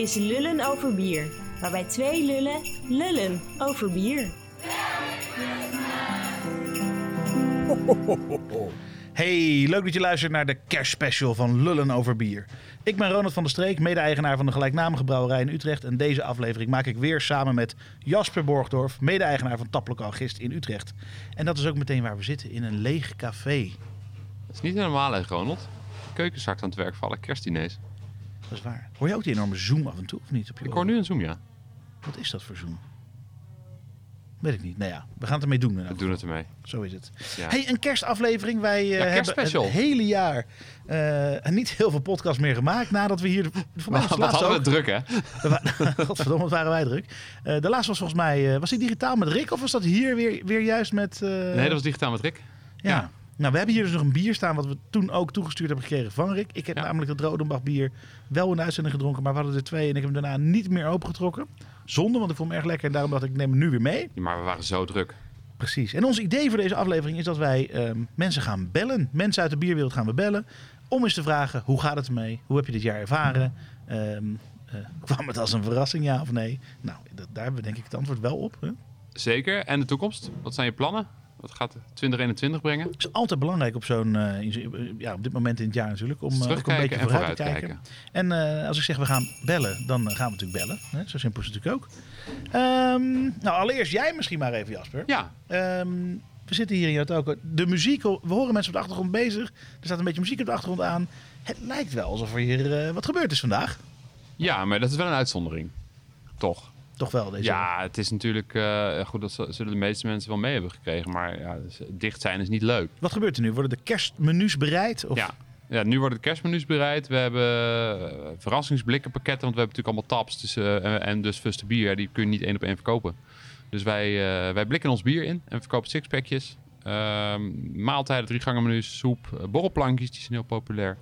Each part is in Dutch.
is Lullen over Bier. Waarbij twee lullen lullen over bier. Hey, leuk dat je luistert naar de kerstspecial van Lullen over Bier. Ik ben Ronald van der Streek, mede-eigenaar van de gelijknamige brouwerij in Utrecht. En deze aflevering maak ik weer samen met Jasper Borgdorf, mede-eigenaar van Taplokaal Gist in Utrecht. En dat is ook meteen waar we zitten, in een leeg café. Dat is niet helemaal leeg, Ronald. De keuken zakt aan het werk voor alle kerstdiners. Dat is waar. Hoor je ook die enorme zoom af en toe, of niet? Op je Ik hoor nu een zoom, ja. Wat is dat voor zoom? Weet ik niet. Nou ja, we gaan het ermee doen. We doen het ermee. Zo is het. Ja. Hey, een kerstaflevering. Wij eh, hebben het hele jaar eh, niet heel veel podcasts meer gemaakt nadat we hier... de- Voor mij was laatste hadden ook. het druk, hè? Godverdomme, wat waren wij druk. Eh, de laatste was volgens mij... was die digitaal met Rick of was dat hier weer, weer juist met... Nee, dat was digitaal met Rick. ja. ja. Nou, we hebben hier dus nog een bier staan wat we toen ook toegestuurd hebben gekregen van Rick. Ik heb Ja. namelijk het Rodenbach bier wel in de uitzending gedronken, maar we hadden er twee en ik heb hem daarna niet meer opengetrokken. Zonde, want ik vond hem erg lekker en daarom dacht ik, ik neem hem nu weer mee. Ja, maar we waren zo druk. Precies. En ons idee voor deze aflevering is dat wij ehm, mensen gaan bellen. Mensen uit de bierwereld gaan we bellen. Om eens te vragen, hoe gaat het ermee? Hoe heb je dit jaar ervaren? Ehm, eh, kwam het als een verrassing, ja of nee? Nou, dat, daar hebben we denk ik het antwoord wel op. Hè? Zeker. En de toekomst? Wat zijn je plannen? Wat gaat 2021 brengen? is altijd belangrijk op zo'n, eh, zo'n- ja, op dit moment in het jaar natuurlijk, om, eh, ook een beetje vooruit te kijken. En eh, als ik zeg we gaan bellen, dan eh, gaan we natuurlijk bellen. Hè? Zo simpel is het natuurlijk ook. Ehm, nou, allereerst jij misschien maar even, Jasper. Ja, Ehm, we zitten hier in Jotoko. De muziek, we horen mensen op de achtergrond bezig. Er staat een beetje muziek op de achtergrond aan. Het lijkt wel alsof er hier eh, wat gebeurd is vandaag. ja, maar dat is wel een uitzondering. Toch? Toch wel deze. Ja, het is natuurlijk... eh, goed, dat zullen de meeste mensen wel mee hebben gekregen. Maar ja, dus, dicht zijn is niet leuk. Wat gebeurt er nu? Worden de kerstmenu's bereid? Of... Ja. ja, nu worden de kerstmenu's bereid. We hebben eh, verrassingsblikkenpakketten, want we hebben natuurlijk allemaal taps. Dus, eh, en, en dus fuste bier, die kun je niet één op één verkopen. Dus wij, eh, wij blikken ons bier in en verkopen sixpackjes. Ehm maaltijden, drie gangen menus, soep, eh, borrelplankjes, die zijn heel populair.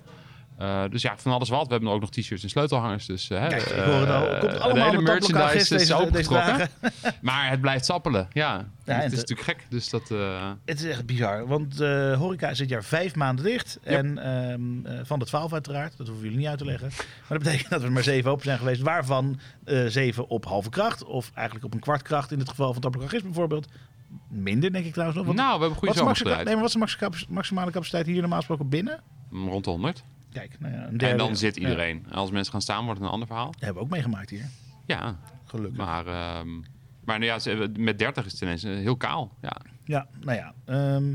Eh, dus ja, van alles wat. We hebben ook nog t-shirts en sleutelhangers. Dus, eh, Kijk, ik eh, hoor het al. Komt de allemaal hele taplokaal merchandise is deze, opengetrokken. Maar het blijft sappelen, ja. Het is natuurlijk gek, dus dat... Het is echt bizar. Want de horeca is dit jaar vijf maanden dicht. Yep. En ehm, eh, van de twaalf uiteraard. Dat hoeven jullie niet uit te leggen. Maar dat betekent dat we er maar zeven open zijn geweest. Waarvan zeven op halve kracht. Of eigenlijk op een kwart kracht. In het geval van taplokaal bijvoorbeeld. Minder denk ik trouwens nog. Want nou, we hebben goede wat, zomers nee, maar wat is de maxi- maximale capaciteit hier normaal gesproken binnen? Rond de 100. Kijk, nou ja, een derde. En dan zit iedereen. En als mensen gaan staan, wordt het een ander verhaal. dat hebben we ook meegemaakt hier. Ja, Gelukkig. maar, ehm, maar nou ja, met 30 is het ineens eh, heel kaal. Ja. Ja, nou ja. ehm,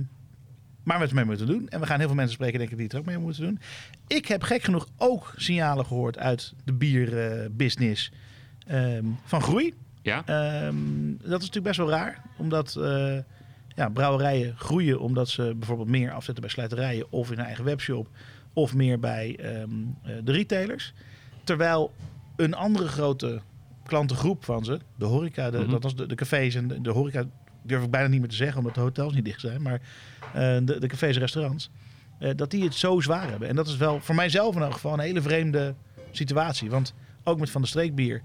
maar we hebben het mee moeten doen. En we gaan heel veel mensen spreken, denk ik, die het er ook mee moeten doen. Ik heb gek genoeg ook signalen gehoord uit de bierbusiness ehm van groei. ja? Dat is natuurlijk best wel raar. Omdat eh, ja, brouwerijen groeien omdat ze bijvoorbeeld meer afzetten bij slijterijen of in hun eigen webshop. Of meer bij ehm, eh, de retailers. Terwijl een andere grote klantengroep van ze, de horeca, de, Mhm. dat was de, de cafés en de, de horeca, durf ik bijna niet meer te zeggen omdat de hotels niet dicht zijn. Maar eh, de, de cafés en restaurants, eh, dat die het zo zwaar hebben. En dat is wel voor mijzelf in elk geval een hele vreemde situatie. Want ook met Van de Streekbier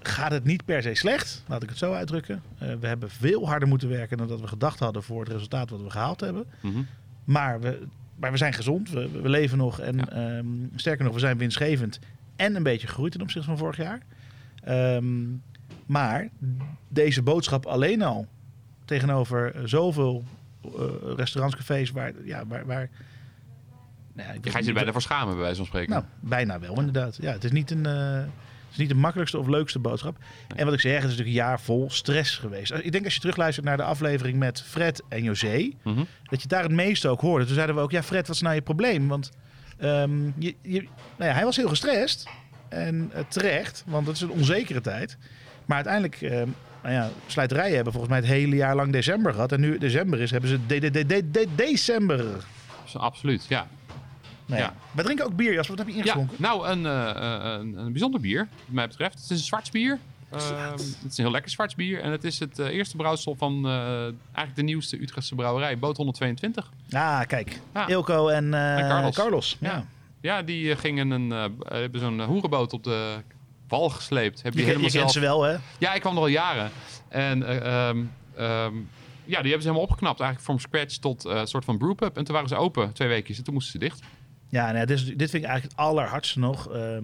gaat het niet per se slecht, laat ik het zo uitdrukken. We hebben veel harder moeten werken dan dat we gedacht hadden voor het resultaat wat we gehaald hebben. Mhm. Maar we, maar we zijn gezond, we, we leven nog en Ja. ehm, sterker nog, we zijn winstgevend en een beetje gegroeid ten opzichte van vorig jaar. Ehm, maar deze boodschap alleen al tegenover zoveel eh, restaurants, cafés waar, ja, waar, waar nou ja, ik Je er bijna voor schamen, bij wijze van spreken. nou, bijna wel, inderdaad. Ja, het is niet een. eh, het is niet de makkelijkste of leukste boodschap. En wat ik zeg, het is natuurlijk een jaar vol stress geweest. Ik denk als je terugluistert naar de aflevering met Fred en José, Mhm. dat je daar het meeste ook hoorde. Toen zeiden we ook, ja Fred, wat is nou je probleem? Want ehm, je, je, nou ja, hij was heel gestrest. En eh, terecht, want het is een onzekere tijd. Maar uiteindelijk, ehm, nou ja, slijterijen hebben volgens mij het hele jaar lang december gehad. En nu december is, hebben ze de, de, de, de, de- december. Absoluut, ja. Ja. We drinken ook bier, Jasper. Wat heb je Ja, ingeschonken? nou, een, eh, eh, een, een bijzonder bier, wat mij betreft. Het is een zwart bier. Ehm, het is een heel lekker zwart bier. En het is het eh, eerste brouwsel van eh, eigenlijk de nieuwste Utrechtse brouwerij, Boot 122. Ah, kijk. Ja. Ilko en, eh, En Carlos. Ja. Ja. Ja, die gingen een, eh, hebben zo'n hoerenboot op de wal gesleept. Hebben Je, je helemaal kent zelf... ze wel, hè? Ja, ik kwam er al jaren. En eh, ehm, ehm, ja, die hebben ze helemaal opgeknapt. Eigenlijk from scratch tot eh, een soort van brewpub. En toen waren ze open, twee weken. En toen moesten ze dicht. Ja, nou ja, dit, is- dit vind ik eigenlijk het allerhardste nog. Eh,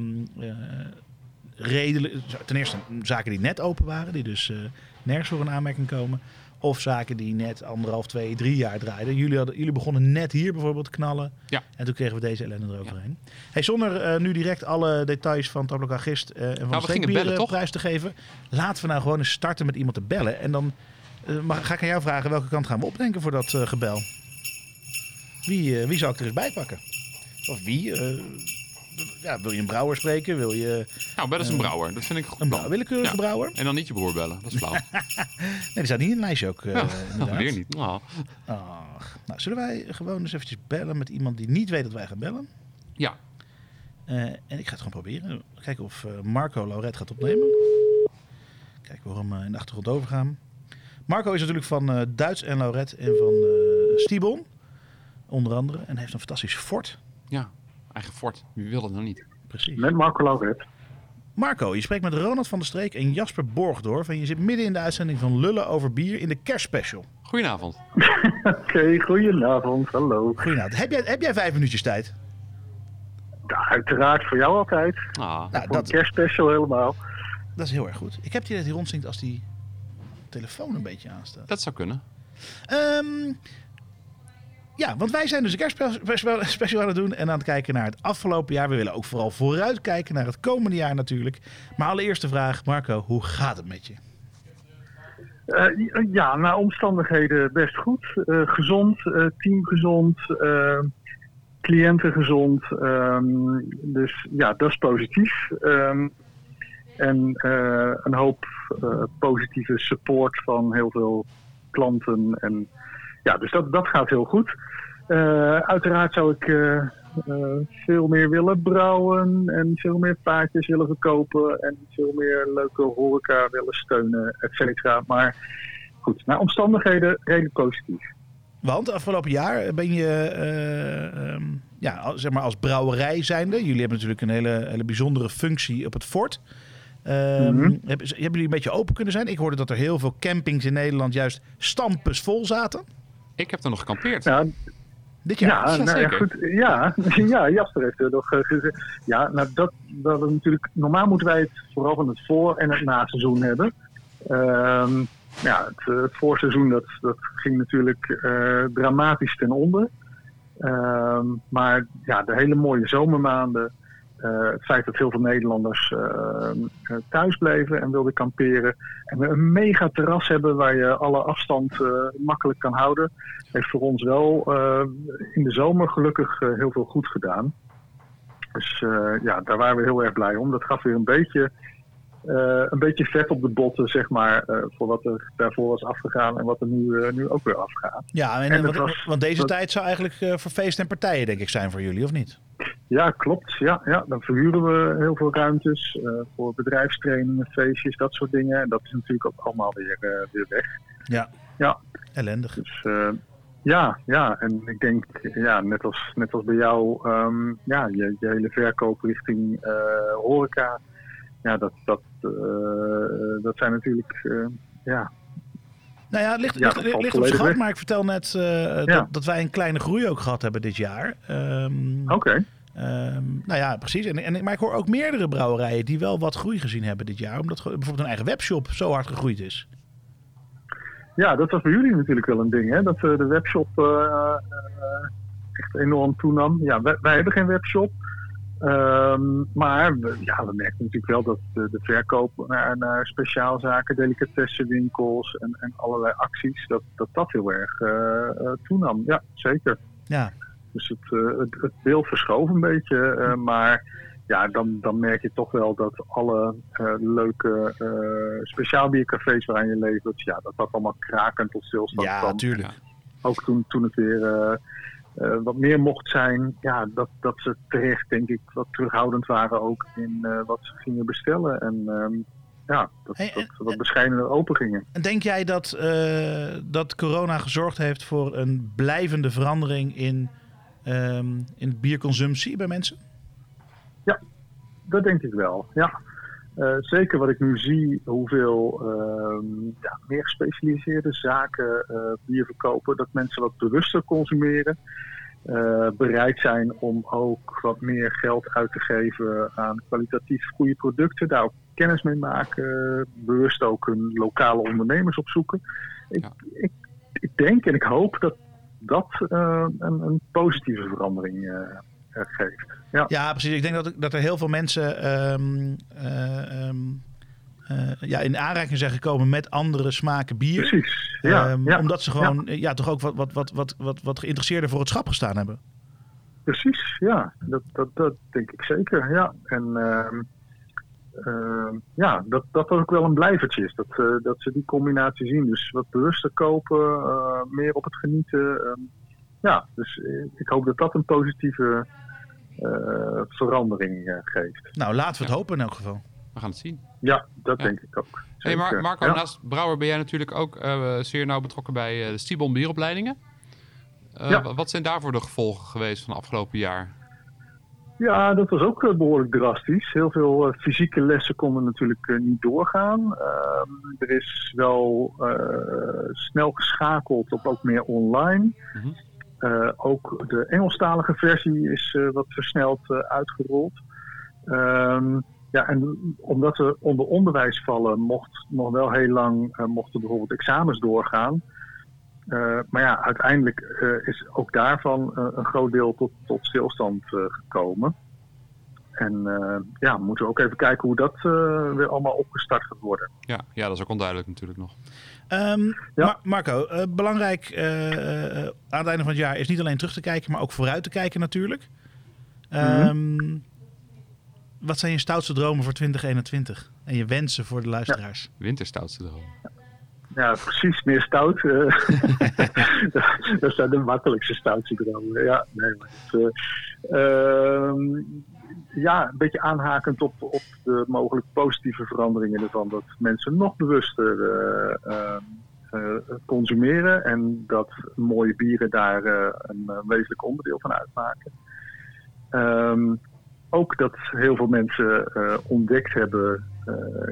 redelijk, ten eerste zaken die net open waren, die dus eh, nergens voor een aanmerking komen. Of zaken die net anderhalf, twee, drie jaar draaiden. Jullie, hadden, jullie begonnen net hier bijvoorbeeld te knallen. Ja. En toen kregen we deze ellende eroverheen. Hey, zonder eh, nu direct alle details van Tablokagist uh, en van Nou, we bellen, toch? prijs te geven. Laten we nou gewoon eens starten met iemand te bellen. En dan mag, ga ik aan jou vragen welke kant gaan we opdenken voor dat gebel. Wie, wie zou ik er eens bij pakken? Of wie? eh, ja, wil je een brouwer spreken? Wil je Nou, bel eens een brouwer. Dat vind ik een goed een willekeurige Ja. brouwer? En dan niet je broer bellen. Dat is flauw. Nee, die staat niet in het lijstje ook. eh, Ja, inderdaad. weer niet. Nou, Ach, nou, zullen wij gewoon eens eventjes bellen met iemand die niet weet dat wij gaan bellen? ja. Eh, en ik ga het gewoon proberen. Kijken of eh, Marco Lauret gaat opnemen. Kijken we hem eh, in de achtergrond overgaan. Marco is natuurlijk van eh, Duits en Lauret en van eh Stibon. Onder andere. En heeft een fantastisch fort. Ja. Eigen fort. Wie wil het nou niet? Precies. Met Marco Lauret. Marco, je spreekt met Ronald van der Streek en Jasper Borgdorf. En je zit midden in de uitzending van Lullen over bier in de kerstspecial. Goedenavond. Oké, goedenavond. Hallo. Goedenavond. Heb jij, heb jij vijf minuutjes tijd? Ja, uiteraard voor jou altijd. Ah, Nou, Voor een dat, kerstspecial helemaal. dat is heel erg goed. Ik heb het idee dat hij rondzinkt als die telefoon een beetje aanstaat. dat zou kunnen. Ehm, ja, want wij zijn dus een kerstspecial special aan het doen en aan het kijken naar het afgelopen jaar. We willen ook vooral vooruitkijken naar het komende jaar natuurlijk. Maar allereerst de vraag, Marco, hoe gaat het met je? Eh, ja, naar omstandigheden best goed. Eh, gezond, eh, team gezond, cliënten gezond. Ehm, dus ja, dat is positief. Ehm, en een hoop positieve support van heel veel klanten. En ja, dus dat, dat gaat heel goed. Eh, uiteraard zou ik eh, eh, veel meer willen brouwen en veel meer paardjes willen verkopen en veel meer leuke horeca willen steunen, et cetera. Maar goed, naar omstandigheden redelijk positief. Want afgelopen jaar ben je, eh, ehm, ja, zeg maar als brouwerij zijnde. Jullie hebben natuurlijk een hele, hele bijzondere functie op het fort. Ehm, Mhm. hebben, hebben jullie een beetje open kunnen zijn? Ik hoorde dat er heel veel campings in Nederland juist stampes vol zaten. Ik heb er nog gekampeerd. Ja, Dit jaar. ja, nou, ja, goed, ja, ja, Jasper heeft er nog eh, gezegd. Ja, nou, dat, dat is natuurlijk, normaal moeten wij het vooral van het voor- en het naseizoen hebben. Ehm, ja, het, eh, het voorseizoen dat, dat ging natuurlijk eh, dramatisch ten onder. Ehm, maar ja, de hele mooie zomermaanden. Eh, het feit dat heel veel Nederlanders eh, thuis bleven en wilden kamperen. En we een mega terras hebben waar je alle afstand makkelijk kan houden. Heeft voor ons wel in de zomer gelukkig heel veel goed gedaan. Dus ja, daar waren we heel erg blij om. Dat gaf weer een beetje, een beetje vet op de botten, zeg maar, voor wat er daarvoor was afgegaan en wat er nu, nu ook weer afgaat. Ja, en, En want, dat was- want deze dat- tijd zou eigenlijk voor feesten en partijen, denk ik, zijn voor jullie, of niet? Ja, klopt. Ja, ja, dan verhuren we heel veel ruimtes eh, voor bedrijfstrainingen, feestjes, dat soort dingen. En dat is natuurlijk ook allemaal weer, eh, weer weg. Ja. Ja. Ellendig. Dus eh, ja, ja, en ik denk, ja, net als, net als bij jou, ehm, ja, je, je hele verkoop richting horeca, ja, dat, dat, dat zijn natuurlijk, ja, Nou ja, het ligt, Ja, ligt, ligt, op schat, weg. maar ik vertel net Ja. dat, dat wij een kleine groei ook gehad hebben dit jaar. Ehm, oké. Ehm, nou ja, precies. En, en, maar ik hoor ook meerdere brouwerijen die wel wat groei gezien hebben dit jaar. Omdat bijvoorbeeld een eigen webshop zo hard gegroeid is. Ja, dat was bij jullie natuurlijk wel een ding, hè? Dat eh, de webshop eh, eh, echt enorm toenam. Ja, wij, wij hebben geen webshop. Ehm, maar we, ja, we merken natuurlijk wel dat de, de verkoop naar, naar speciaalzaken, delicatessenwinkels en, en allerlei acties, dat dat, dat heel erg toenam. Ja, zeker. Ja, Dus het, eh, het, het beeld verschoof een beetje. eh, maar ja, dan, dan merk je toch wel dat alle eh, leuke eh speciaalbiercafés waaraan je levert, ja, dat dat allemaal krakend tot stilstand ja kwam. natuurlijk. Ook toen, toen het weer wat meer mocht zijn, ja, dat, dat ze terecht denk ik wat terughoudend waren ook in wat ze gingen bestellen. En ehm, ja, dat, Hey, dat bescheidener open gingen. En denk jij dat, dat corona gezorgd heeft voor een blijvende verandering in, ehm, in bierconsumptie bij mensen? Dat denk ik wel, ja. Eh, zeker wat ik nu zie, hoeveel ehm, ja, meer gespecialiseerde zaken eh, bier verkopen. Dat mensen wat bewuster consumeren. eh, bereid zijn om ook wat meer geld uit te geven aan kwalitatief goede producten. Daar ook kennis mee maken. Bewust ook hun lokale ondernemers opzoeken. Ik, Ja. ik, ik denk en ik hoop dat dat eh, een, een positieve verandering eh, geeft. Ja, Ja, precies. Ik denk dat, dat er heel veel mensen ehm, eh, ehm, eh, ja, in aanraking zijn gekomen met andere smaken bier. precies. Ja, Ehm, ja, Omdat ze gewoon ja. toch ook wat, wat, wat, wat, wat, wat geïnteresseerder voor het schap gestaan hebben. precies. Ja, dat, dat, dat denk ik zeker. Ja, en ja, dat, dat ook wel een blijvertje is. Dat, eh, dat ze die combinatie zien. Dus wat bewuster kopen, eh, meer op het genieten. ehm, ja, dus eh, ik hoop dat dat een positieve eh, verandering eh, geeft. Nou, laten we het hopen in elk geval. We gaan het zien. Ja, dat Ja. denk ik ook. Hey, Mar- Zeker. Marco, Ja. naast Brouwer ben jij natuurlijk ook eh, zeer nauw betrokken bij eh, de Stibon bieropleidingen. Eh, Ja. wa- Wat zijn daarvoor de gevolgen geweest van afgelopen jaar? Ja, dat was ook eh, behoorlijk drastisch. Heel veel eh, fysieke lessen konden natuurlijk eh, niet doorgaan. Ehm, er is wel snel geschakeld op ook meer online. Mhm. Ook de Engelstalige versie is wat versneld uitgerold. Ehm, ja, en omdat we onder onderwijs vallen, mocht nog wel heel lang mochten bijvoorbeeld examens doorgaan. Eh, maar ja, uiteindelijk eh, is ook daarvan eh, een groot deel tot, tot stilstand eh, gekomen. En eh, ja, we moeten ook even kijken hoe dat eh, weer allemaal opgestart gaat worden. Ja, ja, dat is ook onduidelijk natuurlijk nog. Ehm, Ja. Mar- Marco, eh, belangrijk eh, eh, aan het einde van het jaar is niet alleen terug te kijken, maar ook vooruit te kijken natuurlijk. Ehm, Wat zijn je stoutste dromen voor 2021 en je wensen voor de luisteraars? Winterstoutste droom. Ja, precies, meer stout. eh. dat zijn de makkelijkste dromen. Ja, nee, maar het, eh, ehm, ja, een beetje aanhakend op, op de mogelijk positieve veranderingen ervan. Dat mensen nog bewuster eh, ehm, eh, consumeren en dat mooie bieren daar een wezenlijk onderdeel van uitmaken. Ehm, ook dat heel veel mensen ontdekt hebben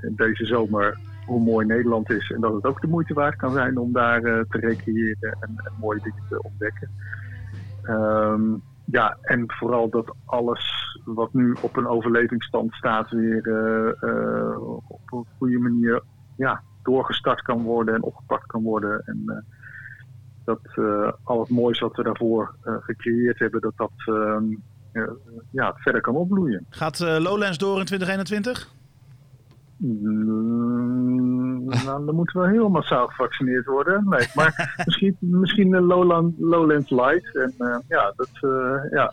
in deze zomer hoe mooi Nederland is. En dat het ook de moeite waard kan zijn om daar eh, te recreëren en, mooie dingen te ontdekken. Ehm, ja, en vooral dat alles wat nu op een overlevingsstand staat weer eh, eh, op een goede manier ja, doorgestart kan worden en opgepakt kan worden. En dat eh, al het moois wat we daarvoor gecreëerd hebben, dat dat ehm, eh, ja, verder kan opbloeien. Gaat Lowlands door in 2021? Mm, nou, dan moeten we heel massaal gevaccineerd worden. Nee, maar misschien, misschien een Lowland, Lowlands Light. En eh, ja, dat, eh, ja,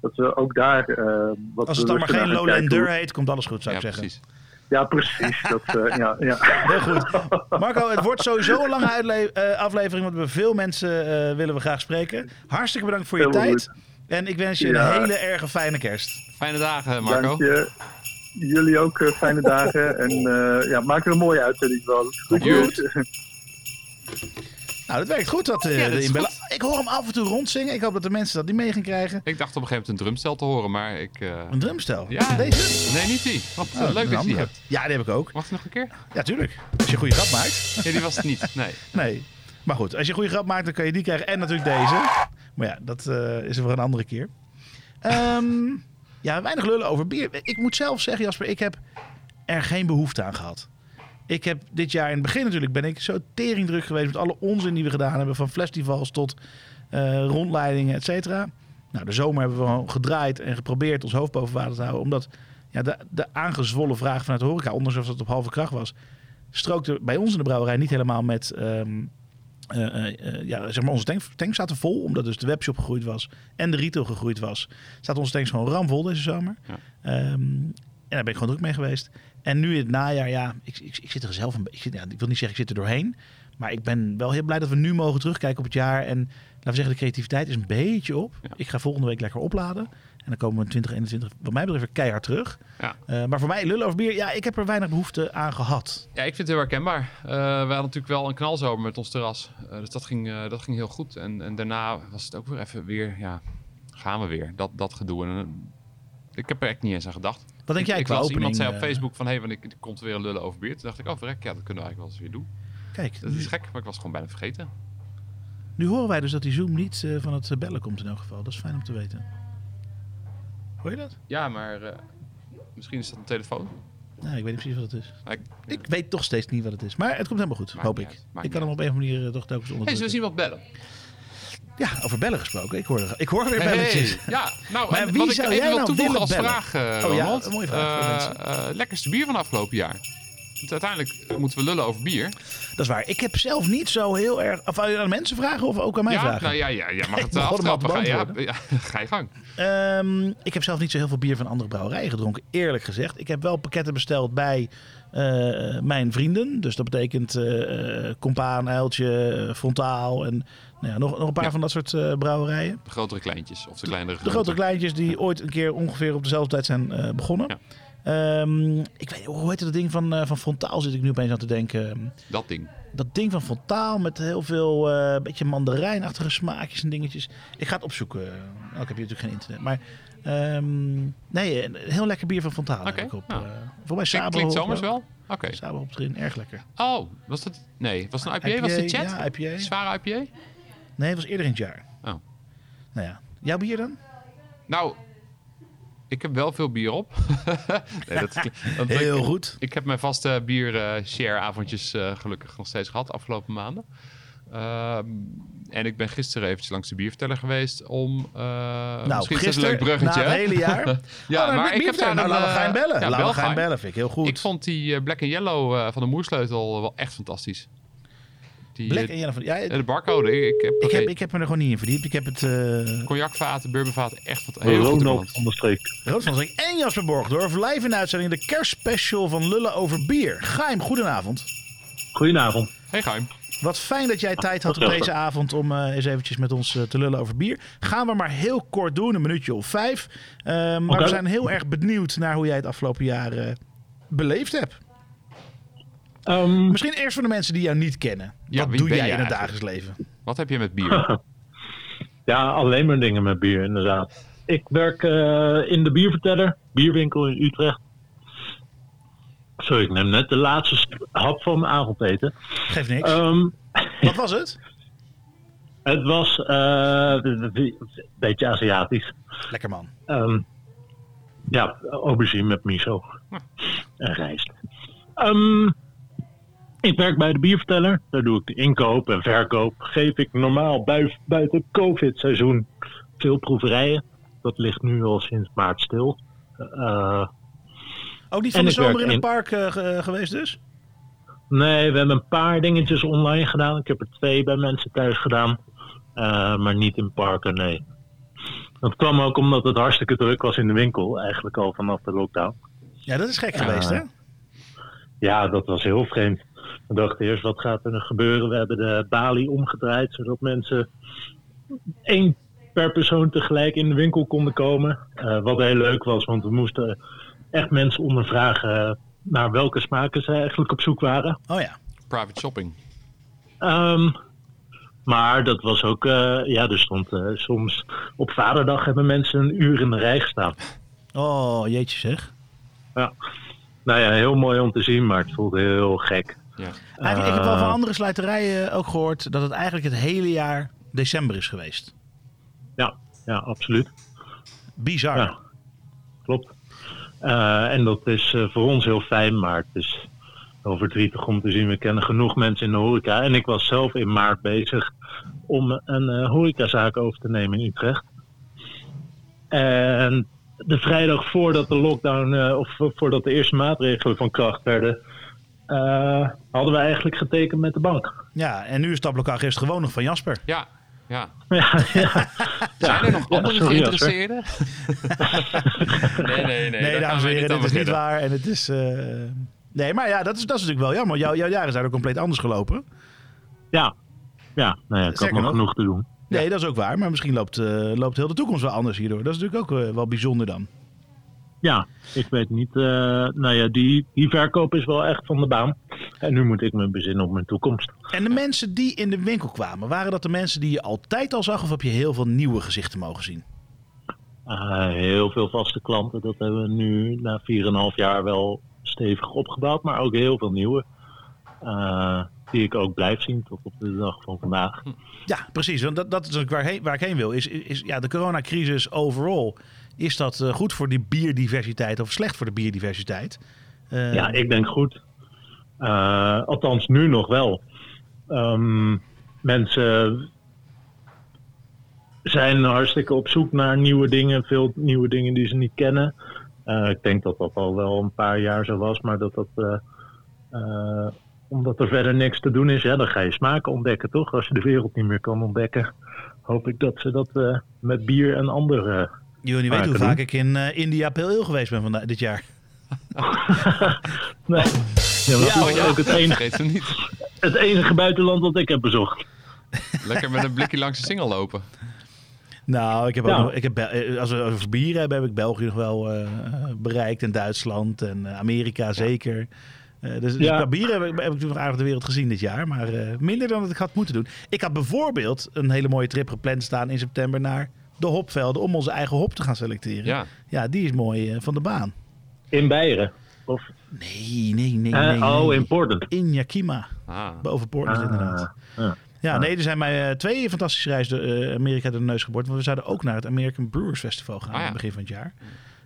dat we ook daar eh wat Als het dan maar geen Lowlander heet, komt alles goed, zou Ja, ik zeggen. precies. Ja, precies. Dat, eh, ja, ja. Heel goed. Marco, het wordt sowieso een lange eh, aflevering, want we veel mensen eh, willen we graag spreken. Hartstikke bedankt voor je Helemaal tijd. En ik wens je een Ja. hele erge fijne kerst. Fijne dagen, Marco. Dank je. Jullie ook eh, fijne dagen. En eh, ja, maak er een mooie uitzending van. Goed. Goed. Nou, dat werkt goed. Dat, eh, Ja, dat de goed. Ik hoor hem af en toe rondzingen. Ik hoop dat de mensen dat niet mee gaan krijgen. Ik dacht op een gegeven moment een drumstel te horen, maar ik... eh, Een drumstel. Ja. Deze? Nee, niet die. Wat Oh, leuk dat je die hebt. Ja, die heb ik ook. Mag die nog een keer? Ja, tuurlijk. Als je een goede grap maakt. Nee, die was het niet. Nee. Nee. Maar goed, als je een goede grap maakt, dan kan je die krijgen. En natuurlijk deze. Maar ja, dat eh, is er voor een andere keer. Ehm, ja, weinig lullen over bier. Ik moet zelf zeggen, Jasper, ik heb er geen behoefte aan gehad. Ik heb dit jaar in het begin natuurlijk ben ik zo teringdruk geweest met alle onzin die we gedaan hebben. Van festivals tot eh, rondleidingen, et cetera. Nou, de zomer hebben we gewoon gedraaid en geprobeerd ons hoofd boven water te houden. Omdat ja, de, de aangezwollen vraag vanuit de horeca, ondanks dat het op halve kracht was, strookte bij ons in de brouwerij niet helemaal met... ehm, eh, eh, eh, ja, zeg maar onze tank, tank zaten vol, omdat dus de webshop gegroeid was en de retail gegroeid was. Zaten onze tanks gewoon ramvol deze zomer. Ja. Ehm, en daar ben ik gewoon druk mee geweest. En nu in het najaar, ja, ik, ik, ik zit er zelf een beetje... Ja, ik wil niet zeggen, ik zit er doorheen. Maar ik ben wel heel blij dat we nu mogen terugkijken op het jaar. En laten we zeggen, de creativiteit is een beetje op. Ja. Ik ga volgende week lekker opladen. En dan komen we in 2021, wat mij betreft, weer keihard terug. Ja. Eh, maar voor mij, lullen over bier, ja, ik heb er weinig behoefte aan gehad. Ja, ik vind het heel herkenbaar. Eh, we hadden natuurlijk wel een knalzomer met ons terras. Eh, dus dat ging, dat ging heel goed. En, en daarna was het ook weer even weer, ja, gaan we weer. Dat, dat gedoe. En, ik heb er echt niet eens aan gedacht. Wat denk jij ik qua opening? Iemand zei op Facebook van, hé, hey, wanneer komt er weer lullen over bier? Toen dacht ik, oh verrek, ja, dat kunnen we eigenlijk wel eens weer doen. Kijk, Dat is gek, maar ik was gewoon bijna vergeten. Nu horen wij dus dat die Zoom niet van het bellen komt in elk geval. Dat is fijn om te weten. Hoor je dat? Ja, maar eh, misschien is dat een telefoon. Nee, ik weet niet precies wat het is. Maar ik- Ik weet toch steeds niet wat het is. Maar het komt helemaal goed, Maakt hoop niet ik. uit, maakt Ik kan hem niet op een of andere manier eh, toch telkens Hey, zullen we zien wat bellen? Ja, over bellen gesproken. Ik hoor, ik hoor weer Hey, belletjes. ja, nou, Maar en wie wat ik zou even jij wil nou toevoegen als bellen? vraag, eh Oh ja, Ronald. een mooie vraag voor Eh, mensen. eh, lekkerste bier van afgelopen jaar. Want uiteindelijk moeten we lullen over bier. Dat is waar. Ik heb zelf niet zo heel erg... Of wou je aan mensen vragen of ook aan mij ja, vragen? nou ja, ja, ja mag het begon hem al te aftrappen. Ga, ja, beantwoorden. ja, ga je gang. Ehm, ik heb zelf niet zo heel veel bier van andere brouwerijen gedronken, eerlijk gezegd. Ik heb wel pakketten besteld bij eh, mijn vrienden. Dus dat betekent eh, Compaan, Uiltje, Frontaal en nou ja, nog, nog een paar Ja. van dat soort brouwerijen. De grotere kleintjes of de kleinere De grote kleintjes die ooit een keer ongeveer op dezelfde tijd zijn begonnen. Ehm, ik weet hoe heet dat ding van, eh, van Frontaal zit ik nu opeens aan te denken. Dat ding. Dat ding van Frontaal met heel veel eh beetje mandarijnachtige smaakjes en dingetjes. Ik ga het opzoeken. Ik heb hier natuurlijk geen internet. Maar ehm, nee, een heel lekker bier van heb ik op. nou. eh, voor mij Klinkt, Sabo. klinkt zomers eh, wel? Oké. Sabo op erin, erg lekker. Oh, was dat... Nee, was het een IPA? Was het IPA, chat? ja, IPA. Zware IPA? Nee, het was eerder in het jaar. Oh. Nou ja. Jouw bier dan? Nou, ik heb wel veel bier op. nee, dat, dat- Heel ik, goed. Ik heb mijn vaste bier-share-avondjes eh, gelukkig nog steeds gehad afgelopen maanden. Ehm, en ik ben gisteren eventjes langs de bierverteller geweest om... eh nou, misschien is gisteren, een leuk bruggetje. na het hele jaar. ja, Oh, maar ik heb daar nou, laten we eh, gaan bellen. Ja, laten we gaan bellen, vind ik heel goed. Ik vond die eh, Black and Yellow eh, van de Moersleutel wel echt fantastisch. Die, Black eh, en Yellow van... Ja, de barcode. Ik, ik heb, ik, heb, ik heb me er gewoon niet in verdiept. Ik heb het... eh cognacvaten, bourbonvaten, echt wat heel goed Ronald van der Streek. Rood van Zink en Jasper Borgdorf live in de uitzending de kerstspecial van Lullen over bier. Gaim, goedenavond. Goedenavond. Hey Gaim. Wat fijn dat jij tijd had op deze avond om eh, eens eventjes met ons eh, te lullen over bier. Gaan we maar heel kort doen, een minuutje of vijf. Eh, maar we zijn heel erg benieuwd naar hoe jij het afgelopen jaar eh, beleefd hebt. Ehm, Misschien eerst voor de mensen die jou niet kennen. Ja, Wat doe jij in het dagelijks leven? Wat heb je met bier? ja, alleen maar dingen met bier, inderdaad. Ik werk eh, in de bierverteller, bierwinkel in Utrecht. Sorry, ik neem net de laatste st- hap van mijn avondeten. Geeft niks. Ehm, Wat was het? het was eh, een beetje Aziatisch. Lekker man. Ehm, ja, aubergine met miso. En rijst. Ehm, ik werk bij de bierverteller. Daar doe ik de inkoop en verkoop. Geef ik normaal bui- buiten COVID-seizoen veel proeverijen. Dat ligt nu al sinds maart stil. Eh, Ook niet van de zomer in het park eh, ge- geweest dus? nee, we hebben een paar dingetjes online gedaan. Ik heb er twee bij mensen thuis gedaan. Eh, maar niet in parken, nee. Dat kwam ook omdat het hartstikke druk was in de winkel. Eigenlijk al vanaf de lockdown. Ja, dat is gek geweest hè? Ja, dat was heel vreemd. We dachten eerst, wat gaat er nog gebeuren? We hebben de balie omgedraaid, zodat mensen één per persoon tegelijk in de winkel konden komen. Eh, wat heel leuk was, want we moesten echt mensen ondervragen naar welke smaken ze eigenlijk op zoek waren. Oh ja. Private shopping. Ehm, maar dat was ook, eh, ja, er stond eh, soms op vaderdag hebben mensen een uur in de rij gestaan. Oh, jeetje zeg. Nou ja, heel mooi om te zien, maar het voelde heel gek. Ja. Eigenlijk, ik heb wel van Eh, andere slijterijen ook gehoord dat het eigenlijk het hele jaar december is geweest. Ja, ja, absoluut. Bizar. Ja, klopt. Eh, en dat is eh, voor ons heel fijn, maar het is wel verdrietig om te zien. We kennen genoeg mensen in de horeca. En ik was zelf in maart bezig om een eh, horecazaak over te nemen in Utrecht. En de vrijdag voordat de lockdown, eh, of voordat de eerste maatregelen van kracht werden, eh, hadden we eigenlijk getekend met de bank. Ja, en nu is Tablokag is gewoon nog van Jasper. Ja, ja. ja, ja. Zijn er nog Ja, andere geïnteresseerden? nee, nee, nee. Nee, daar dames en heren, dit is niet waar. En het is. eh, Nee, maar ja, dat is, dat is natuurlijk wel jammer. Jouw, jouw jaar is daardoor compleet anders gelopen. ja. ja nou ja, ik had nog nog. genoeg te doen. Nee, dat is ook waar. Maar misschien loopt, eh, loopt heel de toekomst wel anders hierdoor. Dat is natuurlijk ook eh, wel bijzonder dan. Ja, ik weet niet. eh, nou ja, die, die verkoop is wel echt van de baan. En nu moet ik me bezinnen op mijn toekomst. En de mensen die in de winkel kwamen, waren dat de mensen die je altijd al zag? Of heb je heel veel nieuwe gezichten mogen zien? Eh, heel veel vaste klanten. Dat hebben we nu na 4,5 jaar wel stevig opgebouwd. Maar ook heel veel nieuwe. eh, die ik ook blijf zien tot op de dag van vandaag. Ja, precies. Want dat, dat is waar, heen- waar ik heen wil. Is, is ja, de coronacrisis overal. Is dat eh, goed voor die biodiversiteit of slecht voor de biodiversiteit? Eh, Ja, ik denk goed. Eh, althans, nu nog wel. Ehm, mensen zijn hartstikke op zoek naar nieuwe dingen, veel nieuwe dingen die ze niet kennen. Ik denk dat dat al wel een paar jaar zo was, maar dat dat. omdat er verder niks te doen is, dan ga je smaken ontdekken, toch? Als je de wereld niet meer kan ontdekken, hoop ik dat ze dat met bier en andere. Jullie niet weten hoe vaak ik in eh, India Ale geweest ben vandaag, dit jaar. Nee. Ja, maar dat is ja, ook het enige, niet. het enige buitenland dat ik heb bezocht. Lekker met een blikje langs de singel lopen. Nou, ik heb Ja. ook nog, ik heb, eh, als we over bier hebben, heb ik België nog wel eh, bereikt. En Duitsland en Amerika zeker. Eh, dus dus Ja. qua bier heb ik, heb ik natuurlijk nog aardig de wereld gezien dit jaar. Maar eh, minder dan dat ik had moeten doen. Ik had bijvoorbeeld een hele mooie trip gepland staan in september naar de hopvelden. Om onze eigen hop te gaan selecteren. Ja. Ja, die is mooi eh, van de baan. In Beieren. Of, Nee, nee, nee. eh, nee, oh, nee. in Portland. In Yakima. Ah. Boven Portland Ah, inderdaad. ja. Ja, Ah. nee, er zijn mij eh, twee fantastische reizen door Amerika door de neus geboord. Want we zouden ook naar het American Brewers Festival gaan Ah, ja. aan het begin van het jaar.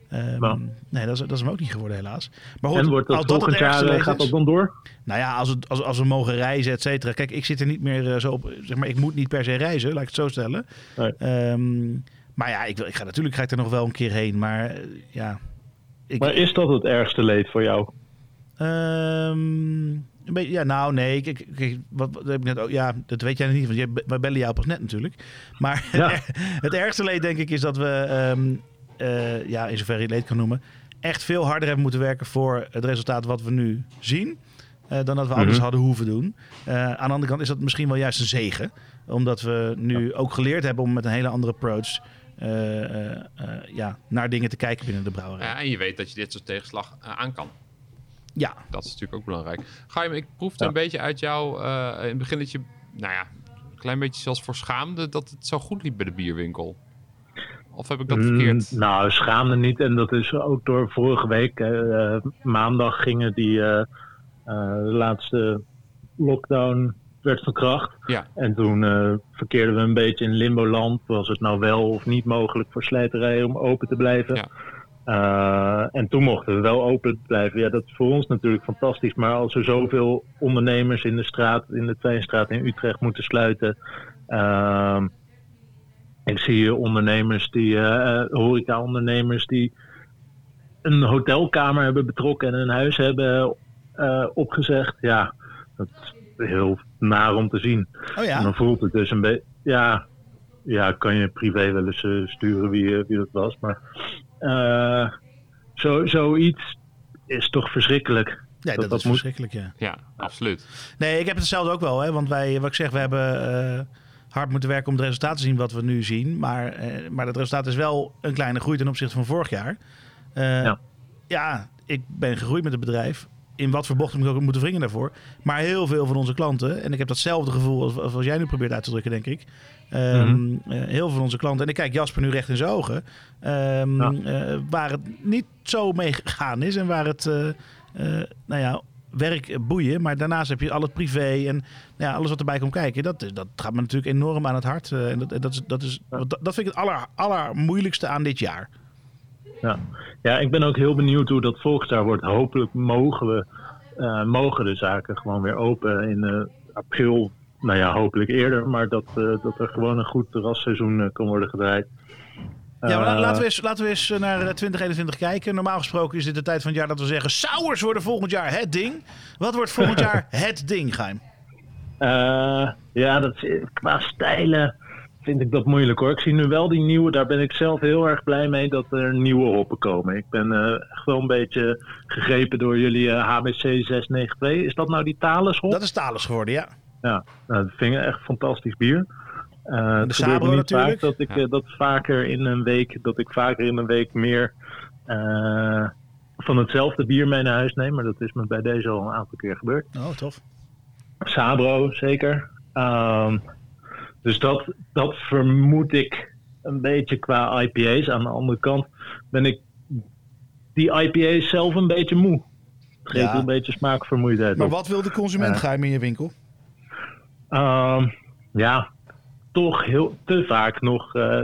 Ehm, Nou. Nee, dat is, dat is hem ook niet geworden helaas. Maar goed, En wordt dat als dat het volgend jaar, eh, gaat dat dan door? Nou ja, als, het, als, als we mogen reizen, et cetera. Kijk, ik zit er niet meer eh, zo op. Zeg maar, ik moet niet per se reizen, laat ik het zo stellen. Nee. Ehm, maar ja, ik, wil, ik ga natuurlijk ga ik er nog wel een keer heen. Maar eh, ja. Ik, Maar is dat het ergste leed voor jou? Een beetje, ja, nou nee. Ik, wat, wat heb ik net ook, ja, dat weet jij niet, want jij, we bellen jou pas net natuurlijk. Maar Ja. het ergste leed denk ik is dat we, eh, ja, in zoverre je het leed kan noemen, echt veel harder hebben moeten werken voor het resultaat wat we nu zien. eh, dan dat we anders Mhm. hadden hoeven doen. Eh, aan de andere kant is dat misschien wel juist een zegen. Omdat we nu ook geleerd hebben om met een hele andere approach eh, eh, eh, ja, naar dingen te kijken binnen de brouwerij. Ja, en je weet dat je dit soort tegenslag aan kan. Ja, Dat is natuurlijk ook belangrijk. Ga je, ik proefde Ja. een beetje uit jou eh, in het begin dat je, nou ja, een klein beetje zelfs voor schaamde dat het zo goed liep bij de bierwinkel. Of heb ik dat verkeerd? Mm, nou, schaamde niet. En dat is ook door vorige week. eh, eh, maandag gingen die eh, eh, de laatste lockdown werd van kracht. Ja. En toen verkeerden we een beetje in limbo-land. Was het nou wel of niet mogelijk voor slijterijen om open te blijven? Ja. En toen mochten we wel open blijven. Ja, dat is voor ons natuurlijk fantastisch. Maar als er zoveel ondernemers in de straat, in de Twijnstraat in Utrecht moeten sluiten. ehm, ik zie hier ondernemers die, eh, eh, horeca-ondernemers die een hotelkamer hebben betrokken en een huis hebben eh, opgezegd. Ja, dat is heel naar om te zien. oh ja. En dan voelt het dus een beetje. Ja, ja, kan je privé wel eens sturen wie, wie dat was. Maar eh, zo, zoiets is toch verschrikkelijk. Nee, dat, dat is moet- verschrikkelijk, ja. Ja, absoluut. Nee, ik heb hetzelfde ook wel. Hè? Want wij, wat ik zeg, we hebben eh, hard moeten werken om het resultaat te zien wat we nu zien. Maar, eh, maar dat resultaat is wel een kleine groei ten opzichte van vorig jaar. Eh, ja. Ja. ik ben gegroeid met het bedrijf. In wat voor bocht moet ik ook moeten wringen daarvoor. Maar heel veel van onze klanten, en ik heb datzelfde gevoel als, als jij nu probeert uit te drukken, denk ik. Ehm, Mhm. eh, heel veel van onze klanten, en ik kijk Jasper nu recht in zijn ogen, ehm, Ja. eh, waar het niet zo mee gegaan is en waar het, nou ja, werk boeien. Maar daarnaast heb je al het privé en nou ja, alles wat erbij komt kijken. Dat, dat gaat me natuurlijk enorm aan het hart. eh, en dat, dat, is, dat, is, dat, dat vind ik het aller, allermoeilijkste aan dit jaar. Ja. ja, ik ben ook heel benieuwd hoe dat volgend jaar wordt. Hopelijk mogen we eh, mogen de zaken gewoon weer open in eh, april. Nou ja, hopelijk eerder, maar dat, eh, dat er gewoon een goed terrasseizoen eh, kan worden gedraaid. Ja, maar Eh, laten, we eens, laten we eens naar eh, 2021 kijken. Normaal gesproken is dit de tijd van het jaar dat we zeggen... Sours worden volgend jaar het ding. Wat wordt volgend jaar het ding, Geim? Eh, ja, dat, qua stijlen vind ik dat moeilijk hoor. Ik zie nu wel die nieuwe, daar ben ik zelf heel erg blij mee dat er nieuwe hoppen komen. Ik ben eh, echt wel een beetje gegrepen door jullie eh, HBC 692. Is dat nou die Thales hop? Dat is Thales geworden, ja. Ja, nou, dat vind ik echt fantastisch bier. Eh het Sabro gebeurt me niet natuurlijk. vaak dat ik Ja. eh, dat vaker in een week, dat ik vaker in een week meer eh, van hetzelfde bier mee naar huis neem. Maar dat is me bij deze al een aantal keer gebeurd. Oh, tof. Sabro, zeker. Ehm, dus dat, dat vermoed ik een beetje qua IPA's. Aan de andere kant ben ik die IPA's zelf een beetje moe. geeft Ja. een beetje smaakvermoeidheid Maar op. wat wil de consument Ja. gaan in je winkel? Ehm, ja, toch heel te vaak nog eh,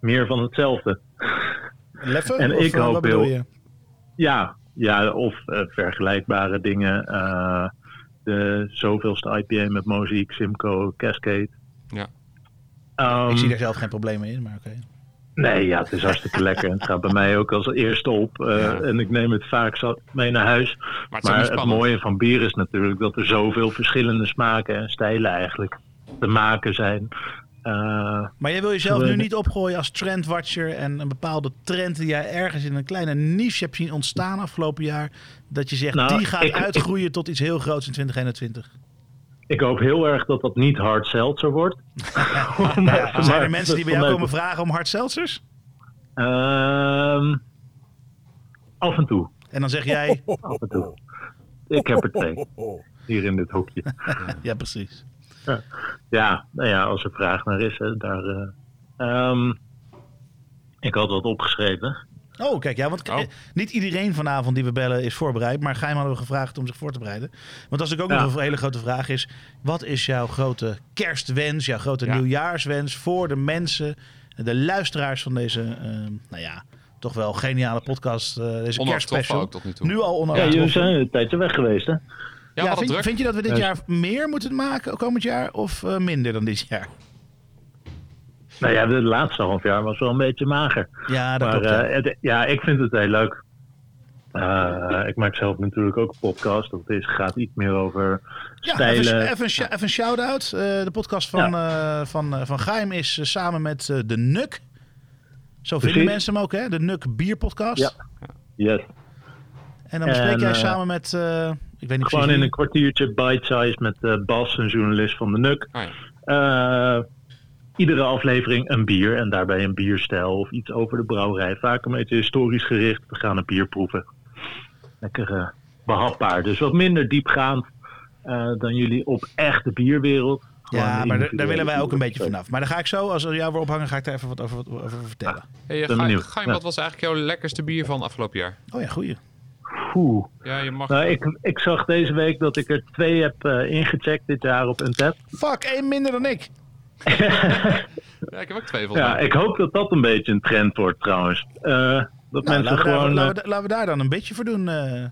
meer van hetzelfde. Leffen? En of, ik eh, hoop wat heel- je? Ja, ja of eh, vergelijkbare dingen. eh, de zoveelste IPA met Mosaic, Simcoe, Cascade. Ja. Ehm, ik zie daar zelf geen problemen in, maar oké. Nee, ja, het is hartstikke lekker. En het gaat bij mij ook als eerste op. eh, Ja. En ik neem het vaak zo mee naar huis. Maar het Maar mooie van bier is natuurlijk dat er zoveel verschillende smaken en stijlen eigenlijk te maken zijn. Eh, Maar jij wil jezelf nu niet opgooien als trendwatcher en een bepaalde trend die jij ergens in een kleine niche hebt zien ontstaan afgelopen jaar, dat je zegt Nou, die gaat ik- uitgroeien tot iets heel groots in 2021. ik hoop heel erg dat dat niet hard seltzer wordt. Ja, zijn er mensen die bij jou komen vragen om hard seltzers? Ehm, af en toe. En dan zeg jij, Af en toe. Ik heb er twee. Hier in dit hoekje. ja precies. Ja, nou ja, als er vraag naar is, hè, daar. eh, ehm, ik had wat opgeschreven. Oh, kijk, ja, want Oh. niet iedereen vanavond die we bellen is voorbereid. Maar Geim hadden we gevraagd om zich voor te bereiden. Want als ik ook Ja. nog een hele grote vraag is: wat is jouw grote kerstwens, jouw grote Ja. nieuwjaarswens voor de mensen, de luisteraars van deze, eh, nou ja, toch wel geniale podcast, eh, deze kerstspecial. ook tot nu toe. Nu al Ja, jullie zijn een tijdje weg geweest, hè? Ja, vind, druk. vind je dat we dit Ja. jaar meer moeten maken komend jaar of eh, minder dan dit jaar? Nou ja, de laatste half jaar was wel een beetje mager. Ja, dat maar klopt. ja. eh, het- ja, ik vind het heel leuk. Eh, ik maak zelf natuurlijk ook een podcast. Dat is, gaat iets meer over Ja, stijlen. even, even, een sh- even een shout-out. Eh, de podcast van, eh van, eh, van Geim is samen met eh, de Nuk. Zo vinden Precies. mensen hem ook, hè? De Nuk Bierpodcast. Ja. Yes. En dan bespreek En, jij eh, samen met, eh, ik weet niet Gewoon precies in wie. een kwartiertje bite-size met eh, Bas, een journalist van de NUK. Oh ja. Eh, iedere aflevering een bier en daarbij een bierstijl of iets over de brouwerij. Vaak een beetje historisch gericht. We gaan een bier proeven. Lekker eh, behapbaar. Dus wat minder diepgaand dan jullie op echt de bierwereld. Gewoon Ja, maar daar, willen wij ook een beetje vanaf. Maar daar ga ik zo, als we jou weer ophangen, ga ik daar even wat over, wat over vertellen. Hey. Gaim, Ja. wat was eigenlijk jouw lekkerste bier van afgelopen jaar? Oh ja, goeie. Oeh. Ja, je mag... Nou, ik, ik zag deze week dat ik er twee heb eh, ingecheckt dit jaar op Untappd. Fuck, één minder dan ik. Ja, ik heb ook twee volgens Ja, ik hoop dat dat een beetje een trend wordt trouwens. Eh, dat Nou, mensen laten, we daar, gewoon... laten, eh, we, laten we daar dan een beetje voor doen. eh.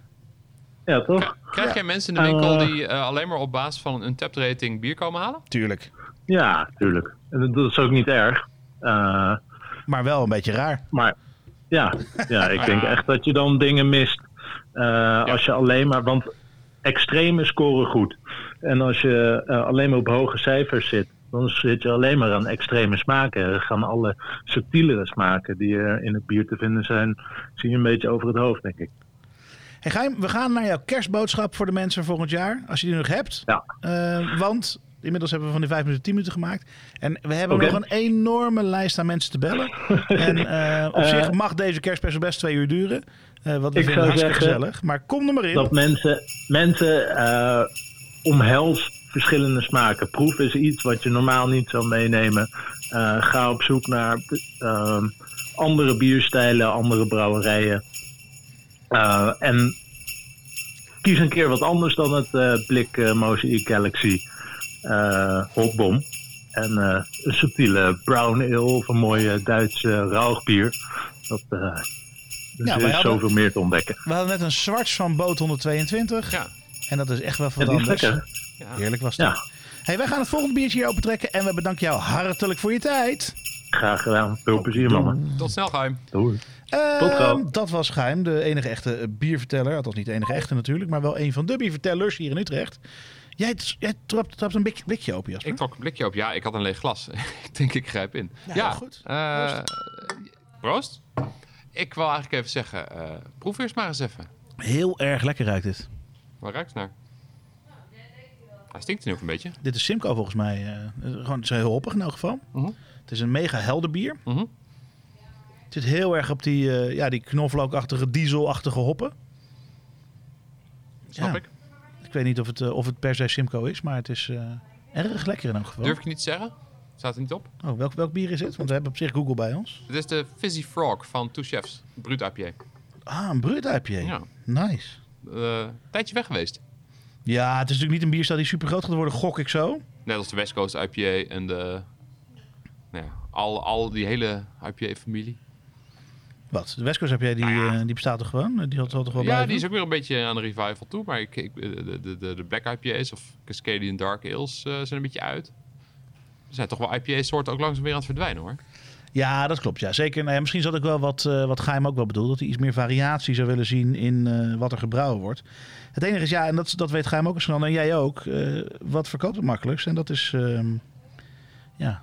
ja, toch? Krijg jij mensen in de winkel Eh. die eh, alleen maar op basis van een tapped rating bier komen halen? tuurlijk. Ja, tuurlijk. En dat- is ook niet erg. Eh, Maar wel een beetje raar. maar ja, ja ik denk echt dat je dan dingen mist. Eh, Als je alleen maar... Want extreme scoren goed. En als je eh, alleen maar op hoge cijfers zit... dan zit je alleen maar aan extreme smaken. Er gaan alle subtielere smaken die er in het bier te vinden zijn... zie je een beetje over het hoofd, denk ik. Hey Geim, we gaan naar jouw kerstboodschap voor de mensen volgend jaar. Als je die nog hebt. Ja. Eh, want inmiddels hebben we van die 5 minuten 10 minuten gemaakt. En we hebben nog een enorme lijst aan mensen te bellen. en op zich mag deze kerstspecial best twee uur duren. Eh wat we Ik vinden hartstikke zeggen gezellig. Maar kom er maar in. dat mensen, mensen eh, omhels verschillende smaken. Proef is iets wat je normaal niet zou meenemen. Eh, ga op zoek naar eh, andere bierstijlen, andere brouwerijen. En kies een keer wat anders dan het blik Mosaic Galaxy hopbom. En een subtiele brown ale of een mooie Duitse rauwbier. Dat, dus Ja, er wij is hadden- zoveel meer te ontdekken. We hadden net een zwarts van boot 122. Ja. En dat is echt wel Ja, wat die is anders. lekker. ja. Heerlijk was dat. Ja. Hey, wij gaan het volgende biertje hier opentrekken. En we bedanken jou hartelijk voor je tijd. Graag gedaan. Veel plezier, mannen. Tot snel, Gaim. Doei. Ehm, Tot gauw. dat was Geheim, de enige echte eh, bierverteller. Althans niet de enige echte natuurlijk, maar wel een van de biervertellers hier in Utrecht. Jij, jij trapt, trapt een blik- blikje open, Jasper. Ik trok een blikje op. Ja, ik had een leeg glas. ik denk, ik grijp in. Ja, Ja, goed. eh, proost. Ik wil eigenlijk even zeggen, eh, proef eerst maar eens even. Heel erg lekker ruikt dit. Waar ruikt het naar? Hij stinkt nu ook een beetje. Dit is Simcoe volgens mij. eh, gewoon, het is heel hoppig in elk geval. Mhm. Het is een mega helder bier. Mhm. Het zit heel erg op die, eh, ja, die knoflookachtige, dieselachtige hoppen. Snap Ja. ik. Ik weet niet of het, of het per se Simcoe is, maar het is erg lekker in elk geval. Durf ik niet te zeggen? Staat er niet op. Oh, welk, welk bier is het? Want we hebben op zich Google bij ons. Dit is de Fizzy Frog van Two Chefs. Brut IPA. Ah, een Brut IPA. Ja. Nice. Een tijdje weg geweest. Ja, het is natuurlijk niet een bierstijl die super groot gaat worden, gok ik zo. Net als de West Coast IPA en de... Nou ja, al, al die hele IPA-familie. Wat? De West Coast jij, die, Nou ja. eh, die bestaat toch gewoon? Die had, had toch wel Ja, blijven? die is ook weer een beetje aan de revival toe. Maar ik, ik, de, de, de, de Black IPA's of Cascadian Dark Ales eh, zijn een beetje uit. Zijn toch wel IPA-soorten ook langzaam weer aan het verdwijnen hoor. Ja, dat klopt. Ja, zeker. Nou ja, misschien zat ik wel wat, eh wat Geheim ook wel bedoeld. Dat hij iets meer variatie zou willen zien in eh, wat er gebrouwen wordt. Het enige is, ja, en dat, dat weet Geheim ook eens van, en jij ook. eh, wat verkoopt het makkelijkst? En dat is, ehm, ja,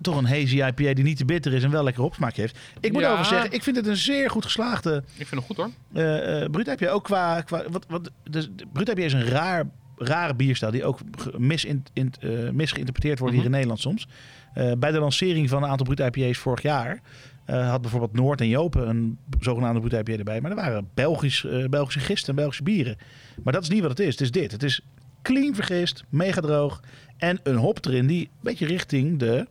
toch een hazy IPA die niet te bitter is en wel lekker opsmaak heeft. Ik moet Ja. over zeggen, ik vind het een zeer goed geslaagde Ik vind het goed hoor. eh eh Brut IPA. Ook qua, qua wat, wat, de Brut IPA is een raar, rare bierstijl die ook ge- misin, in, eh, misgeïnterpreteerd wordt hier in Mhm. Nederland soms. Eh, bij de lancering van een aantal Brut IPA's vorig jaar eh, had bijvoorbeeld Noord en Jopen een zogenaamde Brut IPA erbij. Maar er waren Belgisch, Belgische gisten en Belgische bieren. Maar dat is niet wat het is. Het is dit. Het is clean vergist, mega droog en een hop erin die een beetje richting de...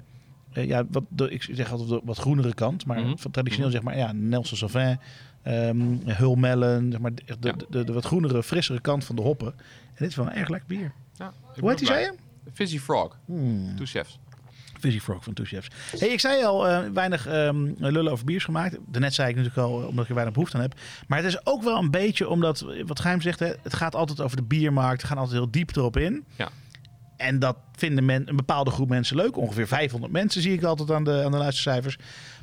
ja, wat, de, ik zeg altijd de wat groenere kant, maar Mhm. van traditioneel zeg maar ja, Nelson Sauvin, ehm Hulmellen, zeg maar de, de, de, de wat groenere, frissere kant van de hoppen. En dit is wel een erg lekker bier. Ja, Hoe heet die, zei je? Fizzy Frog. Hmm. Two chefs. Fizzy Frog van Two Chefs. Hey, ik zei al, eh, weinig ehm, lullen over biers gemaakt. Daarnet zei ik natuurlijk al, eh, omdat ik er weinig behoefte aan heb. Maar het is ook wel een beetje omdat, eh, wat Geheim zegt, hè, het gaat altijd over de biermarkt. We gaan altijd heel diep erop in. Ja. En dat vinden men, een bepaalde groep mensen leuk. Ongeveer 500 mensen zie ik altijd aan de, aan de luistercijfers.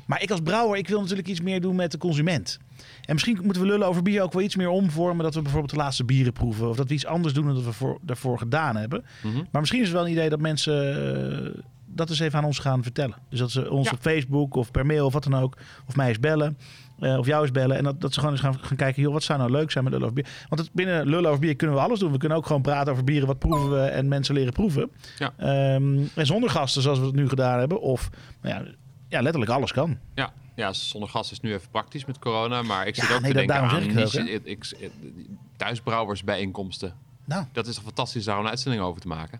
Maar ik als brouwer, ik wil natuurlijk iets meer doen met de consument. En misschien moeten we lullen over bier ook wel iets meer omvormen. Dat we bijvoorbeeld de laatste bieren proeven. Of dat we iets anders doen dan dat we voor, daarvoor gedaan hebben. Mhm. Maar misschien is het wel een idee dat mensen eh, dat eens even aan ons gaan vertellen. Dus dat ze ons Ja. op Facebook of per mail of wat dan ook, of mij eens bellen. eh, of jou eens bellen. En dat, dat ze gewoon eens gaan, gaan kijken, joh, wat zou nou leuk zijn met lullen over bier? Want het, binnen lullen over bier kunnen we alles doen. We kunnen ook gewoon praten over bieren, wat proeven we en mensen leren proeven. Ja. Ehm, en zonder gasten, zoals we het nu gedaan hebben. Of, nou ja, ja letterlijk alles kan. Ja, ja, zonder gas is nu even praktisch met corona. Maar ik Ja, zit ook nee, te denken aan ik het niche- ik, ik, thuisbrouwersbijeenkomsten. Nou, Dat is toch fantastisch daar een uitzending over te maken.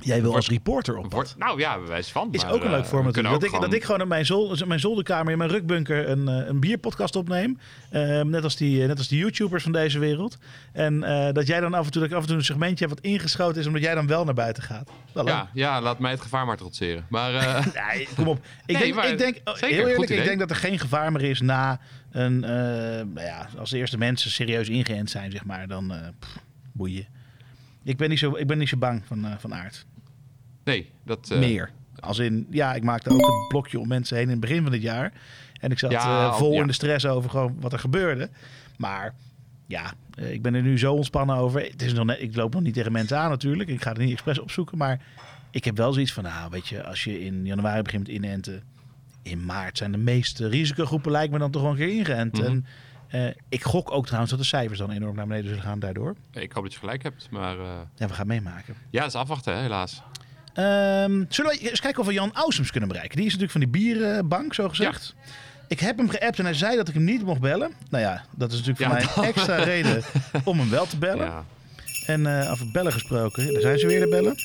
Jij wil als reporter op nou ja, bewijs van. Is maar, ook een leuk eh, format. Dat, ik, dat gewoon- ik gewoon in mijn, zol, mijn zolderkamer, in mijn rukbunker, een, eh, een bierpodcast opneem. Ehm, net, als die, net als die YouTubers van deze wereld. En eh, dat jij dan af en toe, dat ik af en toe een segmentje hebt wat ingeschoten is, omdat jij dan wel naar buiten gaat. Wel leuk. Ja, ja, laat mij het gevaar maar trotseren. Maar eh, Nee, kom op. Ik Nee, denk, maar ik denk oh, zeker, heel eerlijk, ik denk dat er geen gevaar meer is na een, eh, nou ja, als de eerste mensen serieus ingeënt zijn, zeg maar, dan eh boeien. Ik ben niet zo, ik ben niet zo bang van, eh, van aard. nee, dat... eh, Meer. Als in, ja, ik maakte ook een blokje om mensen heen in het begin van het jaar. En ik zat Ja, eh, vol ja. in de stress over gewoon wat er gebeurde. Maar ja, ik ben er nu zo ontspannen over. Het is nog net, ik loop nog niet tegen mensen aan natuurlijk. Ik ga er niet expres opzoeken. Maar ik heb wel zoiets van, nou weet je, als je in januari begint inenten. In maart zijn de meeste risicogroepen lijkt me dan toch wel een keer ingeënt. Mhm. En eh, ik gok ook trouwens dat de cijfers dan enorm naar beneden zullen gaan daardoor. Ik hoop dat je gelijk hebt, maar... eh, Ja, we gaan meemaken. ja, dat is afwachten, hè, helaas. Ehm, zullen we eens kijken of we Jan Ausums kunnen bereiken? Die is natuurlijk van die bierenbank, zo gezegd. Ik heb hem geappt en hij zei dat ik hem niet mocht bellen. Nou ja, dat is natuurlijk voor mij een extra reden om hem wel te bellen. Ja. En eh over bellen gesproken, daar zijn ze weer de bellen.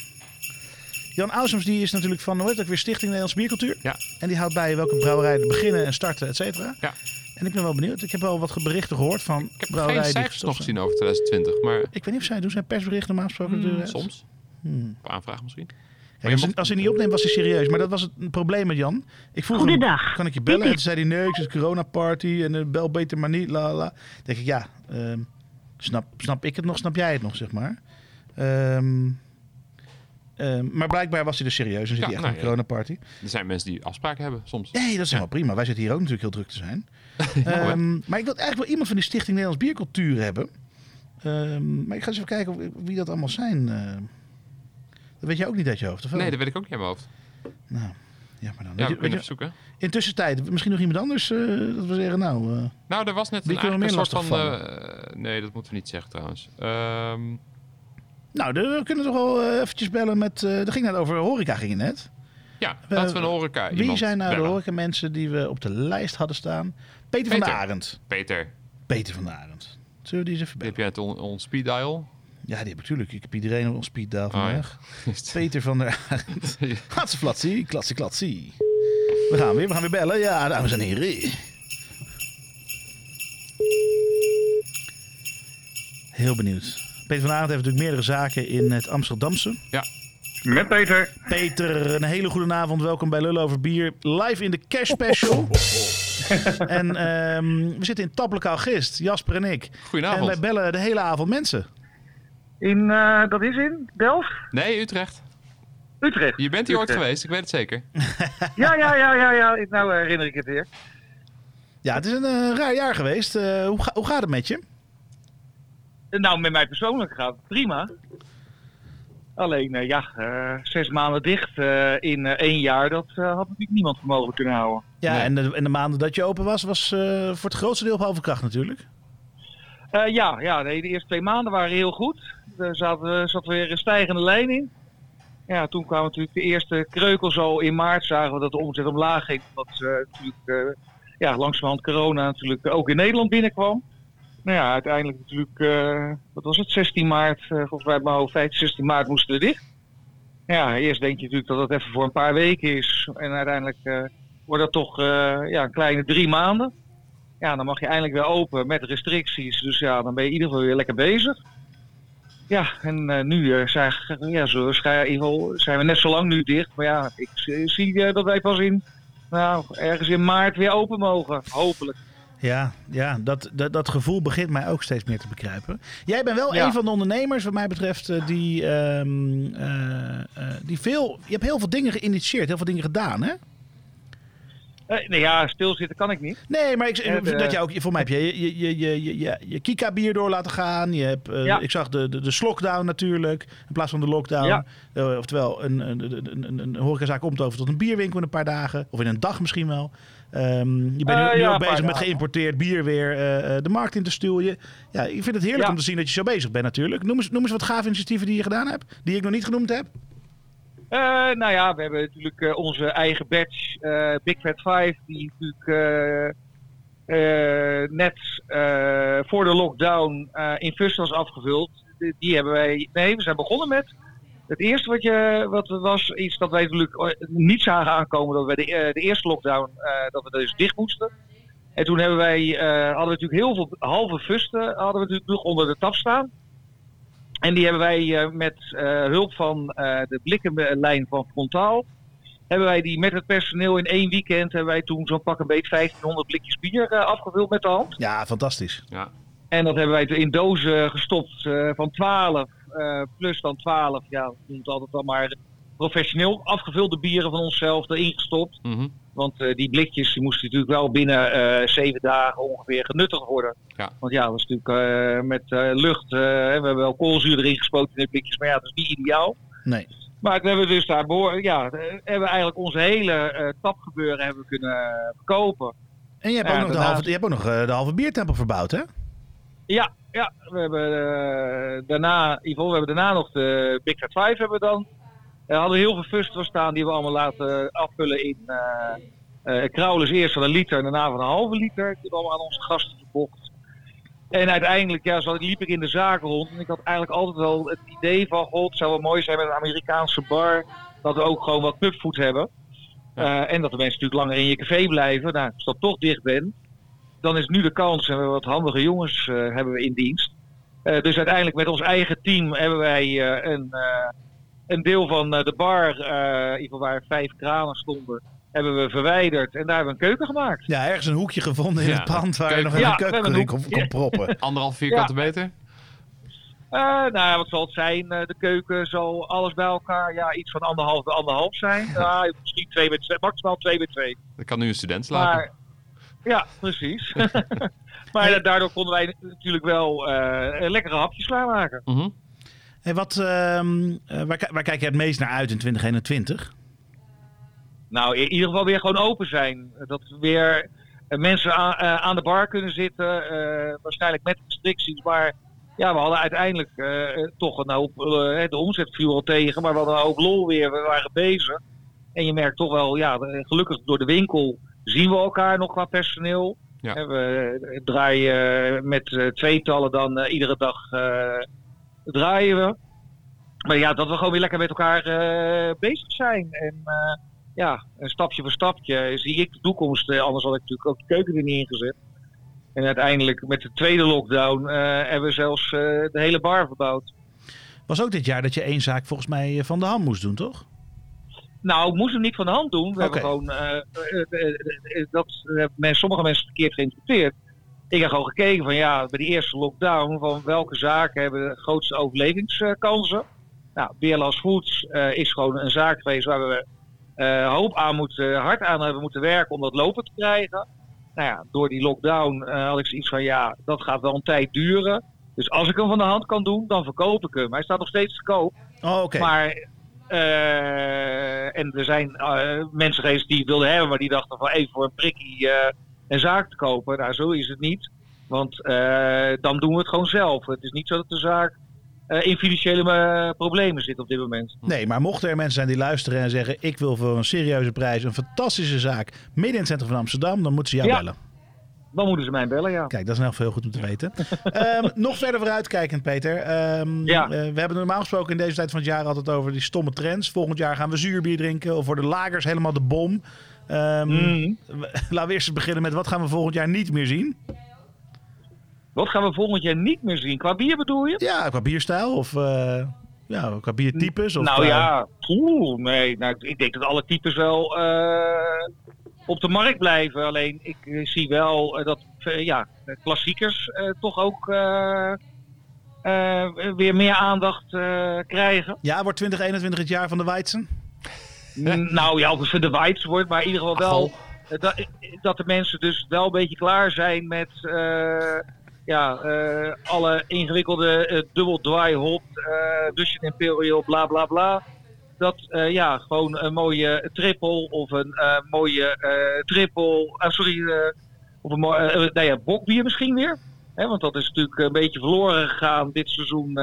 Jan Ausums die is natuurlijk van, hoe heet dat weer, Stichting Nederlandse Biercultuur. Ja. En die houdt bij welke brouwerijen beginnen en starten, et cetera. Ja. En ik ben wel benieuwd. Ik heb wel wat berichten gehoord van Ik heb geen cijfers nog gezien over 2020, maar Ik weet niet of zij doen zijn persberichten normaal gesproken. de uit? soms. Hmm. Op aanvraag misschien. Als, hij, als hij niet opneemt, was hij serieus. Maar dat was het een probleem met Jan. Ik vroeg hem, Goedendag. kan ik je bellen? En toen zei hij, nee, het is coronaparty en bel beter maar niet, la la. Dan denk ik, ja, ehm, snap, snap ik het nog, snap jij het nog, zeg maar. Ehm, ehm, maar blijkbaar was hij dus serieus en zit Ja, hij echt nou op een ja. coronaparty. Er zijn mensen die afspraken hebben, soms. Nee, dat is helemaal prima. Wij zitten hier ook natuurlijk heel druk te zijn. Ehm, maar ik wil eigenlijk wel iemand van die Stichting Nederlands Biercultuur hebben. Ehm, maar ik ga eens even kijken wie dat allemaal zijn. eh. dat weet je ook niet uit je hoofd, of wel? Nee, dat weet ik ook niet in mijn hoofd. Nou, ja, maar dan. Ja, Weet we je- zoeken. Intussen tijd, misschien nog iemand anders eh, dat we zeggen, nou, eh, Nou, er was net een, een soort van... nee, dat moeten we niet zeggen trouwens. Ehm, nou, we kunnen toch wel eventjes bellen met, er ging net over horeca, ging het net. ja, laten we een horeca Wie zijn nou de horeca mensen die we op de lijst hadden staan? Peter, van der Arend. Peter, Peter van der Arend. Zullen we die eens even bellen? heb jij het on, on speed dial. Ja, die heb ik natuurlijk. Ik heb iedereen op ons speed dial Oh, ja. vandaag. Peter van der Arend. Gatse flatsie, klatsie, klatsie. We gaan weer, we gaan weer bellen. Ja, dames en heren. Heel benieuwd. Peter van Arend heeft natuurlijk meerdere zaken in het Amsterdamse. Met Peter. Peter, een hele goede avond. Welkom bij Lullen over Bier. Live in de Cash Special. en ehm, we zitten in Taplokaal Gist, Jasper en ik. En Goedenavond. wij bellen de hele avond mensen. In, eh, dat is in Delft? Nee, Utrecht. Utrecht. Je bent hier ooit geweest, ik weet het zeker. Ja, ja, ja, ja, ja. Nou herinner ik het weer. Ja, het is een eh, raar jaar geweest. Eh, hoe, ga- hoe gaat het met je? Nou, met mij persoonlijk gaat het prima. Alleen, eh, ja, eh, zes maanden dicht eh, in eh, één jaar, dat eh, had natuurlijk niemand voor mogelijk kunnen houden. Ja, Nee. en, de, en de maanden dat je open was, was eh, voor het grootste deel op halve kracht natuurlijk. Eh, ja, ja nee, de eerste twee maanden waren heel goed. Er zat, eh, zat weer een stijgende lijn in. Ja, toen kwamen natuurlijk de eerste kreukels al in maart. Zagen we dat de omzet omlaag ging. Omdat eh, natuurlijk eh, ja, langzamerhand corona natuurlijk ook in Nederland binnenkwam. Nou ja, uiteindelijk natuurlijk, eh, wat was het, 16 maart, eh, volgens mij mijn hoofd, 15, 16 maart moesten we dicht. Ja, eerst denk je natuurlijk dat dat even voor een paar weken is. En uiteindelijk eh, wordt dat toch ja, een kleine drie maanden. Ja, dan mag je eindelijk weer open met restricties. Dus ja, dan ben je in ieder geval weer lekker bezig. Ja, en nu zijn, ja, zo, zijn we net zo lang nu dicht. Maar ja, ik zie- dat wij pas in, nou, ergens in maart weer open mogen. Hopelijk. Ja, ja dat, dat, dat gevoel begint mij ook steeds meer te begrijpen. Jij bent wel Ja. een van de ondernemers, wat mij betreft, eh, die, ehm, eh, eh, die veel... Je hebt heel veel dingen geïnitieerd, heel veel dingen gedaan, hè? Nee, ja, stilzitten kan ik niet. Nee, maar ik, En, dat jij ook, voor mij heb je je, je, je, je, je, je Kika-bier door laten gaan. Je hebt, Ja. Ik zag de, de, de slockdown natuurlijk, in plaats van de lockdown. Ja. Oftewel, een, een, een, een, een horecazaak komt over tot een bierwinkel in een paar dagen. Of in een dag misschien wel. Ehm, je bent nu, Eh, nu ja, ook bezig met dagen. geïmporteerd bier weer eh, eh, de markt in te stuwen. Ja, ik vind het heerlijk om te zien dat je zo bezig bent natuurlijk. Noem eens, noem eens wat gave initiatieven die je gedaan hebt. Die ik nog niet genoemd heb. Eh, nou ja, we hebben natuurlijk onze eigen badge, Big Fat Five, die natuurlijk net voor de lockdown in Fust was afgevuld. Die, die hebben wij, nee, we zijn begonnen met het eerste wat, je, wat was iets dat wij natuurlijk niet zagen aankomen, dat we de, eh, de eerste lockdown, eh, dat we dus dicht moesten. En toen hebben wij, eh, hadden we natuurlijk heel veel halve fusten hadden we natuurlijk nog onder de tap staan. En die hebben wij eh, met eh, hulp van eh, de blikkenlijn van Frontaal. Hebben wij die met het personeel in één weekend. Hebben wij toen zo'n pak een beet 1500 blikjes bier eh, afgevuld met de hand. Ja, fantastisch. Ja. En dat hebben wij in dozen gestopt eh, van 12 eh, plus dan 12. Ja, we doen het altijd dan maar professioneel afgevulde bieren van onszelf erin gestopt. Mhm. Want eh, die blikjes die moesten natuurlijk wel binnen eh, zeven dagen ongeveer genuttigd worden. Ja. Want ja, dat is natuurlijk eh, met eh, lucht. eh, we hebben wel koolzuur erin gespoten in de blikjes, maar ja, dat is niet ideaal. Nee. Maar we hebben dus daar ja, eh, hebben we eigenlijk onze hele eh, tapgebeuren hebben we kunnen verkopen. En je hebt Ja, ook nog, de, halve, je hebt ook nog eh, de halve biertempel verbouwd, hè? Ja, ja, we hebben eh, daarna, Yvonne, we hebben daarna nog de Big Fat 5 hebben we dan. We hadden heel veel fusters staan die we allemaal laten afvullen in eh eh Kraulers eerst van een liter en daarna van een halve liter. Hebben we allemaal aan onze gasten verkocht. En uiteindelijk, ja, zo liep ik in de zaken rond. En ik had eigenlijk altijd wel het idee van, god, het zou wel mooi zijn met een Amerikaanse bar. Dat we ook gewoon wat clubfood hebben. Eh, en dat de mensen natuurlijk langer in je café blijven. Nou, als ik dat toch dicht ben, dan is nu de kans. En we hebben wat handige jongens eh, hebben we in dienst. Eh, dus uiteindelijk met ons eigen team hebben wij eh, een, eh, een deel van eh, de bar, eh, in ieder geval waar vijf kranen stonden, hebben we verwijderd. En daar hebben we een keuken gemaakt. Ja, ergens een hoekje gevonden in Ja, het pand waar je keuken. nog even Ja, een we keuken hebben in een kon, hoek- kon proppen. Anderhalf vierkante meter? Eh, nou ja, wat zal het zijn? Eh, de keuken zal alles bij elkaar ja, iets van anderhalf bij anderhalf zijn. Ja, misschien twee bij twee, maximaal twee bij twee. Dan kan nu een student slapen. Maar, ja, precies. maar daardoor konden wij natuurlijk wel eh, lekkere hapjes klaarmaken. Mhm. Hey, wat, ehm, eh, waar, waar kijk je het meest naar uit in 2021? Nou, in ieder geval weer gewoon open zijn. Dat weer eh, mensen aan, eh, aan de bar kunnen zitten. eh, waarschijnlijk met restricties. Maar ja, we hadden uiteindelijk eh, toch een hoop. de omzet viel al tegen. Maar we hadden een hoop lol weer. We waren bezig. En je merkt toch wel, ja, gelukkig door de winkel zien we elkaar nog qua personeel. Ja. We draaien eh, met eh, tweetallen dan eh, iedere dag draaien we. Maar ja, dat we gewoon weer lekker met elkaar bezig zijn. En ja, een stapje voor stapje zie ik de toekomst. Anders had ik natuurlijk ook de keuken er niet ingezet. En uiteindelijk met de tweede lockdown hebben we zelfs de hele bar verbouwd. Was ook dit jaar dat je één zaak volgens mij van de hand moest doen, toch? Nou, ik moest hem niet van de hand doen. We hebben gewoon, eh, eh, eh, dat hebben sommige mensen verkeerd geïnterpreteerd. Ik heb gewoon gekeken van ja, bij die eerste lockdown, van welke zaken hebben de grootste overlevingskansen. Nou, Beerlas Foods is gewoon een zaak geweest waar we hoop aan moeten, hard aan hebben moeten werken om dat lopen te krijgen. Nou ja, door die lockdown had ik zoiets van ja, dat gaat wel een tijd duren. Dus als ik hem van de hand kan doen, dan verkoop ik hem. Hij staat nog steeds te koop. Oh. Maar, eh, en er zijn eh, mensen geweest die het wilden hebben, maar die dachten van even voor een prikkie eh, een zaak te kopen. Nou, zo is het niet. Want dan doen we het gewoon zelf. Het is niet zo dat de zaak in financiële problemen zit op dit moment. Nee, maar mochten er mensen zijn die luisteren en zeggen... ik wil voor een serieuze prijs een fantastische zaak midden in het centrum van Amsterdam... dan moeten ze jou Ja. bellen. Dan moeten ze mij bellen, ja. Kijk, dat is geval heel goed om te weten. Ehm, nog verder vooruitkijkend, Peter. Ehm, Ja. eh, we hebben normaal gesproken in deze tijd van het jaar altijd over die stomme trends. Volgend jaar gaan we zuurbier drinken of voor de lagers helemaal de bom. We- Laten we eerst eens beginnen met wat gaan we volgend jaar niet meer zien? Wat gaan we volgend jaar niet meer zien? Qua bier bedoel je? Ja, qua bierstijl of eh, ja, qua biertypes? Of, nou ja, oeh, nee. Nou, ik denk dat alle types wel eh, op de markt blijven. Alleen ik eh, zie wel eh, dat eh, ja, klassiekers toch ook weer meer aandacht krijgen. Ja, wordt 2021 het jaar van de Weizen? N- Nou ja, of het de Whites wordt, maar in ieder geval wel dat, dat de mensen dus wel een beetje klaar zijn met ja, alle ingewikkelde eh, dubbel dry hop, eh Russian Imperial, bla bla bla. Dat eh, ja, gewoon een mooie triple of een eh, mooie eh triple, sorry, of een mooie, nou ja, bokbier misschien weer. Hè, want dat is natuurlijk een beetje verloren gegaan dit seizoen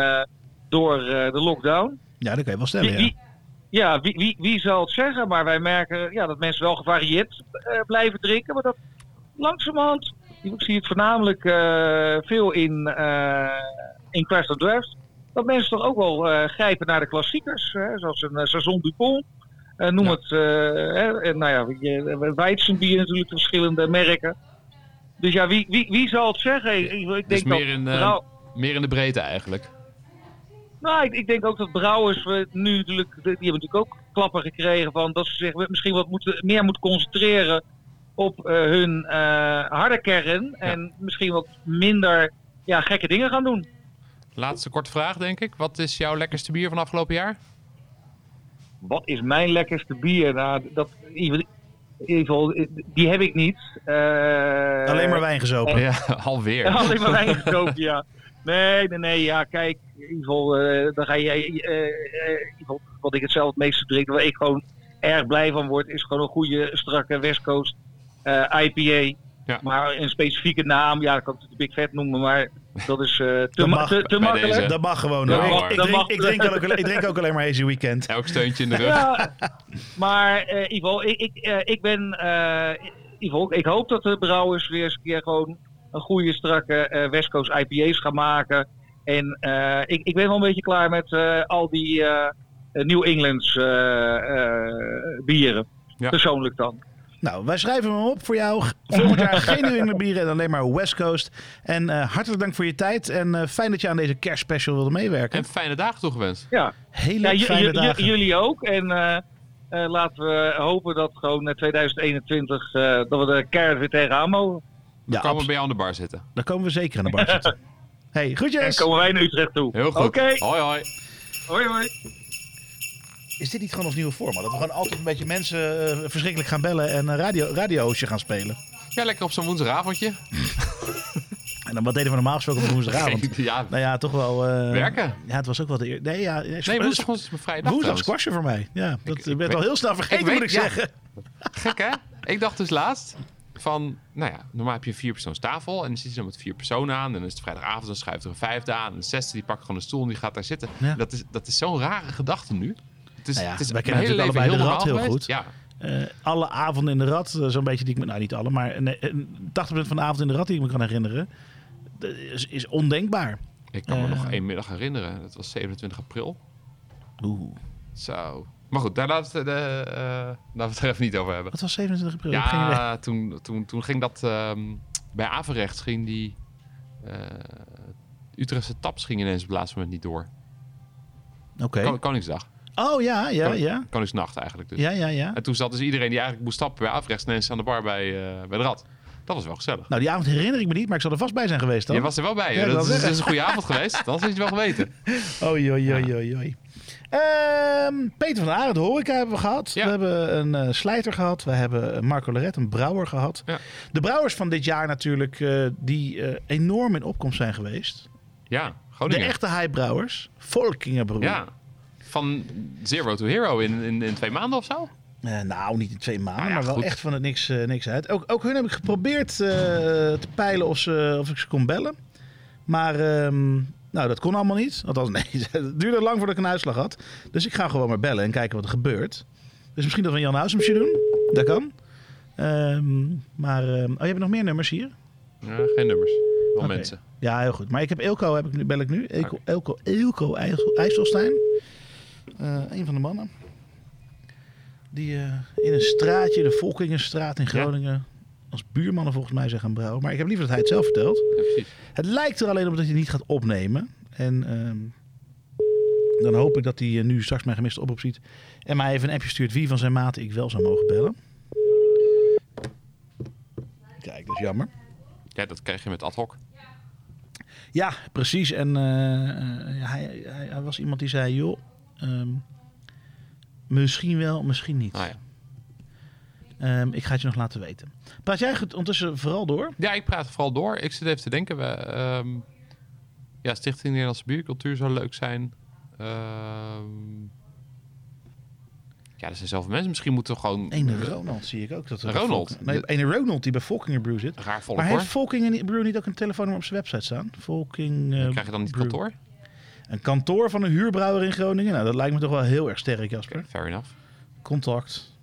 door de lockdown. Ja, dat kan je wel stellen, Wie, ja. wie, ja, wie, wie, wie zal het zeggen? Maar wij merken ja, dat mensen wel gevarieerd blijven drinken. Maar dat langzamerhand, ik zie het voornamelijk veel in, in Crash Draft. Dat mensen toch ook wel eh, grijpen naar de klassiekers. Hè, zoals een uh, Saison Dupont. Eh, noem Ja. het, eh, hè, en nou ja, Weizenbier natuurlijk, verschillende merken. Dus ja, wie, wie, wie zal het zeggen? Ik, ik denk Dus dat meer in, eh, Meer in de breedte eigenlijk. nou, ik, ik denk ook dat brouwers we nu natuurlijk, die hebben natuurlijk ook klappen gekregen van dat ze zich misschien wat moeten, meer moeten concentreren op eh, hun eh, harde kern en misschien wat minder ja, gekke dingen gaan doen. Laatste korte vraag, denk ik. Wat is jouw lekkerste bier van afgelopen jaar? Wat is mijn lekkerste bier? Nou, dat, in ieder geval, die heb ik niet. Eh, Alleen maar wijn gezopen. Ja, alweer. Alleen maar wijn gekocht, ja. Nee, nee, nee, ja, kijk, in ieder geval, eh, dan ga je, eh, eh, in ieder geval, wat ik het zelf het meeste drink, waar ik gewoon erg blij van word, is gewoon een goede, strakke West Coast eh, IPA. Ja. Maar een specifieke naam, ja, dat kan ik de Big Fat noemen, maar dat is eh, te, Dat mag te, te makkelijk. deze. Dat mag gewoon. Ja, hoor. ik, ik, drink, ik, drink ook, ik drink ook alleen maar Hazy Weekend. Elk steuntje in de rug. Ja, maar eh, ieder geval, ik, ik, eh, ik ben, eh, geval, ik hoop dat de brouwers weer eens een keer gewoon een goede, strakke eh West Coast IPA's gaan maken. En eh, ik, ik ben wel een beetje klaar met eh, al die eh, New Englands eh, eh, bieren. Ja. Persoonlijk dan. Nou, wij schrijven hem op voor jou. Volgend jaar geen New England bieren en alleen maar West Coast. En eh, hartelijk dank voor je tijd. En eh, fijn dat je aan deze kerstspecial wilde meewerken. En fijne dagen toegewenst. Ja, Hele ja fijne dagen. jullie ook. En eh, eh, laten we hopen dat gewoon eh, 2021 eh, dat we er keihard weer tegenaan mogen. We Ja, komen abs- bij jou aan de bar zitten. Dan komen we zeker aan de bar zitten. Hey, En groetjes. komen wij naar Utrecht toe. Heel goed. Oké, Hoi hoi. hoi hoi. Is dit niet gewoon ons nieuwe format? Dat we gewoon altijd een beetje mensen eh, verschrikkelijk gaan bellen en een radio, radiootje gaan spelen. Ja, lekker op zo'n woensdagavondje. En dan wat deden we normaal gesproken op woensdagavond? ja, Nou ja, toch wel... eh, Werken? Ja, het was ook wel de eer... Nee, ja, nee, nee, woensdag is mijn vrije dag Woensdag trouwens. squashen voor mij. Ja, dat ik werd weet- al heel snel vergeten, ik moet weet- ik ja. zeggen. Gek hè? Ik dacht dus laatst van, nou ja, normaal heb je een vierpersoonstafel en dan zit je dan met vier personen aan. En dan is het vrijdagavond, dan schuift er een vijfde aan. En de zesde die pakt gewoon een stoel en die gaat daar zitten. Ja. Dat is, dat is zo'n rare gedachte nu. Het is, Nou ja, het is wij kennen natuurlijk allebei de heel rat normaal heel goed. Ja, Eh, alle avonden in de rad, eh, zo'n beetje die ik me... Nou, niet alle, maar eh, eh, 80% van de avond in de rad die ik me kan herinneren... is, is ondenkbaar. ik kan me nog één middag herinneren. Dat was 27 april. Oeh. Zo. Maar goed, daar laten we het, laten we het er even niet over hebben. Wat was 27 april? Ja, toen, toen, toen ging dat... ehm, bij Averechts ging die... eh Utrechtse taps ging ineens op het laatste moment niet door. Oké. Kon- Koningsdag. Oh ja, ja, Kon- ja. Koningsnacht eigenlijk dus. Ja, ja, ja. En toen zat dus iedereen die eigenlijk moest stappen bij ineens aan de bar bij, eh, bij de Rad. Dat was wel gezellig. Nou, die avond herinner ik me niet, maar ik zal er vast bij zijn geweest dan. Je was er wel bij. Ja, dat is, is een goede avond geweest. Dat had je wel geweten. Oei, oei, oei, oei, oei. Ehm, Peter van Aarde, de horeca hebben we gehad. Ja. We hebben een eh, slijter gehad. We hebben Marco Leret, een brouwer gehad. Ja. De brouwers van dit jaar natuurlijk, eh, die enorm in opkomst zijn geweest. Ja, De Groningen. echte hypebrouwers. Volkingenbroer. Ja. Van zero to hero in, in, in twee maanden of zo? Eh, nou, niet in twee maanden, Nou ja, maar wel goed. echt van het niks, eh, niks uit. Ook, ook hun heb ik geprobeerd eh, te peilen of, ze, of ik ze kon bellen. Maar ehm, nou, dat kon allemaal niet. Althans, nee, het duurde lang voordat ik een uitslag had. Dus ik ga gewoon maar bellen en kijken wat er gebeurt. Dus misschien dat we een Jan Huisumsje doen. Dat kan. Ehm, maar, ehm, oh, je hebt nog meer nummers hier? Ja, geen nummers. Wel mensen. Ja, heel goed. Maar ik heb Elko, heb ik nu, bel ik nu. Elko, Elko, Elko IJssel- IJsselstein. Eh, een van de mannen. Die eh, in een straatje, de Volkingenstraat in Groningen, als buurmannen volgens mij zijn gaan brouwen. Maar ik heb liever dat hij het zelf vertelt. Ja. Het lijkt er alleen op dat hij niet gaat opnemen. En ehm, dan hoop ik dat hij eh, nu straks mijn gemiste oproep ziet. En mij even een appje stuurt wie van zijn maten ik wel zou mogen bellen. Kijk, dat is jammer. Ja, dat krijg je met ad hoc. Ja, precies. En hij, hij, hij was iemand die zei, joh, ehm, misschien wel, misschien niet. Nou ja. Ehm, ik ga het je nog laten weten. Praat jij goed ondertussen vooral door? ja, ik praat vooral door. Ik zit even te denken. We, ehm, ja, Stichting Nederlandse Biercultuur zou leuk zijn. Ehm, ja, er zijn zoveel mensen. Misschien moeten we gewoon... Ene Ronald zie ik ook. Dat er Ronald? Volk- nee, ene Ronald die bij Volkinger Brew zit. Raar volk Maar hoor. heeft Volkinger Brew niet ook een telefoonnummer op zijn website staan? Volking eh, Krijg je dan niet Brew. kantoor? Een kantoor van een huurbrouwer in Groningen? Nou, dat lijkt me toch wel heel erg sterk, Jasper. Fair enough. Contact.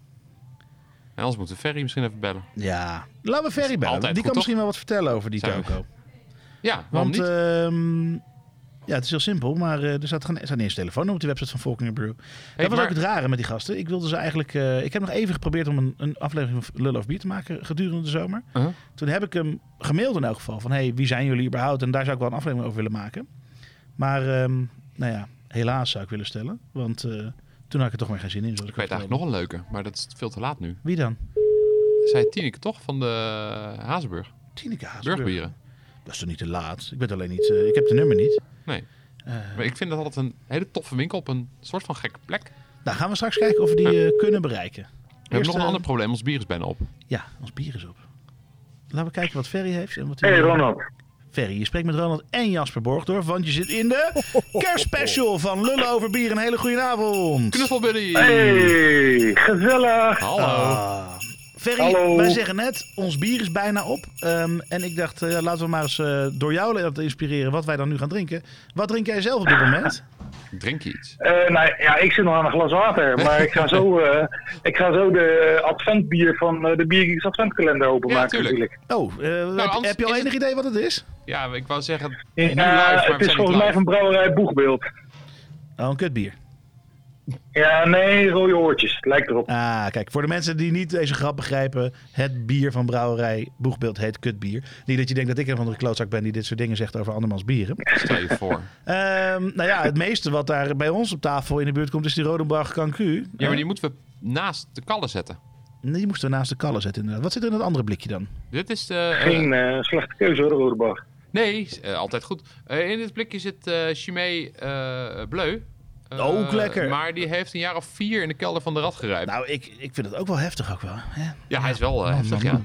En anders moeten we Ferry misschien even bellen. Ja, laten we Ferry bellen. Die kan misschien wel wat vertellen over die toko. Ja, waarom Want niet? ehm, ja, het is heel simpel, maar eh, er staat, geen, eens telefoon op de website van Volkinger Brew. dat was maar- ook het rare met die gasten. Ik wilde ze eigenlijk. eh, ik heb nog even geprobeerd om een, een aflevering van Lullen of Bier te maken gedurende de zomer. Uh-huh. Toen heb ik hem gemaild in elk geval van hey, wie zijn jullie überhaupt? En daar zou ik wel een aflevering over willen maken. Maar ehm, nou ja, helaas zou ik willen stellen, want eh, toen had ik er toch maar geen zin in. zoals Ik weet eigenlijk nog een leuke, maar dat is veel te laat nu. Wie dan? Zij Tineke toch van de Hazenburg? Tineke Haasburg. Burgbieren. Dat is toch niet te laat? Ik weet alleen niet. eh, ik heb de nummer niet. Nee. Eh, Maar ik vind dat altijd een hele toffe winkel op een soort van gekke plek. nou, gaan we straks kijken of we die eh, kunnen bereiken. We hebben nog een eh, ander probleem, ons bier is bijna op. Ja, ons bier is op. Laten we kijken wat Ferry heeft. En wat hij- Hey Ronald. Ferry, je spreekt met Ronald en Jasper Borgdorf, want je zit in de kerstspecial van Lullen over bier. Een hele goede avond. Knuffelbuddy! Hey, gezellig. Hallo! Ah. Ferry, Hallo. wij zeggen net, ons bier is bijna op. Ehm, en ik dacht, eh, laten we maar eens eh, door jou laten inspireren wat wij dan nu gaan drinken. Wat drink jij zelf op dit moment? Drink je iets? Eh, nou ja, ik zit nog aan een glas water, maar ik ga zo, eh, ik ga zo de adventbier van eh, de Biergeeks adventkalender openmaken Ja, tuurlijk. natuurlijk. Oh, eh, heb, anders heb je al enig idee wat het is? Ja, ik wou zeggen, Ja, live, het is volgens mij van brouwerij Boegbeeld. Oh, een kutbier. Ja, nee, rode oortjes, lijkt erop. Ah, kijk, voor de mensen die niet deze grap begrijpen. Het bier van brouwerij Boegbeeld heet kutbier. Niet dat je denkt dat ik een van de klootzak ben die dit soort dingen zegt over andermans bieren. Stel je voor. Ehm, nou ja, het meeste wat daar bij ons op tafel in de buurt komt is die Rodenbach Cancu. Ja, maar die moeten we naast de kallen zetten. Nee, die moesten we naast de kallen zetten inderdaad. Wat zit er in dat andere blikje dan? Dit is de... eh, Geen eh, slechte keuze hoor, de Rode Bar. nee, eh, altijd goed. Eh, in dit blikje zit eh Chimay eh Bleu. Eh, Ook lekker. Maar die heeft een jaar of vier in de kelder van de rat gerijpt. Nou, ik, ik vind het ook wel heftig ook wel. Hè? ja, hij is wel eh, Man, heftig, man, ja.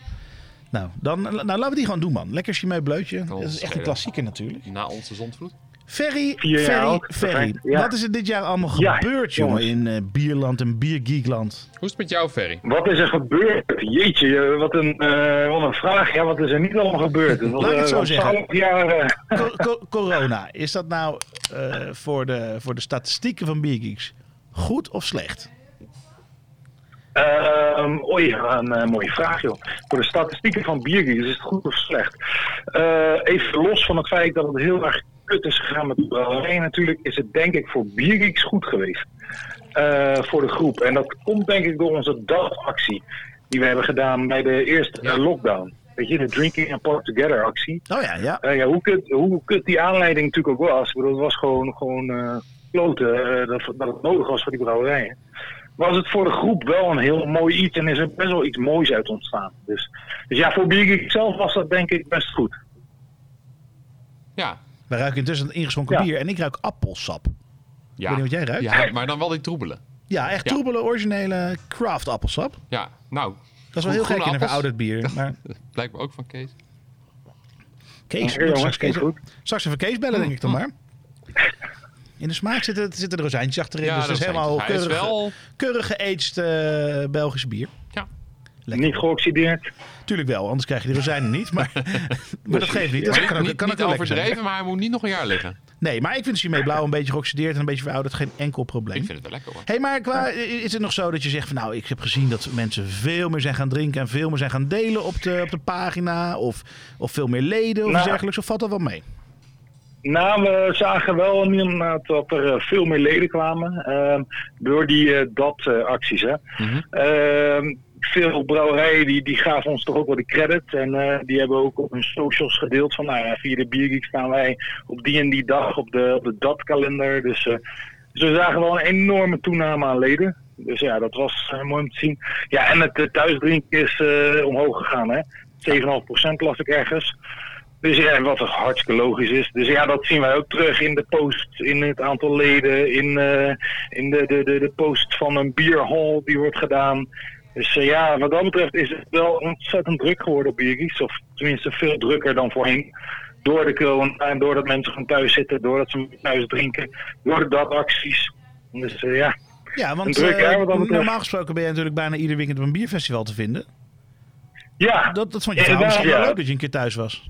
Nou, dan, nou, laten we die gewoon doen, man. Lekker Chimay Bleutje. Dat is echt een klassieker natuurlijk. Na onze zondvloed. Ferry, Vier Ferry, Ferry. ja. Wat is er dit jaar allemaal Ja, gebeurd, jongen, in eh, Bierland en Biergeekland? Hoe is het met jou, Ferry? Wat is er gebeurd? Jeetje, eh, wat een, eh, wat een vraag. Ja, wat is er niet allemaal gebeurd? Laat ik het zo zeggen. 12 jaar, eh, Co- co- corona, is dat nou eh, voor, de, voor de statistieken van Biergeeks goed of slecht? Ehm oei, een mooie vraag joh. Voor de statistieken van Biergeeks is het goed of slecht? Eh, even los van het feit dat het heel erg kut is gegaan met de brouwerij natuurlijk, is het denk ik voor Biergeeks goed geweest. Eh, voor de groep. En dat komt denk ik door onze dagactie die we hebben gedaan bij de eerste Ja. lockdown. Weet je, de Drinking and Park Together actie. Oh ja, ja. Eh, ja, hoe, kut, hoe kut die aanleiding natuurlijk ook was. Ik bedoel, het was gewoon, gewoon eh kloten dat, dat het nodig was voor die brouwerijen. Was het voor de groep wel een heel mooi iets en is er best wel iets moois uit ontstaan. Dus, dus ja, voor Biergeek zelf was dat denk ik best goed. Ja. We ruiken intussen ingeschonken Ja. bier en ik ruik appelsap. Ja. weet niet wat jij ruikt. Ja, maar dan wel die troebelen. Ja, echt Ja. troebele, originele craft appelsap. Ja, nou, Dat is wel heel gek in een verouderd bier. Maar blijkt me ook van Kees. Kees, Ja, straks, Kees, goed. straks even Kees bellen, denk ik dan maar. In de smaak zitten, zitten de rozijntjes achterin. Ja, dus het is dat helemaal keurig, wel... keurig geaged eh, Belgisch bier. Lekker. Niet geoxideerd. Tuurlijk wel, anders krijg je de rozijnen niet. Maar, maar dat geeft niet. Dat Maar kan ook, kan niet overdreven, maar hij moet niet nog een jaar liggen. Nee, maar ik vind Chimay Blauw een beetje geoxideerd en een beetje verouderd. Geen enkel probleem. Ik vind het wel lekker hoor. Hé, hey, maar qua, is het nog zo dat je zegt van nou, ik heb gezien dat mensen veel meer zijn gaan drinken en veel meer zijn gaan delen op de, op de pagina of, of veel meer leden of Nou. dergelijks? Of valt dat wel mee? Nou, we zagen wel inderdaad dat er eh, veel meer leden kwamen. ehm, door die eh, dat-acties. hè. Mhm. Ehm, veel brouwerijen die, die gaven ons toch ook wel de credit. En eh, die hebben ook op hun socials gedeeld van... Nou ja, via de Biergeek staan wij op die en die dag op de, op de dat-kalender. Dus, eh, we zagen wel een enorme toename aan leden. Dus ja, dat was eh, mooi om te zien. Ja, en het eh, thuisdrinken is eh, omhoog gegaan, hè. 7,5% las ik ergens. Dus ja, wat hartstikke logisch is. Dus ja, dat zien wij ook terug in de post, in het aantal leden, in, eh, in de, de, de, de post van een bierhall die wordt gedaan. Dus eh, ja, wat dat betreft is het wel ontzettend druk geworden op Biergies. Of tenminste veel drukker dan voorheen. Door de corona en doordat mensen gewoon thuis zitten, doordat ze thuis drinken, door de datacties. Dus eh, ja, Ja, want druk, hè, eh, wat dat betreft. normaal gesproken ben je natuurlijk bijna ieder weekend op een bierfestival te vinden. ja. Dat, dat vond je misschien wel ja. leuk dat je een keer thuis was.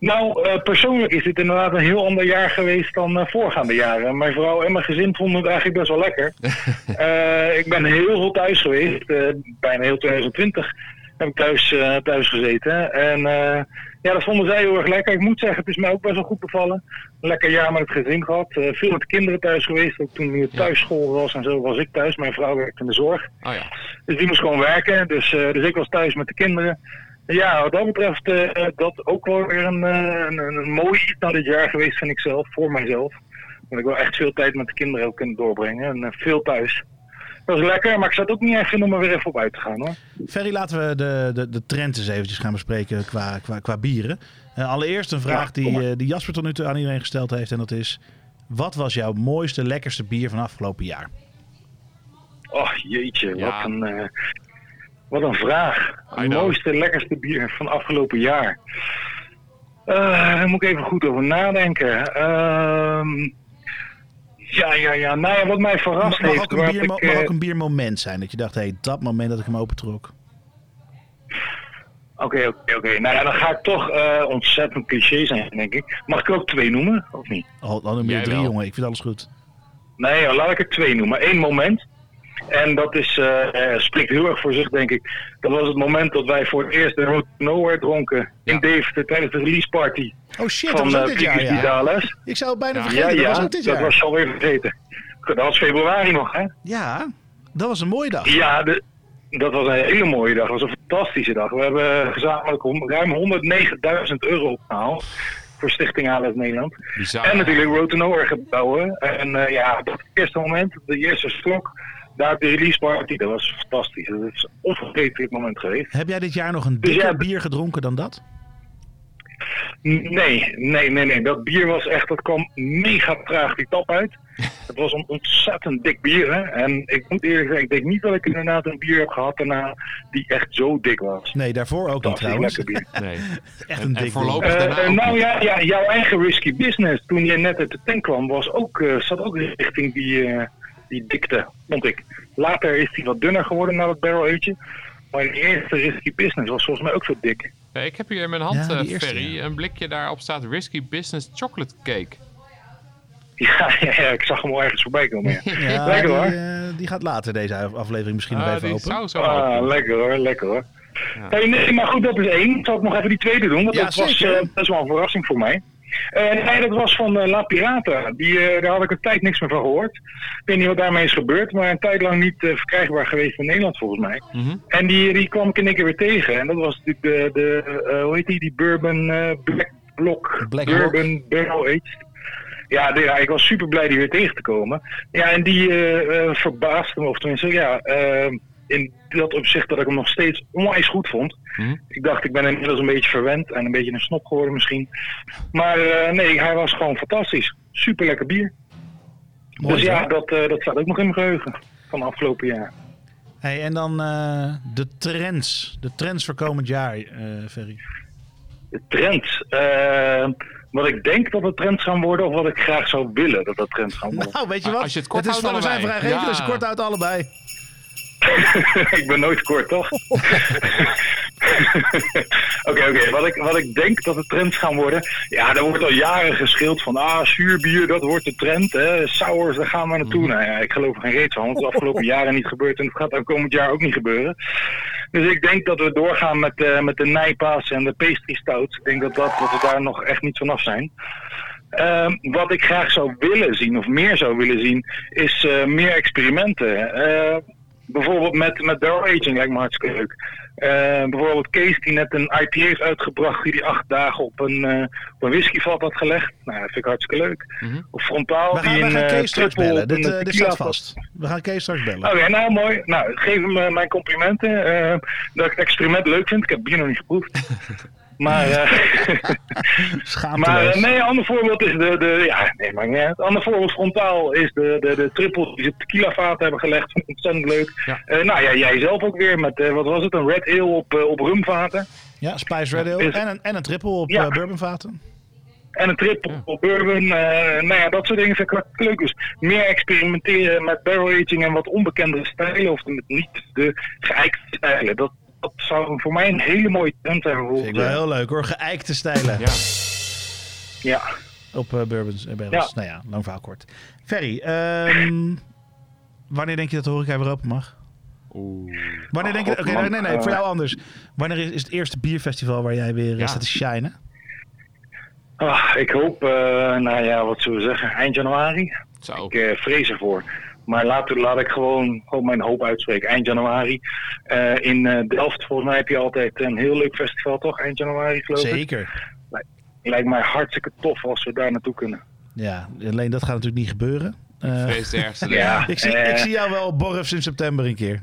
Nou, eh, persoonlijk is dit inderdaad een heel ander jaar geweest dan eh, voorgaande jaren. Mijn vrouw en mijn gezin vonden het eigenlijk best wel lekker. Eh, ik ben heel veel thuis geweest. bijna heel 2020 heb ik thuis, thuis gezeten. En ja, dat vonden zij heel erg lekker. Ik moet zeggen, het is mij ook best wel goed bevallen. Een lekker jaar met het gezin gehad. Eh, veel met de kinderen thuis geweest. Ook toen Ja. thuisschool was en zo was ik thuis. Mijn vrouw werkte in de zorg. Oh ja. Dus die moest gewoon werken. Dus, dus ik was thuis met de kinderen. Ja, wat dat betreft, eh dat ook wel weer een, eh, een, een, mooi iets na dit jaar geweest, vind ik zelf, voor mijzelf. Dat ik wel echt veel tijd met de kinderen heb kunnen doorbrengen en eh, veel thuis. Dat is lekker, maar ik zou het ook niet erg vinden om er weer even op uit te gaan hoor. Ferry, laten we de, de, de trend eens eventjes gaan bespreken qua, qua, qua bieren. Eh, allereerst een vraag Ja, die, eh, die Jasper tot nu toe aan iedereen gesteld heeft. En dat is, wat was jouw mooiste, lekkerste bier van afgelopen jaar? Oh jeetje, Ja. wat, een, eh, wat een vraag. Het mooiste, lekkerste bier van afgelopen jaar. Eh, daar moet ik even goed over nadenken. Ehm, ja, ja, ja. Nou ja, wat mij verrast Mag, mag heeft... ook een waar bier, ik, mag eh, ook een biermoment zijn. Dat je dacht, hé, hey, dat moment dat ik hem opentrok. Oké, oké, oké. Nou ja, dan ga ik toch eh, ontzettend cliché zijn, denk ik. Mag ik er ook twee noemen, of niet? Al, al noem je Jij drie, wel. jongen. Ik vind alles goed. Nee, joh, laat ik er twee noemen. Eén moment. En dat is, eh, eh, spreekt heel erg voor zich, denk ik. Dat was het moment dat wij voor het eerst de Road to Nowhere dronken. Ja. In Deventer tijdens de release party Oh shit, dat van was ook uh, dit jaar, ja. Ik zou het bijna Ja. vergeten, Ja, dat ja, was ook dit dat jaar. was je alweer vergeten. Dat was februari nog, hè? Ja, dat was een mooie dag. Ja, de, dat was een hele mooie dag. Dat was een fantastische dag. We hebben gezamenlijk ruim 109.000 euro opgehaald. Voor Stichting ALS Nederland. Bizar. En natuurlijk Road to Nowhere gebouwen. En eh, ja, dat eerste moment, de eerste slok, daar de release party, dat was fantastisch. Dat is een onvergetelijk moment geweest. Heb jij dit jaar nog een Dus dikker ja, bier gedronken dan dat? Nee, nee, nee, nee. Dat bier was echt, dat kwam mega traag die tap uit. Het was een ontzettend dik bier, hè. En ik moet eerlijk zeggen, ik denk niet dat ik inderdaad een bier heb gehad daarna die echt zo dik was. Nee, daarvoor ook niet Fantastisch trouwens. lekker bier. Nee. Echt En- een en dik voorlopig- bier. daarna Eh, nou niet. ja, ja, jouw eigen risky business, toen je net uit de tank kwam, was ook, eh, zat ook richting die, eh, die dikte, vond ik. Later is die wat dunner geworden na dat barrel agetje. Maar de eerste risky business was volgens mij ook zo dik. Ja, ik heb hier in mijn hand, Ja, eh, eerste, Ferry, ja. een blikje daarop staat Risky Business Chocolate Cake. Ja, ja, ja, ik zag hem al ergens voorbij komen. Ja. Ja, Lekker, die, hoor. eh, die gaat later deze aflevering misschien nog Ah, even die open. zou zo Ah, open. lekker hoor, lekker hoor. Ja. Hey, nee, maar goed, dat is één. Zal ik nog even die tweede doen? Want Ja, dat was eh, best wel een verrassing voor mij. Eh, nee, dat was van eh, La Pirata. Die, eh, daar had ik een tijd niks meer van gehoord. Ik weet niet wat daarmee is gebeurd, maar een tijd lang niet verkrijgbaar geweest in Nederland volgens mij. Mhm. En die, die kwam ik in één keer weer tegen. En dat was natuurlijk de, de hoe heet die, die Bourbon Black Block. Black Bourbon Barrel Aged. Ja, de- ja, ik was super blij die weer tegen te komen. Ja, en die verbaasde me, of tenminste, ja, in dat opzicht dat ik hem nog steeds onwijs goed vond. Mhm. Ik dacht, ik ben inmiddels een beetje verwend en een beetje een snop geworden misschien. Maar eh, nee, hij was gewoon fantastisch. Super lekker bier. Mooi dus ja, dat, eh, dat staat ook nog in mijn geheugen van afgelopen jaar. Hey, en dan eh, de trends. De trends voor komend jaar, eh Ferry. De trends. wat ik denk dat het trends gaan worden, of wat ik graag zou willen dat het trends gaan worden. Nou, weet je wat? Als je het kort is van, we zijn vrijgevig, dus Ja. je kort houdt allebei. ik ben nooit kort, toch? Oké, oké. Wat, ik, wat ik denk dat de trends gaan worden. Ja, er wordt al jaren geschild van. Ah, zuurbier, dat wordt de trend. Hè. Sours, daar gaan we naartoe. Nou ja, ik geloof er geen reet van. Want het is de afgelopen jaren niet gebeurd. En het gaat ook komend jaar ook niet gebeuren. Dus ik denk dat we doorgaan met, eh, met de nijpaas en de pastry stouts. Ik denk dat, dat, dat we daar nog echt niet vanaf zijn. Ehm, wat ik graag zou willen zien, of meer zou willen zien, is eh, meer experimenten. Bijvoorbeeld met, met barrel aging lijkt me hartstikke leuk. Eh, bijvoorbeeld Kees die net een IPA heeft uitgebracht die die acht dagen op een, eh, op een whiskyvat had gelegd. Nou, dat vind ik hartstikke leuk. Mhm. Of Frontaal We gaan, die we een gaan eh, Kees straks triple bellen. Dit, eh, tequila staat vast. We gaan Kees straks bellen. Oké, nou mooi. Nou, geef hem mijn complimenten. eh, dat ik het experiment leuk vind. Ik heb bier nog niet geproefd. Maar, eh, maar eh, nee, een ander voorbeeld is de, de ja, nee, maar niet. Een ander voorbeeld frontaal is de, de, de triple die ze tequila vaten hebben gelegd. Vond ik ontzettend leuk. Ja. Eh, nou ja, jij zelf ook weer met, wat was het, een red ale op, op rumvaten. Ja, Spice Red Ale Is- en een, en een triple op Ja. bourbonvaten. En een triple op bourbon. nou ja, dat soort dingen vind ik leuk. Dus meer experimenteren met barrel aging en wat onbekendere stijlen. Of met niet de geëikte stijlen. Dat, dat zou voor mij een hele mooie trend zijn. Vind ik wel heel leuk hoor. Geëikte stijlen Ja. Ja. op eh, bourbons en barrels. Nou ja, lang verhaal kort. Ferry, ehm, wanneer denk je dat de horeca weer open mag? Oeh. Wanneer denk je... Oké, man. nee, nee, voor jou anders. Wanneer is, is het eerste bierfestival waar jij weer eh, Ja. staat te shinen? Ah, ik hoop, eh, nou ja, wat zullen we zeggen, eind januari. Zo. Ik eh, vrees ervoor. Maar laat, laat ik gewoon, gewoon mijn hoop uitspreken. Eind januari. Eh, in eh, Delft, volgens mij heb je altijd een heel leuk festival, toch? Eind januari, geloof ik. Zeker. Lijkt mij hartstikke tof als we daar naartoe kunnen. Ja, alleen dat gaat natuurlijk niet gebeuren. Eh, Vrees het ergste. Ja. ik, zie, ik zie jou wel op Borfs in september een keer.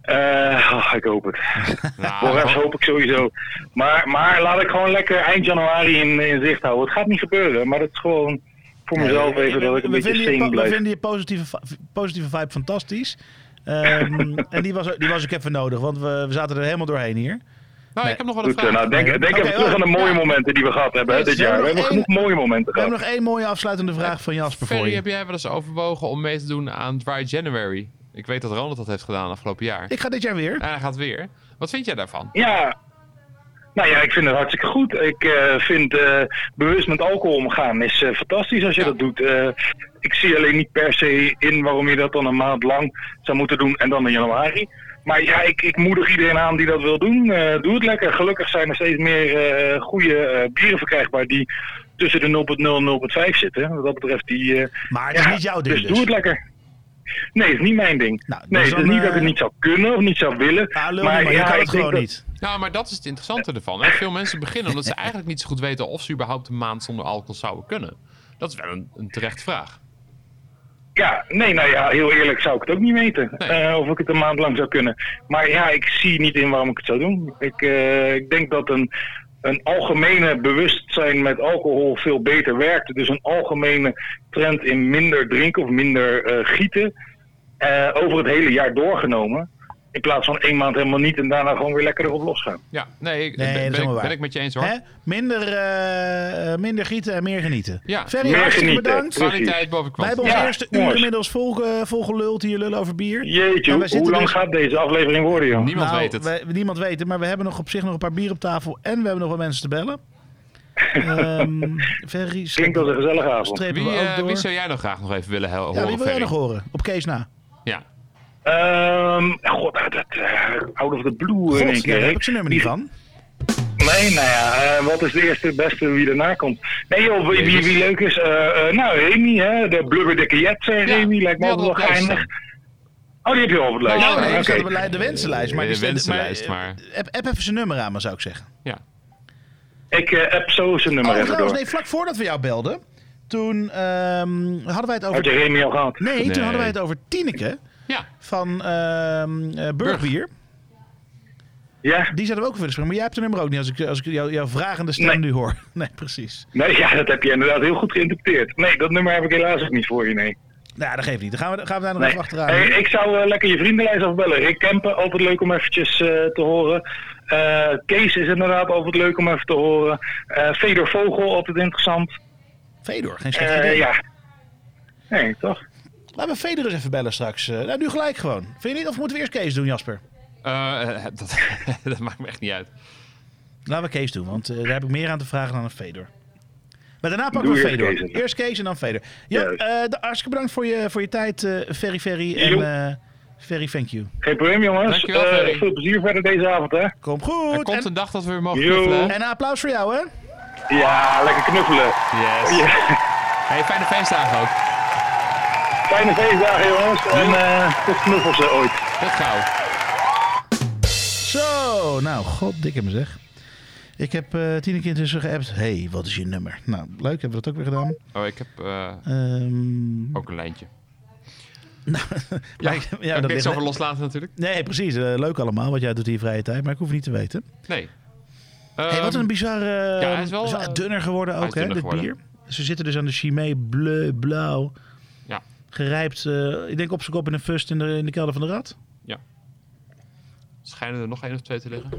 eh, oh, ik hoop het. Nou, hoop ik sowieso. Maar, maar laat ik gewoon lekker eind januari in, in zicht houden. Het gaat niet gebeuren, maar dat is gewoon voor mezelf even dat ik een we beetje vinden je, we vinden positieve, positieve vibe fantastisch. Ehm, en die was, die was ook even nodig, want we, we zaten er helemaal doorheen hier. nou, ik heb nog wel een Goed, eh, vraag. nou, denk, denk even terug oh, aan de mooie ja. momenten die we gehad hebben dit jaar. We hebben genoeg mooie momenten We hebben gehad. nog één mooie afsluitende vraag van Jasper voor Ferry, je. heb jij wel eens overwogen om mee te doen aan Dry January? Ik weet dat Ronald dat heeft gedaan afgelopen jaar. Ik ga dit jaar weer. En hij gaat weer. Wat vind jij daarvan? Ja, nou ja, ik vind het hartstikke goed. Ik eh, vind eh, bewust met alcohol omgaan is eh, fantastisch als je Ja. dat doet. Ik zie alleen niet per se in waarom je dat dan een maand lang zou moeten doen en dan in januari. Maar ja, ik, ik moedig iedereen aan die dat wil doen. Doe het lekker. Gelukkig zijn er steeds meer goede bieren verkrijgbaar die tussen de 0.0 en 0.5 zitten. Wat dat betreft die... Maar is ja, niet jouw ding dus dus. doe het lekker. Nee, het is niet mijn ding. Nou, nee, het is niet dat ik eh, het niet zou kunnen of niet zou willen. Lul maar maar je ja, kan ik het gewoon dat- niet. Nou, maar dat is het interessante ervan. Hè? Veel mensen beginnen omdat ze eigenlijk niet zo goed weten of ze überhaupt een maand zonder alcohol zouden kunnen. Dat is wel een, een terechte vraag. Ja, nee, nou ja, heel eerlijk zou ik het ook niet weten. Nee. eh, of ik het een maand lang zou kunnen. Maar ja, ik zie niet in waarom ik het zou doen. Ik, eh, ik denk dat een, een algemene bewustzijn met alcohol veel beter werkt. Dus een algemene trend in minder drinken of minder eh, gieten. eh, over het hele jaar doorgenomen. In plaats van één maand helemaal niet en daarna gewoon weer lekker erop losgaan. Ja, nee, ik, Nee, ben, ik, waar. ben ik met je eens hoor. Hè? Minder, eh, eh, minder gieten en meer genieten. Ja, Ferry, meer hartstikke genieten. bedankt. Kwaliteit boven Wij hebben ons Ja, eerste uur inmiddels vol, geluld hier lullen over bier. Jeetje, hoe zitten lang dus- gaat deze aflevering worden, joh? Niemand Nou, weet het. wij- niemand weet het, maar we hebben nog op zich nog een paar bier op tafel en we hebben nog wat mensen te bellen. Ehm Ferry, Klinkt als een gezellige avond. strepen Wie, door. wie zou jij nog graag nog even willen horen, ja, wie wil jij nog horen? Op Kees na. Ja. Ehm, god, dat, eh, out of the blue in één God, keer. daar hè. heb ik zijn nummer niet van. Nee, nou ja, eh, wat is de eerste het beste wie erna komt? Nee joh, wie, wie, wie leuk is, eh, eh, nou Remy, hè, de blubberdikke jet, zei Ja, Remy, lijkt me ook wel geinig. Oh, die heb je al op het lijstje. Nou, nee, op de- wensenlijst. Maar De die staat- wensenlijst, maar, eh, App, app even zijn nummer aan, maar zou ik zeggen. Ja. Ik eh, app zo zijn nummer Oh, even trouwens, door. nee, vlak voordat we jou belden, toen ehm, hadden wij het over... Had je Remy al gehad? Nee, toen Nee. hadden wij het over Tineke Ja, van ehm eh, Burgbier. Ja? Die zouden we ook willen springen. Maar jij hebt het nummer ook niet als ik, als ik jou, jouw vragende stem Nee. nu hoor. Nee, precies. Nee, ja, dat heb je inderdaad heel goed geïnterpreteerd. Nee, dat nummer heb ik helaas ook niet voor je, nee. Nou, dat geeft niet. Dan gaan we, gaan we daar nog nee. even achteraan. Hey, ik zou eh, lekker je vriendenlijst afbellen. Rick Kempen, altijd leuk om eventjes eh, te horen. Eh, Kees is inderdaad altijd leuk om even te horen. Eh Fedor Vogel, altijd interessant. Fedor, geen slecht Eh, idee. ja. Nee, toch? Laten we Fedor eens even bellen straks. Eh, nou, nu gelijk gewoon. Vind je niet? Of moeten we eerst Kees doen, Jasper? Eh, dat, dat maakt me echt niet uit. Laten we Kees doen, want eh, daar heb ik meer aan te vragen dan een Fedor. Maar daarna pakken Doe we eerst Fedor. Eerst Kees en dan Fedor. Ja, de- hartstikke bedankt voor je, voor je tijd, eh Ferry Ferry. En eh Ferry, thank you. Geen probleem, jongens. Dankjewel, Eh, veel plezier verder deze avond, hè? Kom Er goed. komt En, een dag dat we weer mogen Yo. knuffelen. en een applaus voor jou, hè? Ja, lekker knuffelen. Yes. Ja. Hey, fijne feestdagen ook. Fijne feestdagen, jongens. En eh tot knuffels eh, ooit. Tot gauw. Zo, nou, goddikke me zeg. Ik heb eh tien keer intussen geappt. hey, wat is je nummer? Nou, leuk, hebben we dat ook weer gedaan. Oh, ik heb eh, Ehm ook een lijntje. ja, Ja, ik- ja, dat niks over loslaten natuurlijk. Nee, precies. leuk allemaal wat jij doet in je vrije tijd, maar ik hoef het niet te weten. Nee. hey, wat Ehm, een bizarre... ja, hij is wel, dunner geworden ook, hè, dit geworden. bier. Ze zitten dus aan de Chimay bleu, blauw. Ja. Gerijpt, eh, ik denk op zijn kop in een fust in de, in de kelder van de rat. Schijnen er nog één of twee te liggen?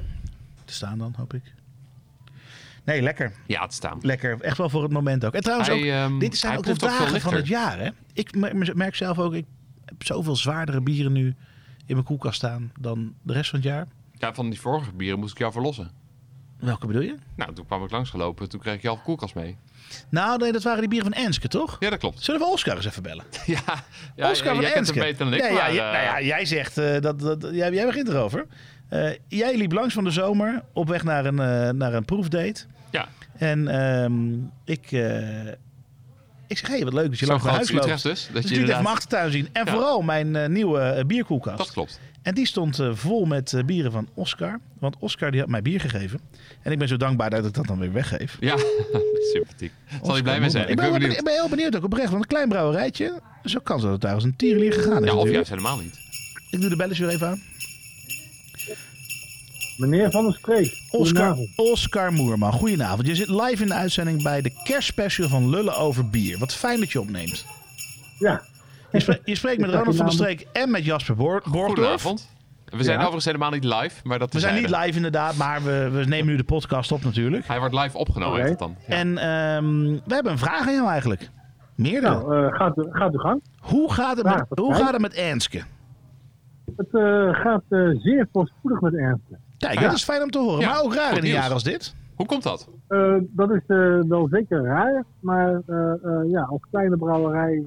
Te staan dan, hoop ik. Nee, lekker. Ja, te staan. Lekker. Echt wel voor het moment ook. En trouwens ook, ehm, dit zijn ook de ook dagen van het jaar, hè? Ik mer- merk zelf ook, ik heb zoveel zwaardere bieren nu in mijn koelkast staan dan de rest van het jaar. Ja, van die vorige bieren moest ik jou verlossen. Welke bedoel je? Nou, toen kwam ik langsgelopen. Toen kreeg ik je half koelkast mee. Nou, nee, dat waren die bieren van Enske, toch? Ja, dat klopt. Zullen we Oscar eens even bellen? Ja, ja Oscar van jij kent Enske. hem beter dan ik. Nee, maar, ja, ja, eh, nou ja, jij zegt, eh, dat, dat, jij, jij begint erover. Eh, jij liep langs van de zomer op weg naar een, naar een proefdate. Ja. En ehm, ik, ik zeg, hé, hey, wat leuk dat je langs groot huis is loopt. Dus. Dat Dus je inderdaad... achtertuin zien. En Ja. vooral mijn nieuwe bierkoelkast. Dat klopt. En die stond eh, vol met eh, bieren van Oscar. Want Oscar die had mij bier gegeven. En ik ben zo dankbaar dat ik dat dan weer weggeef. Ja, sympathiek. Zal hij blij mee zijn? Ik Ik ben, benieuwd. ik ben heel benieuwd ook oprecht. Want een klein brouwerijtje. Zo kan ze dat daar als een tierenlier gegaan is Ja, of juist helemaal niet. Ik doe de belletje weer even aan. Meneer Van der Streek, Oscar. Oscar Moerman, goedenavond. Je zit live in de uitzending bij de kerstspecial van Lullen over bier. Wat fijn dat je opneemt. Ja, Je, spre- je spreekt met Ronald van der. Streek en met Jasper Boor- Borgdorf. Goedenavond. We zijn Ja. overigens helemaal niet live, maar dat We zijn niet live inderdaad, maar we, we nemen nu de podcast op natuurlijk. Hij wordt live opgenomen, het dan. Ja. En ehm, we hebben een vraag aan jou eigenlijk. Meerdere. nou, eh, gaat, gaat uw gang. hoe gaat het met, hoe gaat het met Ernske? Het eh, gaat eh, zeer voorspoedig met Ernst. Kijk, dat is fijn om te horen. Ja, maar ook raar in een jaar als dit. Hoe komt dat? Eh, dat is eh, wel zeker raar, maar eh, eh, ja, als kleine brouwerij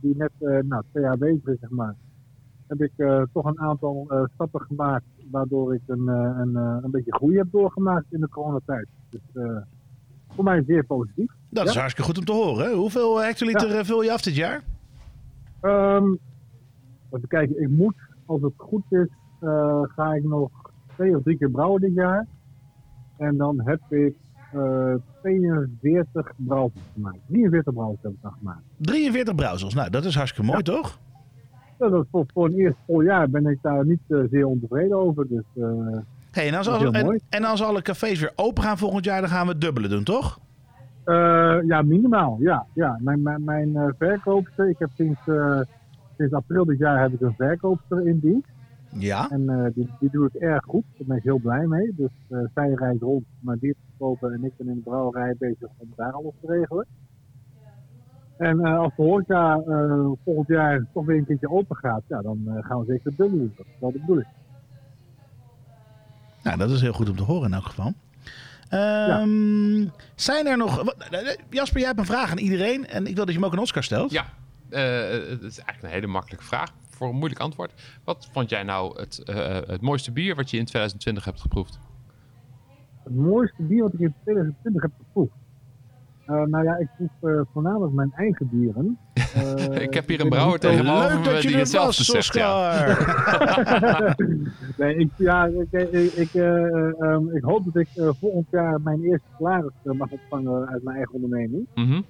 die net eh, nou, twee jaar bezig is, zeg maar, heb ik eh, toch een aantal eh, stappen gemaakt waardoor ik een, eh, een, eh, een beetje groei heb doorgemaakt in de coronatijd. Dus eh, voor mij zeer positief. Dat is Ja. hartstikke goed om te horen. hè? Hoeveel hectoliter eh, vul je af dit jaar? Ehm, even kijken, ik moet, als het goed is, eh, ga ik nog twee of drie keer brouwen dit jaar. En dan heb ik eh 42 brouwsels gemaakt. 43 brouwsels heb ik dan gemaakt. 43 brouwsels. Nou, dat is hartstikke mooi, toch? Ja, dat voor, voor een eerste vol jaar ben ik daar niet eh, zeer ontevreden over. Dus eh, Hey, en, als, heel en, als alle cafés weer open gaan volgend jaar, dan gaan we het dubbele doen, toch? eh, ja, minimaal. Ja, ja. Mijn, mijn, mijn eh, verkoopster, ik heb sinds, eh, sinds april dit jaar heb ik een verkoopster in dienst. Ja. En eh, die, die doet het erg goed. Daar ben ik heel blij mee. Dus eh, zij rijdt rond naar bier te kopen en ik ben in de brouwerij bezig om daar alles te regelen. En eh, als de horeca eh, volgend jaar toch weer een keertje open gaat, ja, dan eh, gaan we zeker het dubbel doen. Dat is wel de bedoeling. Nou, dat is heel goed om te horen in elk geval. Ehm, Zijn er nog... wat- Jasper, jij hebt een vraag aan iedereen. En ik wil dat je hem ook aan Oscar stelt. Ja, eh, het is eigenlijk een hele makkelijke vraag voor een moeilijk antwoord. Wat vond jij nou het, eh, het mooiste bier wat je in 2020 hebt geproefd? het mooiste bier wat ik in 2020 heb geproefd. Eh, nou ja, ik proef eh, voornamelijk mijn eigen bieren. Eh, ik heb hier een brouwer tegenover Leuk dat me je die hetzelfde was, zegt. Ja. Nee, ik, ja, ik, ik, ik, eh, ehm, ik hoop dat ik eh, volgend jaar mijn eerste salaris mag ontvangen uit mijn eigen onderneming. Mhm.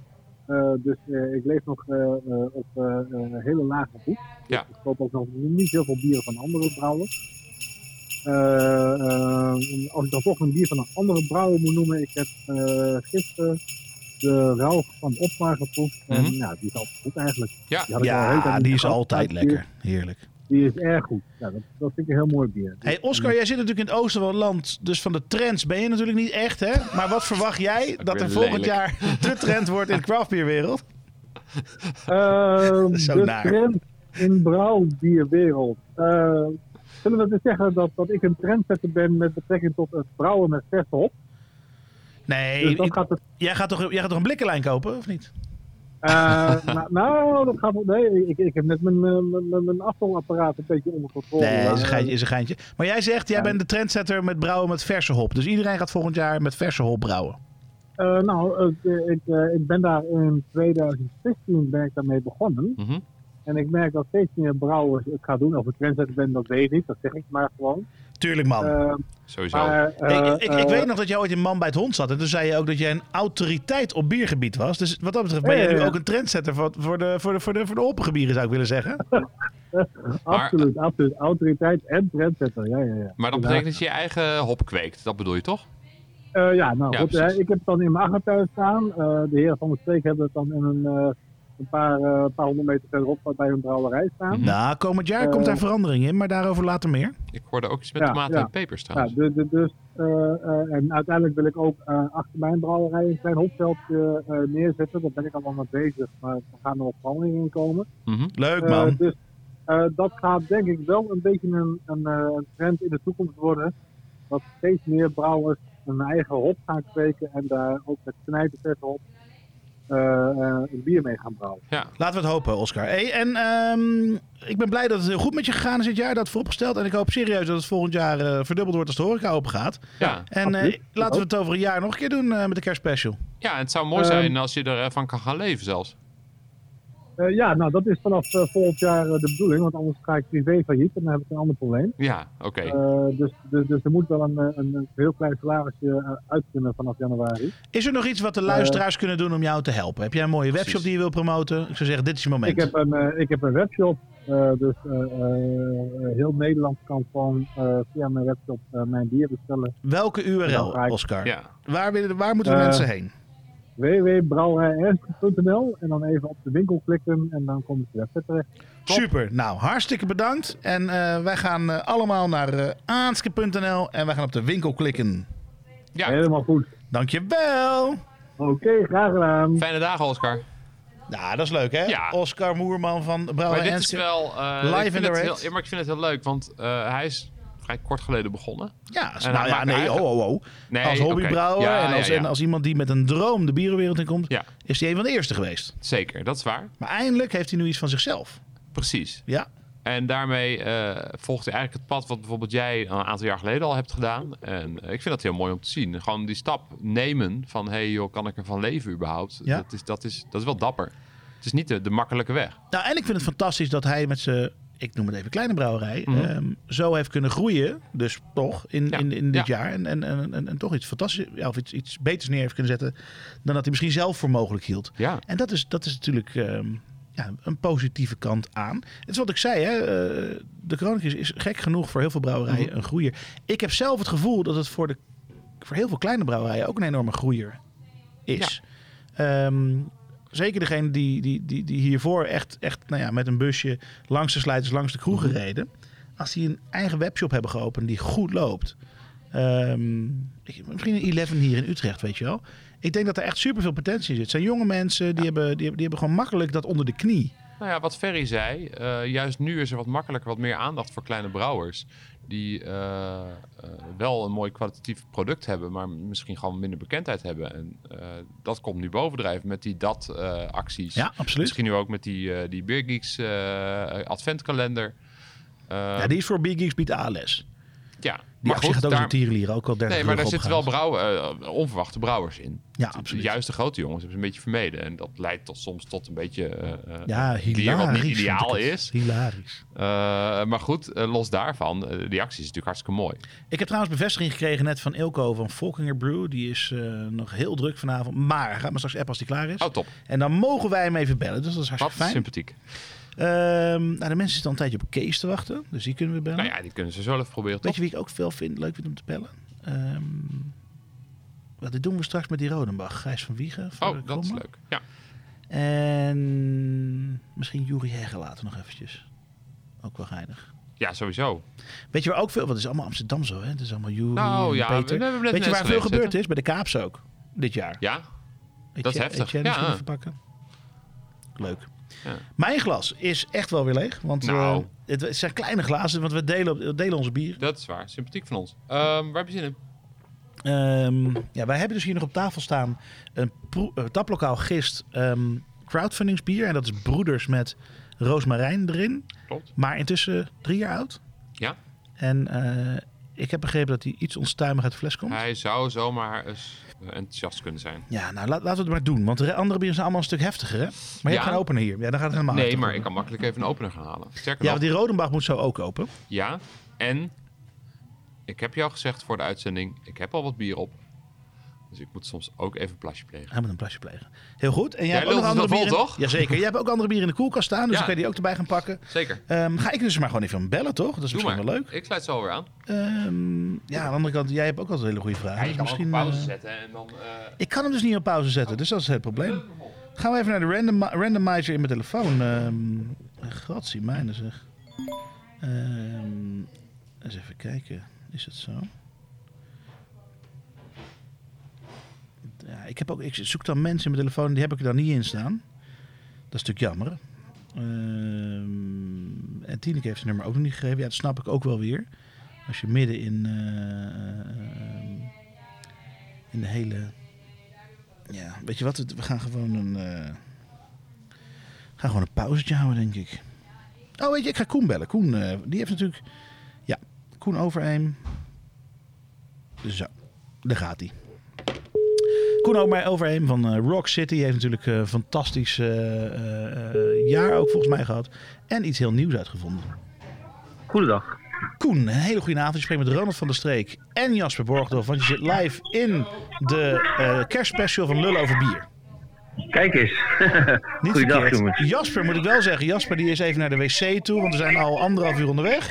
Dus eh, ik leef nog eh, eh, op eh, eh, hele lage voet. Ja. Dus ik koop ook nog niet heel veel bieren van andere brouwers. Eh, eh, als ik dan toch een bier van een andere brouwer moet noemen, ik heb eh, gisteren de Ralf van Opmar geproefd. En ja, die is altijd goed eigenlijk. Ja. Die Ja, die is altijd lekker. Heerlijk. Die is erg goed. Ja, dat, dat vind ik een heel mooi bier. Hey Oscar, jij zit natuurlijk in het oosten van het land, dus van de trends ben je natuurlijk niet echt, hè? Maar wat verwacht jij dat er volgend lelijk. jaar de trend wordt in de craftbeerwereld? Ehm, Zo de naar. trend in brouwbierwereld. Eh, zullen we dus zeggen dat, dat ik een trendsetter ben met betrekking tot het brouwen met verse hop? Nee, Dus dat ik- gaat het. jij, gaat toch, jij gaat toch een blikkenlijn kopen, of niet? Eh, nou, nou, dat gaat. Nee, ik, ik heb net mijn, eh, mijn, mijn, mijn afvalapparaat een beetje onder controle. Nee, is een, Maar, geintje, is een geintje. Maar jij zegt, jij Ja. bent de trendsetter met brouwen met verse hop. Dus iedereen gaat volgend jaar met verse hop brouwen. eh, nou, ik, eh, ik, eh, ik ben daar in 2016 ben ik daarmee begonnen. Mhm. En ik merk dat steeds meer brouwers het gaan doen. Of ik trendsetter ben, dat weet ik niet. Dat zeg ik maar gewoon. Tuurlijk, man. Eh, Sowieso. maar, eh, ik, ik, ik eh, weet nog dat jij ooit in Man bij het Hond zat. En toen zei je ook dat jij een autoriteit op biergebied was. Dus wat dat betreft ben jij nu ook een trendsetter voor, voor, de, voor, de, voor, de, voor de zou ik willen zeggen. Absoluut, absoluut. Autoriteit en trendsetter, ja, ja, ja. maar dat betekent dat je je eigen hop kweekt. Dat bedoel je toch? Eh, ja, nou Ja, goed, eh, ik heb het dan in mijn achtertuin staan. Eh, de heren van de streek hebben het dan in een, eh, een paar, eh, paar honderd meter verderop bij hun brouwerij staan. Mhm. Nou, komend jaar Eh, komt daar verandering in, maar daarover later meer. Ik hoorde ook iets met Ja, tomaten ja. en pepers Ja, trouwens. de, de, dus, eh, eh, en uiteindelijk wil ik ook eh, achter mijn brouwerij een klein hopveldje eh, neerzetten. Daar ben ik al wel mee bezig, maar er gaan er nog veranderingen in komen. Mhm. Leuk, Eh, man. dus eh, dat gaat denk ik wel een beetje een, een, eh, een trend in de toekomst worden. Dat steeds meer brouwers een eigen hop gaan kweken en daar ook met hop eh, eh, een bier mee gaan brouwen. Laten we het hopen, Oscar. Hey, en ehm, ik ben blij dat het heel goed met je gegaan is dit jaar. Dat vooropgesteld. En ik hoop serieus dat het volgend jaar eh, verdubbeld wordt als de horeca open gaat. Ja. En eh, laten we het over een jaar nog een keer doen eh, met de kerstspecial. ja, het zou mooi Ehm, zijn als je ervan kan gaan leven zelfs. Eh, ja, nou dat is vanaf eh, volgend jaar eh, de bedoeling, want anders ga ik privé failliet en dan heb ik een ander probleem. Ja, oké. Eh, dus, dus, dus er moet wel een, een, een heel klein salarisje uit kunnen vanaf januari. Is er nog iets wat de luisteraars kunnen doen om jou te helpen? Heb jij een mooie webshop die je wil promoten? Ik zou zeggen, dit is je moment. Ik heb een, ik heb een webshop, eh, dus eh, eh, heel Nederland kan gewoon eh, via mijn webshop eh, mijn bier bestellen. Welke URL, Oscar? Ja. Waar, willen, waar moeten de mensen heen? www.brouwerijernst.nl en dan even op de winkel klikken en dan kom je op de website terecht. top. Super. Nou, hartstikke bedankt. En eh, wij gaan eh, allemaal naar eh aanske.nl en wij gaan op de winkel klikken. Ja, Helemaal goed. Dankjewel. Oké, graag gedaan. fijne dagen Oscar. Nou, dat is leuk, hè? Ja. Oscar Moerman van Maar Brouwer dit is wel... eh, Live in red. heel, maar ik vind het heel leuk, want eh, hij is vrij kort geleden begonnen. Ja, En nou ja, nee, eigen- oh, oh, oh. Nee, als hobbybrouwer Ja, en, als, ja, en als iemand die met een droom de bierenwereld in komt, Ja. is hij een van de eerste geweest. Zeker, dat is waar. Maar eindelijk heeft hij nu iets van zichzelf. Precies. Ja, En daarmee eh, volgt hij eigenlijk het pad wat bijvoorbeeld jij een aantal jaar geleden al hebt gedaan. En eh, ik vind dat heel mooi om te zien. Gewoon die stap nemen van, hey joh, kan ik ervan leven überhaupt? Ja. Dat, is, dat, is, dat is wel dapper. Het is niet de, de makkelijke weg. Nou, en ik vind het fantastisch dat hij met zijn, ik noem het even kleine brouwerij, Mhm. ehm, zo heeft kunnen groeien. Dus toch, in, Ja, in, in dit ja. jaar. En, en, en, en, toch iets fantastisch, ja, of iets, iets beters neer heeft kunnen zetten dan dat hij misschien zelf voor mogelijk hield. Ja, En dat is, dat is natuurlijk ehm, ja, een positieve kant aan. Het is wat ik zei, hè, eh, de Chronicus is gek genoeg voor heel veel brouwerijen Mhm. een groeier. Ik heb zelf het gevoel dat het voor, de, voor heel veel kleine brouwerijen ook een enorme groeier is. Ehm, zeker degene die, die, die, die hiervoor echt, echt nou ja, met een busje langs de slijters, langs de kroegen Mhm. reden. Als die een eigen webshop hebben geopend die goed loopt. Ehm, misschien een 11 hier in Utrecht, weet je wel. Ik denk dat er echt superveel potentie in zit. Het zijn jonge mensen, die, hebben, die, hebben, die hebben gewoon makkelijk dat onder de knie. nou ja, wat Ferry zei, eh, juist nu is er wat makkelijker, wat meer aandacht voor kleine brouwers. Die eh, eh, wel een mooi kwalitatief product hebben, maar misschien gewoon minder bekendheid hebben. En eh, dat komt nu bovendrijven met die dat-acties. Ja, absoluut. Misschien nu ook met die, die Beer Geeks adventkalender. Ja, die is voor Big Geeks biedt ALS. Ja, Die Maar goed, gaat ook daar- als een tierenlier, ook al 30 Nee, maar daar zitten wel brouwen, eh, onverwachte brouwers in. Ja, absoluut. Juist de grote jongens hebben ze een beetje vermeden. En dat leidt tot, soms tot een beetje eh, Ja, hilarisch. wat niet ideaal is. Hilarisch. Maar goed, los daarvan, die actie is natuurlijk hartstikke mooi. Ik heb trouwens bevestiging gekregen net van Ilko van Volkinger Brew. Die is nog heel druk vanavond. Maar gaat me straks appen als hij klaar is. Oh, top. En dan mogen wij hem even bellen. Dus dat is Wat hartstikke fijn. sympathiek. Ehm, nou, de mensen zitten al een tijdje op Kees te wachten. Dus die kunnen we bellen. Nou ja, die kunnen ze even proberen, Weet toch? je wie ik ook veel vind, leuk vind om te bellen? Ehm wat dit doen we straks met die Rodenbach. Gijs van Wiegen. Oh, dat is leuk. Ja. En misschien Juri Hegge later nog eventjes. Ook wel geinig. ja, sowieso. Weet je waar ook veel... Want het is allemaal Amsterdam zo, hè? Het is allemaal Juri Nou ja, we, Peter. we hebben net Weet je waar veel gebeurd is? Bij de Kaaps ook. Dit jaar. Ja, Weet Dat is heftig. Ja. Leuk. Mijn glas is echt wel weer leeg. Want Nou. eh, het, het zijn kleine glazen, want we delen, we delen onze bier. dat is waar. Sympathiek van ons. Ehm, waar heb je zin in? Ehm, ja, wij hebben dus hier nog op tafel staan een eh, taplokaal gist ehm crowdfundingsbier. En dat is Broeders met roosmarijn erin. Klopt. Maar intussen drie jaar oud. Ja. En eh, ik heb begrepen dat hij iets onstuimig uit de fles komt. Hij zou zomaar eens eh, enthousiast kunnen zijn. Ja, nou la- laten we het maar doen. Want de andere bieren zijn allemaal een stuk heftiger, hè? Maar je hebt Ja. geen opener hier. Ja, dan gaat het helemaal Nee, maar ik kan makkelijk even een opener gaan halen. Sterker Ja, want die Rodenbach moet zo ook open. ja. En ik heb jou gezegd voor de uitzending, ik heb al wat bier op. Dus ik moet soms ook even een plasje plegen. Hij moet een plasje plegen. Heel goed. En jij Jij hebt ook nog andere bieren. vol, in- Jazeker. Jij hebt ook andere bieren in de koelkast staan. Dus Ja. dan kan je die ook erbij gaan pakken. Zeker. Ehm, ga ik dus maar gewoon even bellen, toch? Dat is Doe misschien maar. wel leuk. Ik sluit zo weer aan. Ehm, ja, aan de andere kant, jij hebt ook altijd hele goede vragen. Dus misschien, eh, zetten en dan... ik kan hem dus niet op pauze zetten, dus dat is het probleem. Gaan we even naar de random, randomizer in mijn telefoon. Gratie, mijne zeg. Ehm, eens even kijken. Is het zo? Ja, ik, heb ook, ik zoek dan mensen in mijn telefoon, die heb ik dan niet in staan. Dat is natuurlijk jammer. Ehm, en Tineke heeft zijn nummer ook nog niet gegeven. Ja, dat snap ik ook wel weer. Als je midden in, eh, ehm, in de hele... Ja, weet je wat? We gaan gewoon een... eh, gaan gewoon een pauzetje houden, denk ik. Oh, weet je, ik ga Koen bellen. Koen, eh, die heeft natuurlijk... Ja, Koen Overeem. Zo, daar gaat hij. Koen ook maar Overeem van eh, Rock City heeft natuurlijk een fantastisch eh, eh, eh, jaar ook volgens mij gehad. En iets heel nieuws uitgevonden. Goedendag. Koen, een hele goede avond. Je spreekt met Ronald van der Streek en Jasper Borgdorf. Want je zit live in de eh kerstspecial van Lullen over bier. Kijk eens. Niet Goeiedag jongens. Jasper moet ik wel zeggen. Jasper die is even naar de wc toe. Want we zijn al anderhalf uur onderweg.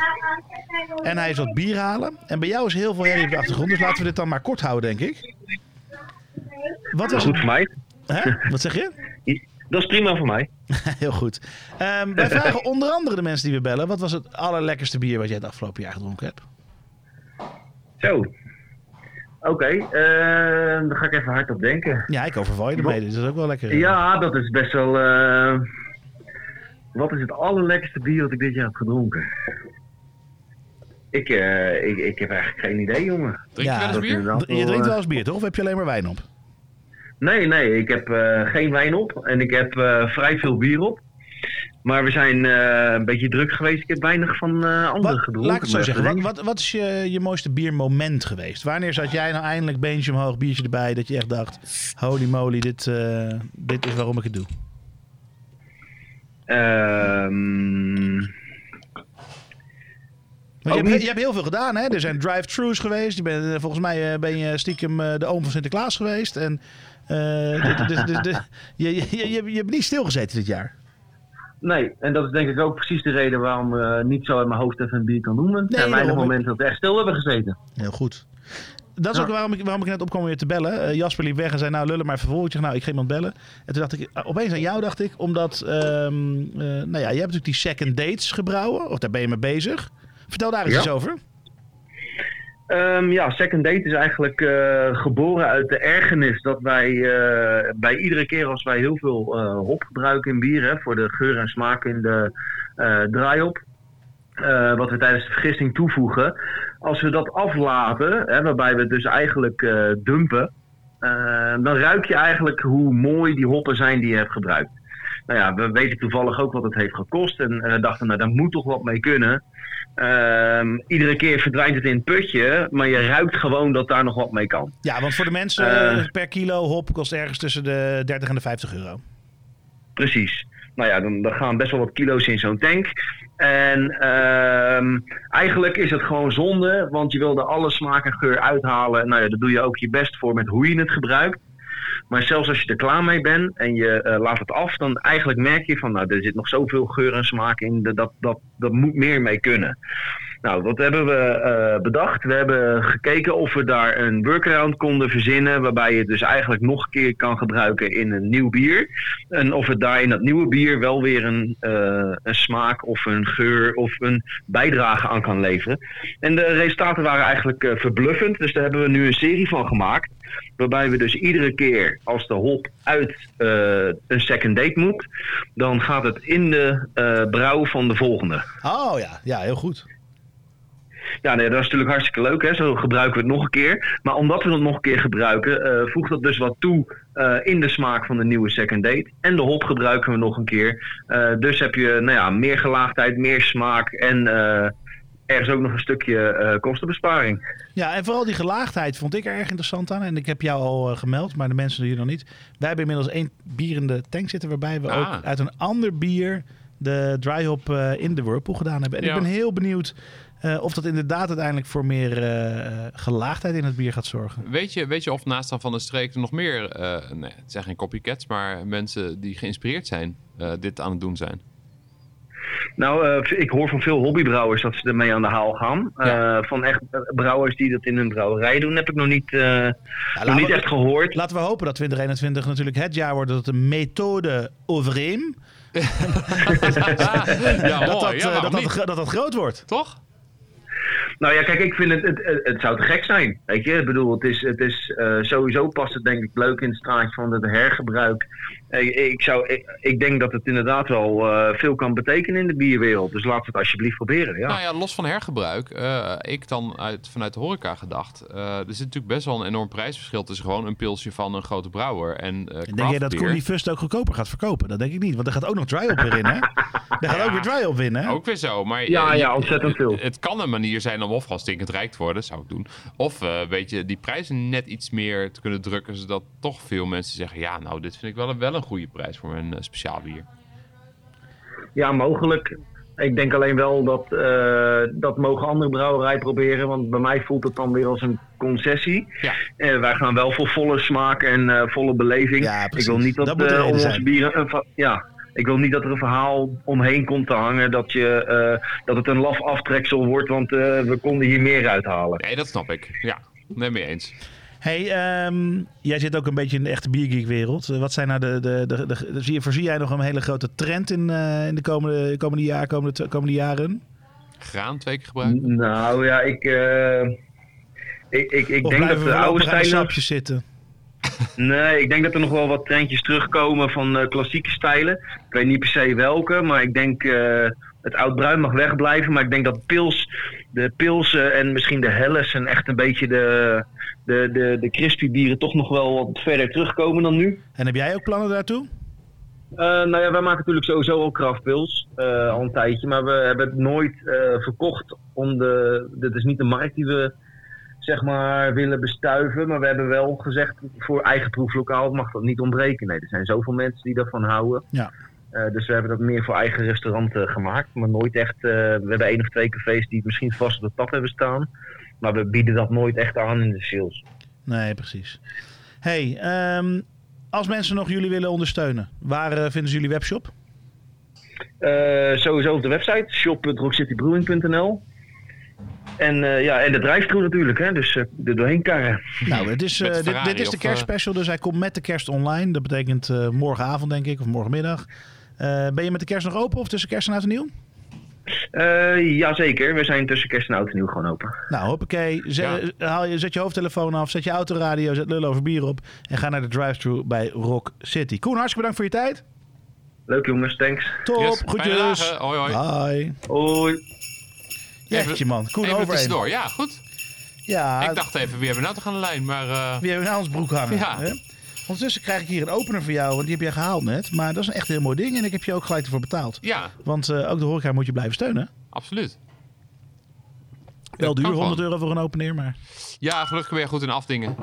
En hij is wat bier halen. En bij jou is heel veel herrie op de achtergrond. Dus laten we dit dan maar kort houden, denk ik. Wat was Goed voor mij. Hè? Wat zeg je? Dat is prima voor mij. Heel goed. Ehm, wij vragen onder andere de mensen die we bellen. Wat was het allerlekkerste bier wat jij het afgelopen jaar gedronken hebt? Zo. Oké, eh, dan ga ik even hard op denken. Ja, ik overval je ermee. Dus dat is ook wel lekker. Ja, dat is best wel... eh, wat is het allerlekkerste bier wat ik dit jaar heb gedronken? Ik, eh, ik, ik heb eigenlijk geen idee, jongen. Drink je wel eens dat is bier? Je drinkt eh, wel eens bier, toch? Of heb je alleen maar wijn op? Nee, nee, ik heb eh, geen wijn op en ik heb eh, vrij veel bier op. Maar we zijn eh, een beetje druk geweest. Ik heb weinig van eh anderen gedronken. laat ik het zo zeggen. Wat, wat, wat is je, je mooiste biermoment geweest? Wanneer zat jij nou eindelijk beentje omhoog, biertje erbij, dat je echt dacht: holy moly, dit, dit is waarom ik het doe? Ehm, je, hebt, je hebt heel veel gedaan, hè? Er zijn drive-thrus geweest. Je bent, volgens mij ben je stiekem de oom van Sinterklaas geweest. En eh, dit- dit- dit- je, je, je, je, je hebt niet stilgezeten dit jaar. nee, en dat is denk ik ook precies de reden waarom niet zo in mijn hoofd even een bier kan noemen. Er zijn weinig momenten dat we echt stil hebben gezeten. Heel goed. Dat is Ja. ook waarom ik, waarom ik net opkwam je te bellen. Eh, Jasper liep weg en zei, nou lullen maar even vol. Ik zeg, nou, ik ga iemand bellen. En toen dacht ik, eh, opeens aan jou dacht ik, omdat, eh, nou ja, jij hebt natuurlijk die second dates gebrouwen. Of daar ben je mee bezig. Vertel daar eens Ja. iets over. Ehm, ja, Second Date is eigenlijk eh, geboren uit de ergernis dat wij eh, bij iedere keer als wij heel veel eh, hop gebruiken in bier, hè, voor de geur en smaak in de draaiop, wat we tijdens de vergisting toevoegen, als we dat aflaten, hè, waarbij we het dus eigenlijk dumpen, dan ruik je eigenlijk hoe mooi die hoppen zijn die je hebt gebruikt. Nou ja, we weten toevallig ook wat het heeft gekost en dachten, nou daar moet toch wat mee kunnen. Ehm, iedere keer verdwijnt het in het putje, maar je ruikt gewoon dat daar nog wat mee kan. Ja, want voor de mensen Eh. per kilo hop kost ergens tussen de 30 en de 50 euro. Precies. Nou ja, dan, dan gaan best wel wat kilo's in zo'n tank. En ehm, eigenlijk is het gewoon zonde, want je wil er alle smaak en geur uithalen. Nou ja, daar doe je ook je best voor met hoe je het gebruikt. Maar zelfs als je er klaar mee bent en je eh, laat het af, dan eigenlijk merk je van, nou, er zit nog zoveel geur en smaak in, dat, dat, dat, dat moet meer mee kunnen. Nou, wat hebben we eh, bedacht? We hebben gekeken of we daar een workaround konden verzinnen, waarbij je het dus eigenlijk nog een keer kan gebruiken in een nieuw bier. En of het daar in dat nieuwe bier wel weer een, eh, een smaak of een geur of een bijdrage aan kan leveren. En de resultaten waren eigenlijk eh, verbluffend, dus daar hebben we nu een serie van gemaakt. Waarbij we dus iedere keer als de hop uit een second date moet, dan gaat het in de eh, brouw van de volgende. Oh ja, ja, heel goed. Ja, nee, dat is natuurlijk hartstikke leuk. Hè? Zo gebruiken we het nog een keer. Maar omdat we het nog een keer gebruiken, eh, voegt dat dus wat toe eh, in de smaak van de nieuwe second date. En de hop gebruiken we nog een keer. Eh, dus heb je nou ja, meer gelaagdheid, meer smaak en eh, ergens ook nog een stukje eh, kostenbesparing. Ja, en vooral die gelaagdheid vond ik er erg interessant aan. En ik heb jou al gemeld, maar de mensen hier nog niet. Wij hebben inmiddels één bier in de tank zitten, waarbij we Ah. ook uit een ander bier de dry hop eh, in de whirlpool gedaan hebben. En Ja. ik ben heel benieuwd eh, of dat inderdaad uiteindelijk voor meer eh, gelaagdheid in het bier gaat zorgen. Weet je, weet je of naast dan van de streek er nog meer, eh, nee, het zijn geen copycats, maar mensen die geïnspireerd zijn, eh, dit aan het doen zijn? Nou, eh, ik hoor van veel hobbybrouwers dat ze ermee aan de haal gaan. Ja. Eh, van echt eh, brouwers die dat in hun brouwerij doen, heb ik nog niet, eh, nog niet we- echt gehoord. Laten we hopen dat 2021 natuurlijk het jaar wordt dat het een methode overeem. ja, dat, dat. Ja, eh, dat, dat groot wordt. Toch? Nou ja, kijk, ik vind het, het, het, zou te gek zijn. Weet je, ik bedoel, het is, het is eh, sowieso past het denk ik leuk in het straatje van het hergebruik. Ik, ik, zou, ik, ik denk dat het inderdaad wel eh, veel kan betekenen in de bierwereld. Dus laten we het alsjeblieft proberen. Ja. Nou ja, los van hergebruik, eh, ik dan uit, vanuit de horeca gedacht. eh, er zit natuurlijk best wel een enorm prijsverschil tussen gewoon een pilsje van een grote brouwer en eh Denk jij dat die Fust ook goedkoper gaat verkopen? Dat denk ik niet, want er gaat ook nog dry op weer in, hè? Er gaat ook weer dry op in, hè? Ook weer zo, maar Ja, ja, ontzettend veel. Het kan een manier zijn om of gewoon stinkend rijk te worden, zou ik doen. Of eh weet je, die prijzen net iets meer te kunnen drukken, zodat toch veel mensen zeggen: ja, nou, dit vind ik wel een, wel een goede prijs voor mijn eh, speciaal bier. Ja, mogelijk. Ik denk alleen wel dat eh, dat mogen andere brouwerijen proberen. Want bij mij voelt het dan weer als een concessie. Ja. Eh, wij gaan wel voor volle smaak en eh, volle beleving. Ja, ik wil niet dat, Dat eh, zijn. onze bieren een ja, ik wil niet dat er een verhaal omheen komt te hangen dat, je, eh, dat het een laf aftreksel wordt, want eh, we konden hier meer uithalen. Nee, dat snap ik. Ja, nee, mee eens. Hey, ehm, jij zit ook een beetje in de echte biergeekwereld. Eh, Wat zijn nou de, de, de, de, de- zie je, voorzie jij nog een hele grote trend in, eh, in de komende, komende, jaar, komende, komende jaren? Graan twee keer gebruiken. Nou ja, ik, eh, ik, ik, ik Of denk dat de oude stijlen... sapjes zitten? Nee, ik denk dat er nog wel wat trendjes terugkomen van eh, klassieke stijlen. Ik weet niet per se welke, maar ik denk eh, het oud-bruin mag wegblijven. Maar ik denk dat pils, de pilsen en misschien de helles en echt een beetje de, de, de, de crispy bieren toch nog wel wat verder terugkomen dan nu. En heb jij ook plannen daartoe? Eh, nou ja, wij maken natuurlijk sowieso al kraftpils eh, al een tijdje, maar we hebben het nooit eh, verkocht om de. Dit is niet de markt die we zeg maar willen bestuiven, maar we hebben wel gezegd voor eigen proeflokaal mag dat niet ontbreken. Nee, er zijn zoveel mensen die daarvan houden. Ja. Eh, dus we hebben dat meer voor eigen restauranten gemaakt, maar nooit echt. eh, we hebben één of twee cafés die misschien vast op de tap hebben staan, maar we bieden dat nooit echt aan in de sales. Nee, precies. Hey, ehm, als mensen nog jullie willen ondersteunen, waar eh, vinden ze jullie webshop? Eh, sowieso op de website shop.rockcitybrewing.nl. En, eh, ja, en de drijftoer natuurlijk, hè? dus eh, er doorheen karren. Nou, het is, eh, dit, dit is de eh, kerstspecial, dus hij komt met de kerst online. Dat betekent eh, morgenavond, denk ik, of morgenmiddag. Eh, ben je met de kerst nog open of tussen kerst en oud en nieuw? Eh, jazeker, we zijn tussen kerst en oud en nieuw gewoon open. Nou, hoppakee. Zet, haal je, zet je hoofdtelefoon af, zet je autoradio, zet lul over bier op... en ga naar de drive-thru bij Rock City. Koen, hartstikke bedankt voor je tijd. Leuk jongens, thanks. Top, Yes, goedjes. dagen. Hoi, hoi. Hoi. Hoi. Jeetje man, Koen Even over tussendoor. Ja, goed. Ja, Ik dacht even, wie hebben we nou toch aan de lijn? Maar eh, wie hebben we nou ons broek hangen? Ja. Hè? Ondertussen krijg ik hier een opener voor jou, want die heb jij gehaald net. Maar dat is een echt heel mooi ding en ik heb je ook gelijk ervoor betaald. ja, Want eh, ook de horeca moet je blijven steunen. absoluut. Wel duur, kan 100 gewoon. euro voor een opener, maar Ja, gelukkig ben je goed in afdingen.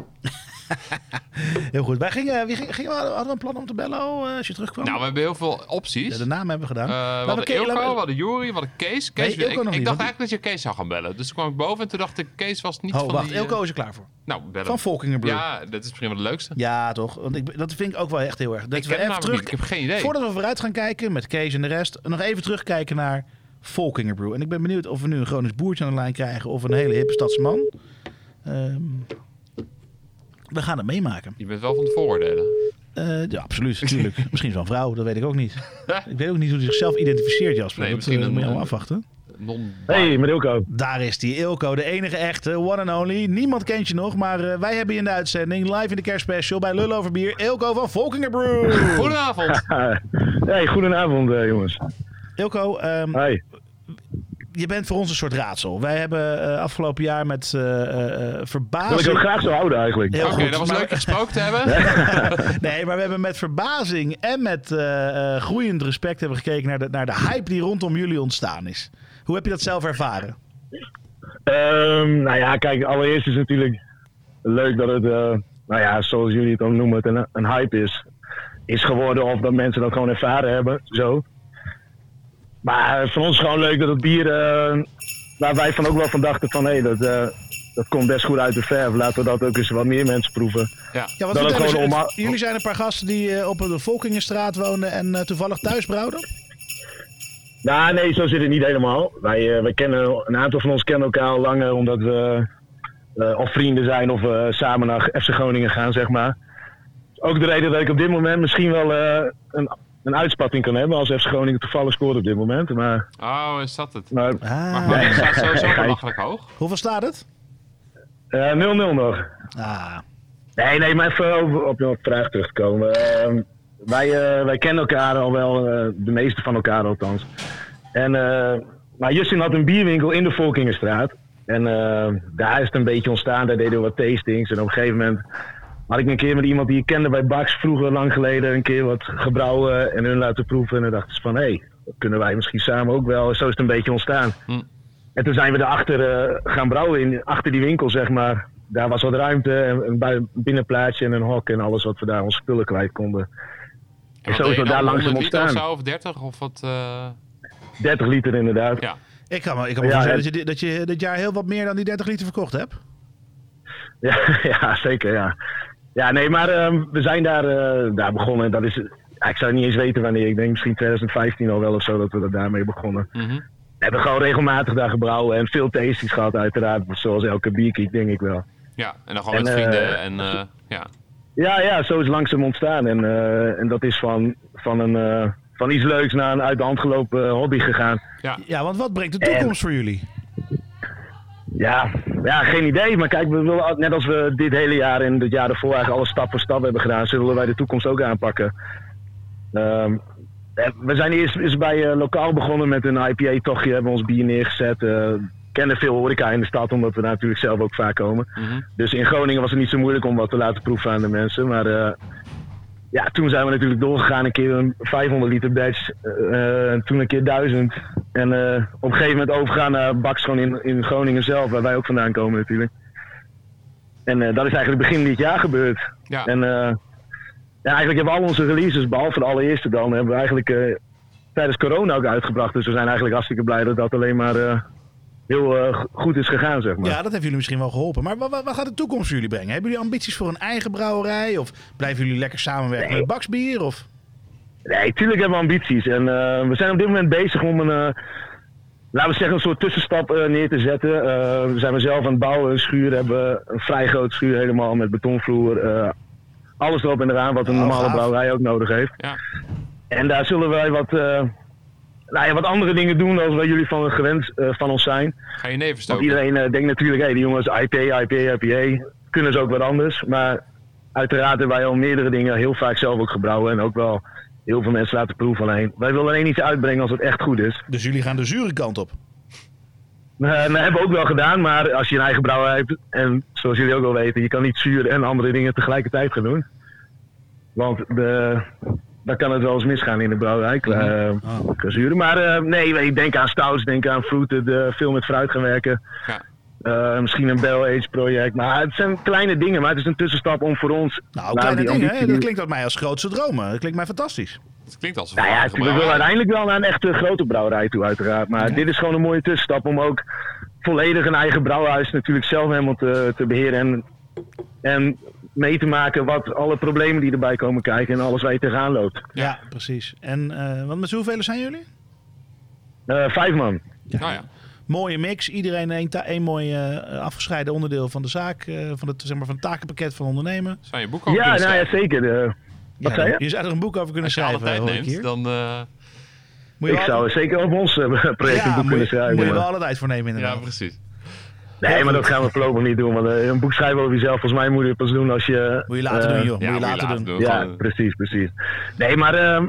heel goed. Wij gingen, wie ging, gingen we, hadden we een plan om te bellen oh, eh, als je terugkwam? Nou, we hebben heel veel opties. Ja, de naam hebben we gedaan. Eh, we hadden Ke- Ilko, we hadden Juri, we hadden Kees. Kees Nee, ik, dacht eigenlijk dat je Kees zou gaan bellen. Dus toen kwam ik boven en toen dacht ik, Kees was niet Oh, van wacht. die... eh, Ilko is er klaar voor. Nou, bellen. Van Brew. Ja, dat is misschien wel het leukste. Ja, toch? Want ik, dat vind ik ook wel echt heel erg. Dat ik we even terug. Ik heb geen idee. Voordat we vooruit gaan kijken met Kees en de rest, nog even terugkijken naar Volkinger Brew. En ik ben benieuwd of we nu een Gronings boertje aan de lijn krijgen of een hele hippe stadsman. Ehm, we gaan het meemaken. Je bent wel van de vooroordelen. Eh, ja, absoluut. Natuurlijk. misschien wel een vrouw, dat weet ik ook niet. ik weet ook niet hoe hij zichzelf identificeert, Jasper. Nee, dat misschien eh, moet je allemaal eh, afwachten. Non Hey, met Ilko. Daar is die Ilko, de enige echte, one and only. Niemand kent je nog, maar eh, wij hebben je in de uitzending live in de kerstspecial bij Lul Over Bier. Ilko van Volkinger Brew. Goedenavond. hey, goedenavond eh, jongens. Ilko, ehm, Hey. Je bent voor ons een soort raadsel. Wij hebben eh, afgelopen jaar met eh eh, eh, verbazing... Wil ik ook graag zo houden eigenlijk. Oké, dat was maar- leuk gesproken te hebben. Nee, maar we hebben met verbazing en met eh, eh, groeiend respect hebben gekeken naar de, naar de hype die rondom jullie ontstaan is. Hoe heb je dat zelf ervaren? Ehm, nou ja, kijk, allereerst is het natuurlijk leuk dat het, eh, nou ja, zoals jullie het dan noemen, het een, een hype is. Is geworden of dat mensen dat gewoon ervaren hebben, zo. Maar voor ons is het gewoon leuk dat het bier, eh, waar wij van ook wel van dachten van, hé, dat, eh, dat komt best goed uit de verf. Laten we dat ook eens wat meer mensen proeven. Ja. Ja, wat Dat om- jullie zijn een paar gasten die eh, op de Volkingenstraat woonden en eh, toevallig thuis brouwden? Nou, nee, zo zit het niet helemaal. Wij, eh, wij kennen, een aantal van ons kennen elkaar al langer omdat we eh, of vrienden zijn of eh, samen naar FC Groningen gaan, zeg maar. Ook de reden dat ik op dit moment misschien wel eh, een, een uitspatting kan hebben als FC Groningen toevallig scoort op dit moment. Maar, Oh, is dat het? maar Ah, Maar Groningen staat sowieso belachelijk hoog. Hoeveel staat het? eh, 0-0 nog. Ah, Nee, nee, maar even over, op je vraag terug te komen. Ehm, wij, eh, wij kennen elkaar al wel, eh, de meeste van elkaar althans. En, eh, maar Justin had een bierwinkel in de Volkingenstraat. En eh, daar is het een beetje ontstaan, daar deden we wat tastings. En op een gegeven moment had ik een keer met iemand die ik kende bij Bax vroeger, lang geleden, een keer wat gebrouwen en hun laten proeven. En dan dachten ze van, hé, hey, dat kunnen wij misschien samen ook wel. Zo is het een beetje ontstaan. Hm. En toen zijn we erachter eh, gaan brouwen, in, achter die winkel zeg maar. Daar was wat ruimte, en een bui- binnenplaatsje en een hok en alles wat we daar onze spullen kwijt konden. En zo is dat daar langzaam 100 liter of ontstaan. zo, of 30 of wat? eh, 30 liter inderdaad. Ja. ik kan me, ik kan me Ja, voorstellen het- dat, je, dat je dit jaar heel wat meer dan die 30 liter verkocht hebt. Ja, ja zeker ja. Ja, nee, maar ehm, we zijn daar, eh, daar begonnen. Dat is, ja, ik zou niet eens weten wanneer. Ik denk misschien 2015 al wel of zo dat we daarmee begonnen. mhm. We hebben gewoon regelmatig daar gebrouwen en veel tastings gehad uiteraard. Zoals elke bierkiek denk ik wel. Ja, en dan gewoon En, met eh, vrienden. En eh, ja. Ja, ja, zo is het langzaam ontstaan. En, eh, en dat is van, van, een, eh, van iets leuks naar een uit de hand gelopen hobby gegaan. Ja, want wat brengt de toekomst voor jullie? Ja, ja, geen idee. Maar kijk, we willen, net als we dit hele jaar en het jaar ervoor eigenlijk alles stap voor stap hebben gedaan, zullen wij de toekomst ook aanpakken. Ehm, eh, we zijn eerst eens bij eh, lokaal begonnen met een IPA-tochtje, hebben ons bier neergezet. eh, kennen veel horeca in de stad, omdat we daar natuurlijk zelf ook vaak komen. Mhm. Dus in Groningen was het niet zo moeilijk om wat te laten proeven aan de mensen. Maar eh, ja, toen zijn we natuurlijk doorgegaan. Een keer een 500 liter batch. en toen een keer 1000. En eh, op een gegeven moment overgaan naar Baks gewoon in, in Groningen zelf. Waar wij ook vandaan komen natuurlijk. En dat is eigenlijk begin dit jaar gebeurd. Ja. En ja, eigenlijk hebben we al onze releases, behalve de allereerste dan, hebben we eigenlijk tijdens corona ook uitgebracht. Dus we zijn eigenlijk hartstikke blij dat dat alleen maar heel eh, goed is gegaan, zeg maar. Ja, dat heeft jullie misschien wel geholpen. Maar wat, wat, gaat de toekomst voor jullie brengen? Hebben jullie ambities voor een eigen brouwerij? Of blijven jullie lekker samenwerken Nee. met Baksbier? Of... Nee, tuurlijk hebben we ambities. En eh, we zijn op dit moment bezig om een, eh, laten we zeggen, een soort tussenstap neer te zetten. Eh, we zijn we zelf aan het bouwen, een schuur hebben, een vrij groot schuur helemaal met betonvloer. eh, alles erop en eraan wat een Oh, normale gaaf. brouwerij ook nodig heeft. Ja. En daar zullen wij wat, eh, nou ja, wat andere dingen doen dan waar jullie van gewend eh, van ons zijn. Ga je neven Want stoken? iedereen eh, denkt natuurlijk, hé, die jongens IPA, IPA, IPA, kunnen ze ook wat anders. Maar uiteraard hebben wij al meerdere dingen heel vaak zelf ook gebrouwen en ook wel heel veel mensen laten proeven alleen. Wij willen alleen iets uitbrengen als het echt goed is. Dus jullie gaan de zure kant op. Eh, dat hebben we ook wel gedaan, maar als je een eigen brouwer hebt, en zoals jullie ook wel weten, je kan niet zuur en andere dingen tegelijkertijd gaan doen. Want de, dan kan het wel eens misgaan in de brouwerij, Oh. zuren. Maar eh, nee, ik denk aan stouts, denk aan fruited, eh, veel met fruit gaan werken. Ja. Eh, misschien een Bell Age project. Maar het zijn kleine dingen, maar het is een tussenstap om voor ons... Nou, kleine die dingen, hè? dat klinkt uit mij als grootste dromen. Dat klinkt mij fantastisch. Het klinkt als een Nou ja, we willen uiteindelijk wel naar een echte grote brouwerij toe, uiteraard. Maar dit is gewoon een mooie tussenstap om ook volledig een eigen brouwhuis natuurlijk zelf helemaal te, te beheren. En, en mee te maken wat alle problemen die erbij komen kijken en alles waar je tegenaan loopt. Ja, precies. En eh, want met hoeveel zijn jullie? Eh, vijf man. Nou ja. Mooie mix. Iedereen een, één mooi eh, afgescheiden onderdeel van de zaak. eh, van, het, zeg maar, van het takenpakket van ondernemen. Zou je een boek over Ja, kunnen nou ja, zeker. eh, wat Ja, zei je? Je zou er een boek over kunnen Als je schrijven, tijd hoor ik neemt, dan... eh, Moet je Ik wel- zou zeker op ons project ja, een boek kunnen je, schrijven. moet je wel alle tijd voor nemen ja, inderdaad. precies. Nee, maar dat gaan we voorlopig niet doen. Want eh, een boek schrijven over jezelf, volgens mij moet je het pas doen als je... Moet je later eh, doen, joh. Ja, moet je later doen. Ja, precies, precies. Nee, maar ehm,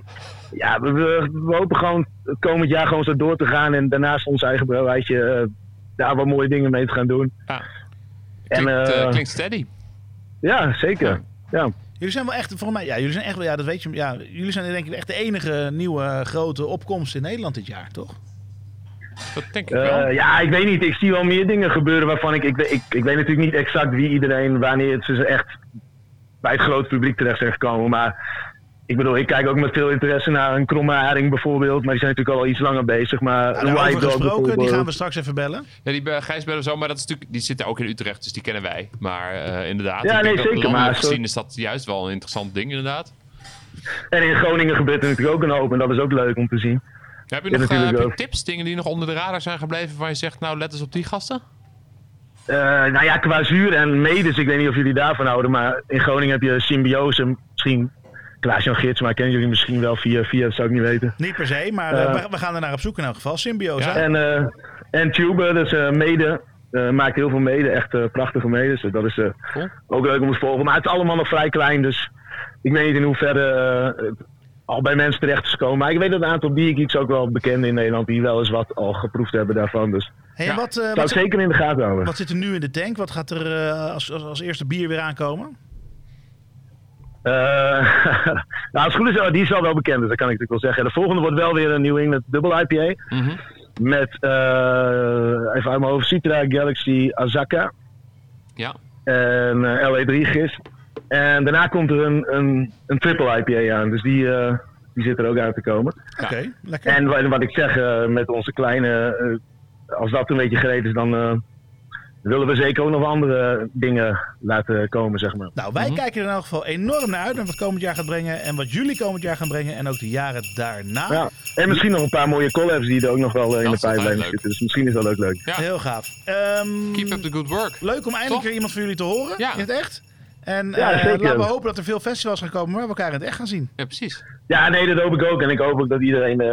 ja, we, we, we hopen gewoon het komend jaar gewoon zo door te gaan. En daarnaast ons eigen brouwerijtje eh, daar wat mooie dingen mee te gaan doen. Ja. En, Klinkt, eh, eh, klinkt steady. Ja, zeker. Ja. Jullie zijn wel echt, volgens mij, ja, jullie zijn echt wel, ja, dat weet je, ja, jullie zijn denk ik echt de enige nieuwe eh, grote opkomst in Nederland dit jaar, toch? Dat denk ik wel. Eh, ja, ik weet niet. Ik zie wel meer dingen gebeuren waarvan ik... Ik, weet- ik, ik weet natuurlijk niet exact wie iedereen... wanneer het ze echt bij het grote publiek terecht zijn gekomen. Maar ik bedoel, ik kijk ook met veel interesse naar een kromme haring bijvoorbeeld. Maar die zijn natuurlijk al iets langer bezig. Maar Ja, een dog gesproken, die gaan we straks even bellen. Ja, die bij Gijs Bellen zo, maar dat is natuurlijk, die zitten ook in Utrecht, dus die kennen wij. Maar eh, inderdaad, Ja, ik nee, denk zeker, maar gezien is dat juist wel een interessant ding inderdaad. En in Groningen gebeurt er natuurlijk ook een hoop. En dat is ook leuk om te zien. Heb je nog eh, heb je tips, dingen die nog onder de radar zijn gebleven, waar je zegt, nou let eens op die gasten? Eh, nou ja, qua zuur en medes, ik weet niet of jullie daarvan houden, maar in Groningen heb je symbiose. Misschien Klaas-Jan Gids, maar kennen jullie misschien wel via, via dat zou ik niet weten. Niet per se, maar eh, we, we gaan er naar op zoek in elk geval. Symbiose. Ja. En, eh en Tube, dus eh, mede, eh, maakt heel veel mede, echt eh, prachtige medes. Dus dat is eh, Cool. ook leuk om te volgen. Maar het is allemaal nog vrij klein, dus ik weet niet in hoeverre eh, al bij mensen terecht is gekomen. Maar ik weet dat een aantal biergeeks ook wel bekend in Nederland die wel eens wat al geproefd hebben daarvan. Dus Hey, Ja. wat, eh, zou wat, zit- zeker in de gaten houden. wat zit er nu in de tank? Wat gaat er eh, als, als, als eerste bier weer aankomen? Eh, nou, als het goed is, die is al wel bekend, dus dat kan ik natuurlijk wel zeggen. De volgende wordt wel weer een New England Double IPA. Mhm. Met, eh, even uit mijn hoofd, Citra, Galaxy, Azaka Ja, en eh, LA3 gist. En daarna komt er een, een, een triple IPA aan, dus die, eh, die zit er ook aan te komen. Oké, lekker. En wat, wat ik zeg, eh, met onze kleine, eh, als dat een beetje gereed is, dan eh, willen we zeker ook nog andere dingen laten komen, zeg maar. Nou, wij Mhm. kijken er in elk geval enorm naar uit naar wat komend jaar gaat brengen en wat jullie komend jaar gaan brengen en ook de jaren daarna. Ja. En misschien nog een paar mooie collabs die er ook nog wel in Dat de pijplijn leuk. zitten. Dus misschien is dat ook leuk. Ja. Heel gaaf. Ehm, keep up the good work. leuk om eindelijk Toch? weer iemand van jullie te horen Ja. in het echt. En Ja, eh, laten we hopen dat er veel festivals gaan komen waar we elkaar in het echt gaan zien. Ja, precies. Ja, nee, dat hoop ik ook. En ik hoop ook dat iedereen eh,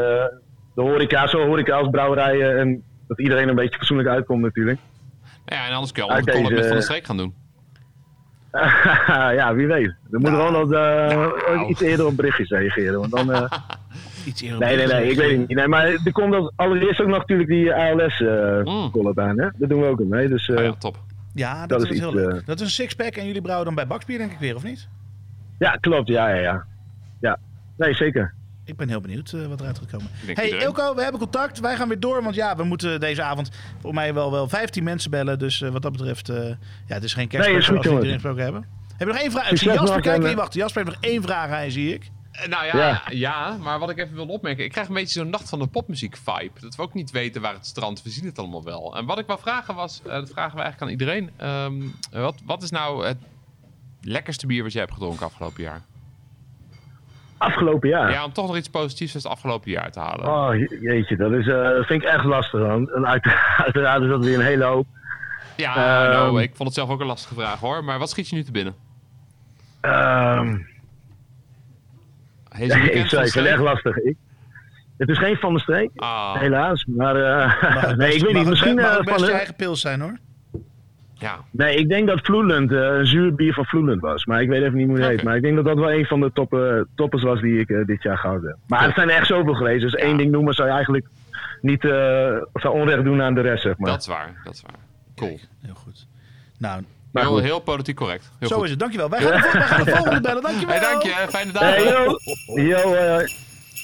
de horeca, zo horeca als brouwerijen, en dat iedereen een beetje fatsoenlijk uitkomt natuurlijk. Nou ja, en anders kun je altijd een collab met Van de Streek gaan doen. ja, wie weet. We moeten Nou, gewoon wat, eh, nou. iets eerder op berichtjes reageren. Want dan, eh, Iets eerder nee, nee, nee, ik weet het niet. Nee, maar er komt als- allereerst ook nog natuurlijk die ALS eh Mm. collab aan. Hè? Dat doen we ook mee. Dus Oh ja, top. Ja, dat, Dat is, is heel iets, leuk. eh, Dat is een sixpack en jullie brouwen dan bij Bakspier denk ik weer, of niet? ja, klopt. Ja, ja, ja. Ja, nee, zeker. Ik ben heel benieuwd eh, wat eruit gaat komen. Denk Hey. Ilko, we hebben contact. Wij gaan weer door, want ja, we moeten deze avond voor mij wel, wel 15 mensen bellen. Dus eh, wat dat betreft, eh, ja, het is geen kerst Nee, is goed, zoals we iedereen gesproken hebben. Heb je nog één vraag? Ik zie Jasper kijken. Nee, wacht. Jasper heeft nog één vraag aan zie ik. Eh, Nou ja, ja. Ja. maar wat ik even wil opmerken. Ik krijg een beetje zo'n nacht van de popmuziek vibe. Dat we ook niet weten waar het strand. We zien het allemaal wel. En wat ik wou vragen was, eh, dat vragen we eigenlijk aan iedereen. Ehm, wat, wat is nou het lekkerste bier wat jij hebt gedronken afgelopen jaar? Afgelopen jaar. Ja, om toch nog iets positiefs uit het afgelopen jaar te halen. Oh, je- jeetje, dat, is, eh, dat vind ik echt lastig. Man. En uit- uiteraard is dat weer een hele hoop. Ja, Ehm. nou, ik vond het zelf ook een lastige vraag hoor. Maar wat schiet je nu te binnen? Ehm Weekend ik zei, ik vind het echt lastig. Ik, het is geen Van de Streek, Ah, helaas. Maar eh, Mag het nee, best- ik weet mag niet. het Misschien eh, het best van je eigen pils zijn, hoor. ja. Nee, ik denk dat Vloeland eh, een zuur bier van Vloeland was. Maar ik weet even niet hoe het heet. Maar ik denk dat dat wel een van de toppen, toppers was die ik dit jaar gehouden heb. Maar er zijn er echt zoveel geweest. Dus één ding noemen zou je eigenlijk niet eh, zou onrecht doen aan de rest, zeg maar. Dat is waar, dat is waar. Cool. Heel goed. Nou, Maar Heel, goed. heel politiek correct. Heel zo goed. is het. Dankjewel. Wij gaan de, wij gaan de volgende bellen. Dankjewel. Hey, dank je. Fijne dag. Hey, yo. Hoi.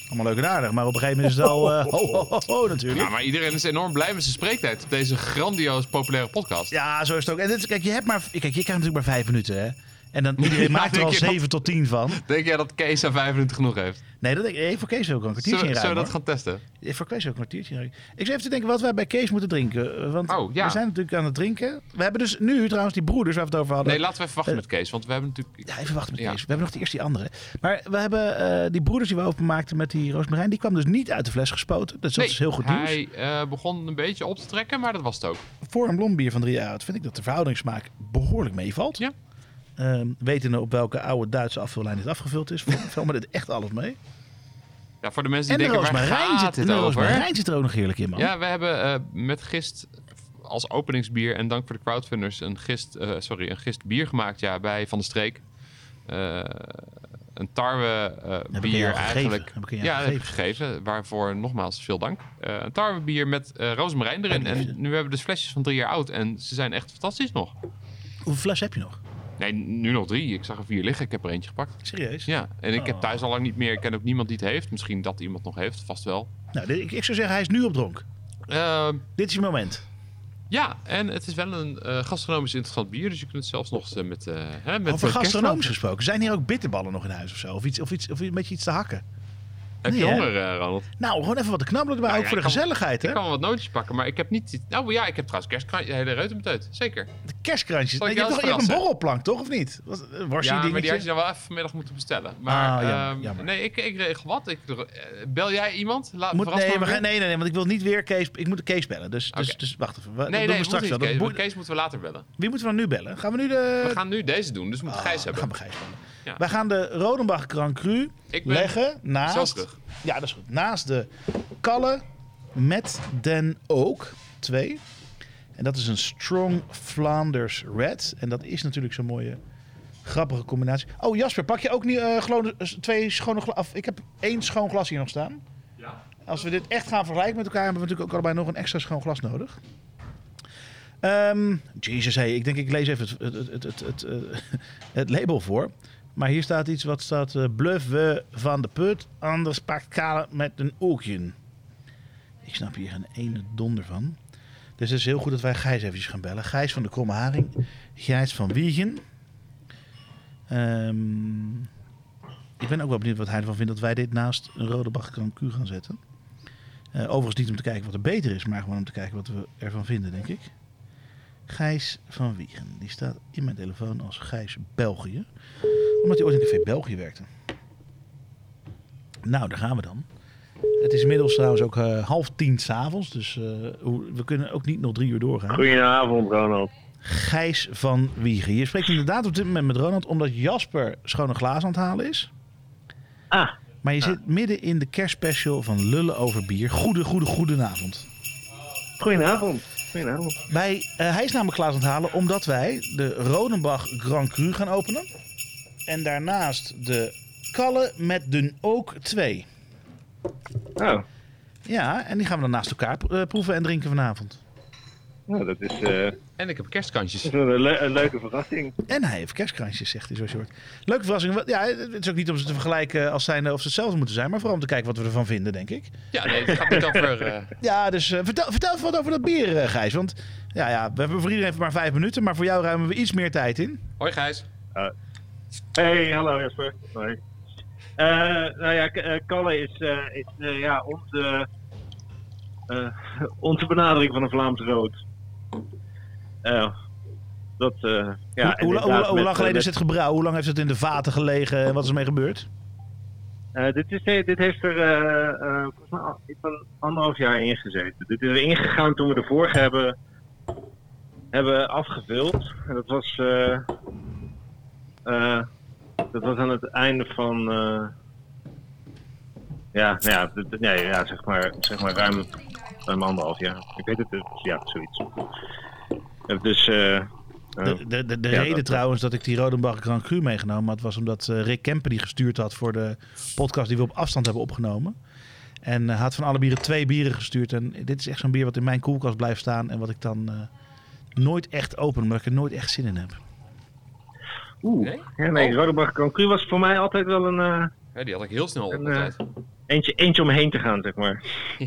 allemaal leuk en aardig. Maar op een gegeven moment is het al eh, ho, ho, ho, ho, natuurlijk. Ja, maar iedereen is enorm blij met zijn spreektijd op deze grandioos populaire podcast. Ja, zo is het ook. En dit, is- kijk, je hebt maar, kijk, je krijgt natuurlijk maar vijf minuten, hè. En dan iedereen maakt er al je dat- 7 tot 10 van. Denk jij dat Kees aan vijf minuten genoeg heeft? Nee, dat denk ik. Hey, voor Kees wel een kwartiertje Zullen, in zullen we dat gaan testen? hoor. Eh, Voor Kees ik een kwartiertje in. Ik zit even te denken wat wij bij Kees moeten drinken. eh, Want Oh, ja. we zijn natuurlijk aan het drinken. We hebben dus nu trouwens die broeders waar we het over hadden. Nee, laten we even wachten Eh, met Kees, want we hebben natuurlijk... Ja, even wachten met Ja. Kees. We hebben nog eerst die andere. Maar we hebben die broeders die we openmaakten met die roosmarijn. Die kwam dus niet uit de fles gespoten. Dus dat Nee, is heel goed nieuws. Hij begon een beetje op te trekken, maar dat was het ook. Voor een blond bier van drie jaar oud vind ik dat de verhoudingssmaak behoorlijk meevalt. Ja. Ehm, wetende op welke oude Duitse afvullijn dit afgevuld is, valt me dit echt alles mee. Ja, voor de mensen En die de denken, waar gaat zit, de over? zit er ook nog heerlijk in, man. Ja, we hebben eh, met gist als openingsbier en dank voor de crowdfunders een gist, eh, sorry, een gist bier gemaakt ja, bij Van de Streek. Eh, een tarwe aan bier eigenlijk. Heb ik ja, dat heb ik gegeven. gegeven. Waarvoor nogmaals veel dank. Een tarwe bier met eh rozemarijn erin. En nu hebben we dus flesjes van drie jaar oud. En ze zijn echt fantastisch nog. Hoeveel fles heb je nog? Nee, nu nog drie. Ik zag er vier liggen. Ik heb er eentje gepakt. Serieus? Ja, en ik heb Oh. thuis al lang niet meer. Ik ken ook niemand die het heeft. Misschien dat iemand nog heeft. Vast wel. Nou, ik, ik zou zeggen, hij is nu op dronk. Eh, Dit is je moment. Ja, en het is wel een eh, gastronomisch interessant bier. Dus je kunt het zelfs nog eh, met, eh hè, met Over gastronomisch gesproken. Zijn hier ook bitterballen nog in huis of zo? Of, iets, of, iets, of een beetje iets te hakken? Heb Nee, honger, eh, Ronald? Nou, gewoon even wat te knabbelen erbij. Nou, ook ja, voor de gezelligheid, hè? Ik kan wel wat nootjes pakken, maar ik heb niet... Nou ja, ik heb trouwens kerstkrantje, de hele reutemeteut. Zeker. De kerstkrantjes. Ik je, hebt toch, je hebt een borrelplank, toch? Of niet? Was, een worstje Ja, maar die had je dan wel even vanmiddag moeten bestellen. Maar Ah, ehm, nee, ik, ik regel wat. Ik, eh, bel jij iemand? Laat Moet, nee, we gaan, nee, nee, nee, want ik wil niet weer Kees... Ik moet Kees bellen. Dus, dus, dus wacht even. We- Nee, nee, we straks wel. Kees. Kees moeten we later bellen. Wie moeten we dan nu bellen? Gaan we nu de... We gaan nu deze doen, dus we moeten Ah, Gijs hebben. Gaan we Gijs bellen. Ja. Wij gaan de Rodenbach Grand Cru leggen naast... Ja, dat is goed. Naast de Kalle met den Oak 2. En dat is een Strong Flanders Red. En dat is natuurlijk zo'n mooie, grappige combinatie. Oh, Jasper, pak je ook niet eh, gewoon eh, twee schone glas... Ik heb één schoon glas hier nog staan. Ja. Als we dit echt gaan vergelijken met elkaar... hebben we natuurlijk ook allebei nog een extra schoon glas nodig. Ehm Jesus, hey, ik denk ik lees even het, het, het, het, het, eh, het label voor. Maar hier staat iets wat staat... eh bluff we van de put, anders pakt Kale met een oogje. Ik snap hier geen ene donder van. Dus het is heel goed dat wij Gijs eventjes gaan bellen. Gijs van de Kromme Haring. Gijs van Wiegen. Ehm, ik ben ook wel benieuwd wat hij ervan vindt dat wij dit naast een rode Bach Grand Cru gaan zetten. Eh, overigens niet om te kijken wat er beter is, maar gewoon om te kijken wat we ervan vinden, denk ik. Gijs van Wiegen. Die staat in mijn telefoon als Gijs België. Omdat hij ooit in Café België werkte. Nou, daar gaan we dan. Het is inmiddels trouwens ook eh, half tien s'avonds. Dus eh, we kunnen ook niet nog drie uur doorgaan. Goedenavond, Ronald. Gijs van Wiegen. Je spreekt inderdaad op dit moment met Ronald omdat Jasper schone glazen aan het halen is. Ah. Maar je zit midden in de kerstspecial van Lullen over bier. Goede, goede, goedenavond. Goedenavond. Goedenavond. Wij, eh, hij is namelijk glazen aan het halen omdat wij de Rodenbach Grand Cru gaan openen. En daarnaast de Kalle met den Ook 2. Oh, Ja, en die gaan we dan naast elkaar eh, proeven en drinken vanavond. Nou, dat is, eh, En ik heb dat is een, le- een leuke verrassing. En hij heeft kerstkrantjes, zegt hij zo short. Leuke verrassing. Ja, het is ook niet om ze te vergelijken als zijn of ze hetzelfde moeten zijn, maar vooral om te kijken wat we ervan vinden, denk ik. Ja, nee, het gaat niet over... eh, Ja, dus eh, vertel, vertel even wat over dat bier, Gijs. Want ja, ja, we hebben voor iedereen maar vijf minuten, maar voor jou ruimen we iets meer tijd in. Hoi Gijs. Hey, hallo Jasper. Hoi. Eh, nou ja, Kalle is, eh, is eh, ja, onze, eh, onze benadering van een Vlaams rood. Eh, dat, eh, ja, hoe, hoe, hoe- inderdaad hoe lang eh, geleden met- is het gebrouwen? Hoe lang heeft het in de vaten gelegen en wat is ermee gebeurd? Eh, dit, is, eh, dit heeft er eh, eh, iets van anderhalf jaar in gezeten. Dit is er ingegaan toen we de vorige hebben, hebben afgevuld. En dat was, eh, eh, dat was aan het einde van. eh, ja, nou ja, nee, ja, zeg maar, zeg maar ruim, ruim anderhalf jaar. Ik weet het, ja, zoiets. Dus. De, de, de, de ja, reden dat- trouwens dat ik die Rodenbach Grand Cru meegenomen had, was omdat eh, Rick Kemper die gestuurd had voor de podcast die we op afstand hebben opgenomen. En hij had van alle bieren twee bieren gestuurd. En dit is echt zo'n bier wat in mijn koelkast blijft staan en wat ik dan eh, nooit echt open, omdat ik er nooit echt zin in heb. Oeh. Nee? Ja, nee, Oh. Rodebach Grand Cru was voor mij altijd wel een. eh, Ja, die had ik heel snel op En, altijd. eentje, eentje omheen te gaan, zeg maar.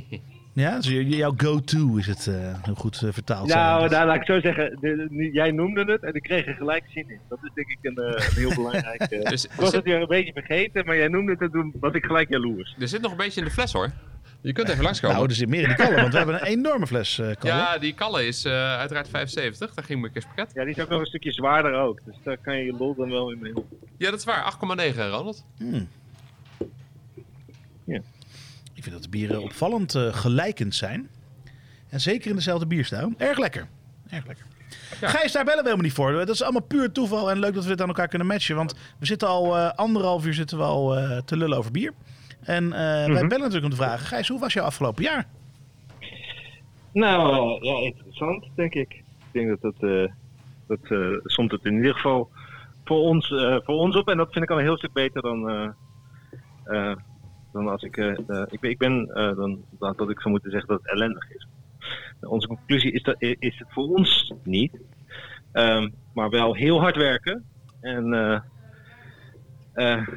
Ja, dus jouw go-to is het eh, heel goed eh, vertaald. Nou, zijn. nou, laat ik zo zeggen. de- de- jij noemde het en ik kreeg er gelijk zin in. Dat is denk ik een, eh, een heel belangrijk... eh, Dus- ik was het weer een beetje vergeten, maar jij noemde het en toen was ik gelijk jaloers. Er zit nog een beetje in de fles hoor. Je kunt even langskomen. Nou, er zit meer in die kallen, want we hebben een enorme fles uh, Ja, die kalle is eh, uiteraard 75. Daar ging mijn kerstpakket. Ja, die is ook nog een stukje zwaarder ook. Dus daar kan je je lol dan wel in mee. Ja, dat is waar. 8,9 Ronald. Hmm. Ja. Ik vind dat de bieren opvallend eh, gelijkend zijn. En zeker in dezelfde bierstijl. Erg lekker. Erg lekker. Gijs, daar bellen we helemaal niet voor. Dat is allemaal puur toeval en leuk dat we dit aan elkaar kunnen matchen. Want we zitten al eh, anderhalf uur zitten we al eh, te lullen over bier. En eh, wij bellen natuurlijk om te vragen. Gijs, hoe was jouw afgelopen jaar? Nou, ja, interessant, denk ik. Ik denk dat dat, eh, dat eh, somt het in ieder geval voor ons, eh, voor ons op. En dat vind ik al een heel stuk beter dan, eh, eh, dan als ik... eh, eh, ik, ben- ik ben eh, dan, dat ik zou moeten zeggen dat het ellendig is. Onze conclusie is, dat, is het voor ons niet. Ehm, maar wel heel hard werken. En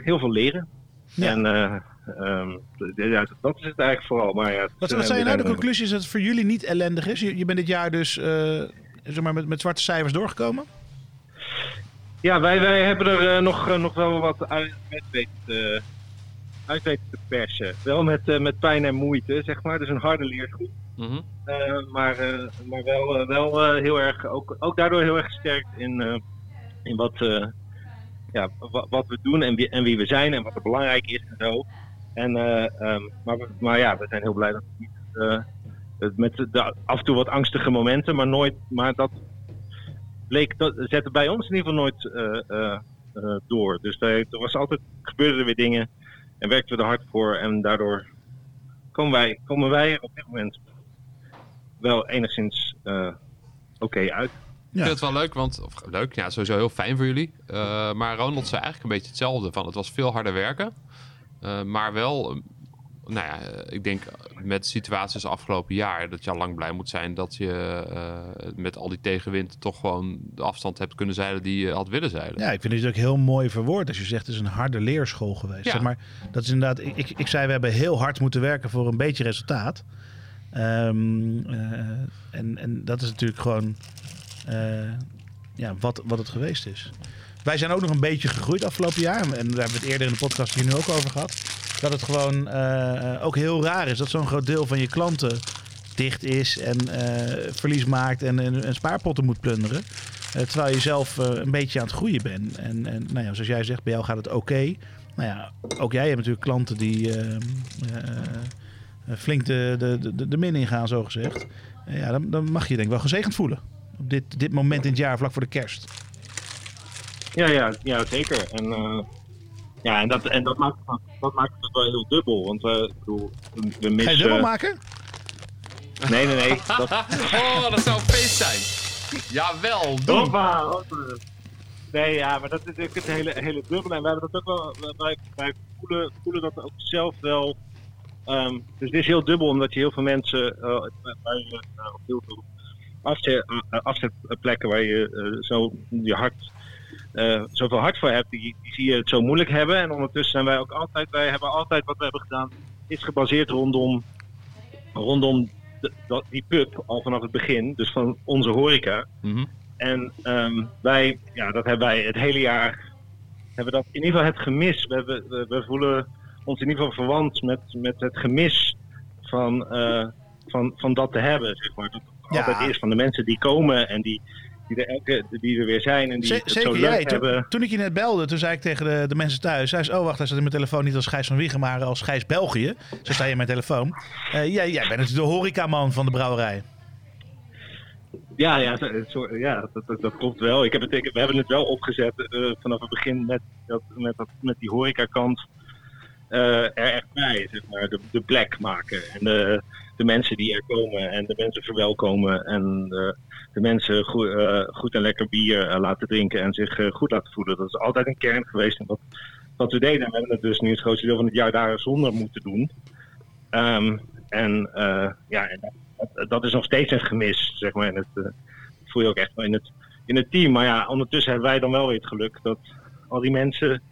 heel veel leren. En eh, ehm, ja, dat is het eigenlijk vooral. Maar ja, Wat, wat zijn nou de zijn- conclusie? Is dat het voor jullie niet ellendig is? Je, je bent dit jaar dus eh, zeg maar met, met zwarte cijfers doorgekomen? Ja, wij, wij hebben er nog, nog wel wat uit, weten, te- uit weten te persen. Wel met, eh, met pijn en moeite, zeg maar. Dus een harde leergroep. Mhm. Eh, maar eh, maar wel, wel heel erg, ook, ook daardoor heel erg gesterkt in, in wat, ja, wat, we doen en wie, en wie we zijn en wat er belangrijk is en zo. En, eh, ehm, maar, maar ja, we zijn heel blij dat we niet, met de, af en toe wat angstige momenten, maar nooit, maar dat bleek, dat zette bij ons in ieder geval nooit door. Dus er, er was altijd, gebeurden er weer dingen en werkten we er hard voor en daardoor komen wij, komen wij er op dit moment wel enigszins eh, oké uit. Ik vind het wel leuk, want... Of, leuk, ja, sowieso heel fijn voor jullie. Eh, maar Ronald zei eigenlijk een beetje hetzelfde. Van, het was veel harder werken. Eh, maar wel... eh, nou ja, eh, ik denk met situaties afgelopen jaar... dat je al lang blij moet zijn dat je eh, met al die tegenwind... toch gewoon de afstand hebt kunnen zeilen die je had willen zeilen. Ja, ik vind het ook heel mooi verwoord als je zegt het is een harde leerschool geweest. Ja. Zeg maar dat is inderdaad, ik, ik, ik zei we hebben heel hard moeten werken voor een beetje resultaat. Ehm, eh, en, en dat is natuurlijk gewoon eh, ja, wat, wat het geweest is. Wij zijn ook nog een beetje gegroeid afgelopen jaar. En daar hebben we het eerder in de podcast hier nu ook over gehad. Dat het gewoon eh, ook heel raar is dat zo'n groot deel van je klanten dicht is en eh, verlies maakt en, en, en spaarpotten moet plunderen. Eh, terwijl je zelf eh, een beetje aan het groeien bent. En, en nou ja, zoals jij zegt, bij jou gaat het oké. Nou ja, ook jij hebt natuurlijk klanten die eh, eh, eh, flink de, de, de, de min ingaan, zo gezegd. Eh, ja, dan, dan mag je denk ik wel gezegend voelen. Op dit, dit moment in het jaar, vlak voor de kerst. Ja, ja, ja zeker. En, eh, ja, en, dat, en dat, maakt, het- dat maakt het wel heel dubbel. Want we, ik bedoel, we, we missen... Ga je dubbel maken? Nee, nee, nee. Dat, oh, dat zou een feest zijn. Jawel, doe. Hoppa, hoppa. Nee, ja, maar dat is natuurlijk het hele, hele dubbele. En wij hebben dat ook wel, wij, wij voelen, voelen dat ook zelf wel. Ehm, dus het is heel dubbel, omdat je heel veel mensen, eh, waar je eh, op heel veel afzet, eh, afzetplekken waar je eh, zo je hart, eh, zoveel hart voor hebt, die, die zie je het zo moeilijk hebben. En ondertussen zijn wij ook altijd, wij hebben altijd wat we hebben gedaan, is gebaseerd rondom, rondom de- dat, die pub al vanaf het begin, dus van onze horeca. Mhm. En ehm, wij, ja, dat hebben wij het hele jaar, hebben dat in ieder geval het gemis. We, hebben, we, we voelen ons in ieder geval verwant met, met het gemis van, eh, van, van dat te hebben, zeg maar. Dat het Ja. altijd is van de mensen die komen en die, die, er, elke, die er weer zijn en die Z- het zo zeker leuk jij. Toen, hebben. toen ik je net belde, toen zei ik tegen de, de mensen thuis... Zei oh wacht, hij staat in mijn telefoon niet als Gijs van Wiegen, maar als Gijs België. Zo sta je in mijn telefoon. Eh, jij, jij bent natuurlijk de horecaman van de brouwerij. Ja, ja, ja dat, dat, dat klopt wel. Ik heb het, we hebben het wel opgezet eh, vanaf het begin met, dat, met, dat, met die horecakant eh er echt bij, zeg maar. De, de plek maken en de, de mensen die er komen en de mensen verwelkomen en de, de mensen goed, eh, goed en lekker bier eh, laten drinken en zich eh, goed laten voelen. Dat is altijd een kern geweest in wat, we deden. En we hebben het dus nu het grootste deel van het jaar daar zonder moeten doen. Ehm, en eh, ja, en dat, dat, is nog steeds een gemis, zeg maar. En het, eh, dat voel je ook echt wel in het, in het team. Maar ja, ondertussen hebben wij dan wel weer het geluk dat al die mensen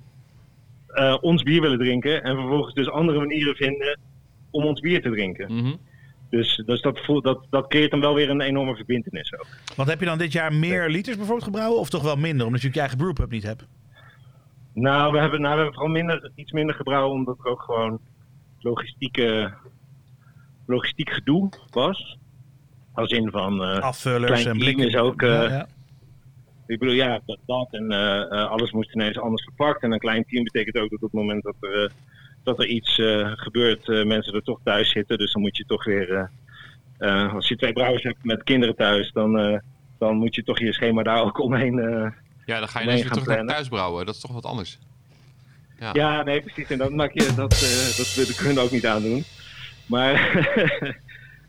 eh, ons bier willen drinken. En vervolgens dus andere manieren vinden om ons bier te drinken. Mhm. Dus, dus dat, voelt, dat, dat creëert dan wel weer een enorme verbindenis ook. Want heb je dan dit jaar meer liters bijvoorbeeld gebrouwen? Of toch wel minder, omdat je je eigen brewpub niet hebt? Nou, we hebben, nou, we hebben vooral minder, iets minder gebrouwen, omdat er ook gewoon logistieke, logistiek gedoe was. Als in van eh Afvullers en blikken. is ook... eh, Ja, ja. Ik bedoel, ja, dat, dat en eh, alles moest ineens anders verpakt. En een klein team betekent ook dat op het moment dat er, dat er iets eh, gebeurt, eh, mensen er toch thuis zitten. Dus dan moet je toch weer, eh, als je twee brouwers hebt met kinderen thuis, dan, dan moet je toch je schema daar ook omheen. Ja, dan ga je ineens weer terug naar thuis brouwen. Dat is toch wat anders. Ja. Ja, nee, precies. En dat maak je, dat, eh, dat, we ook niet aandoen. Maar,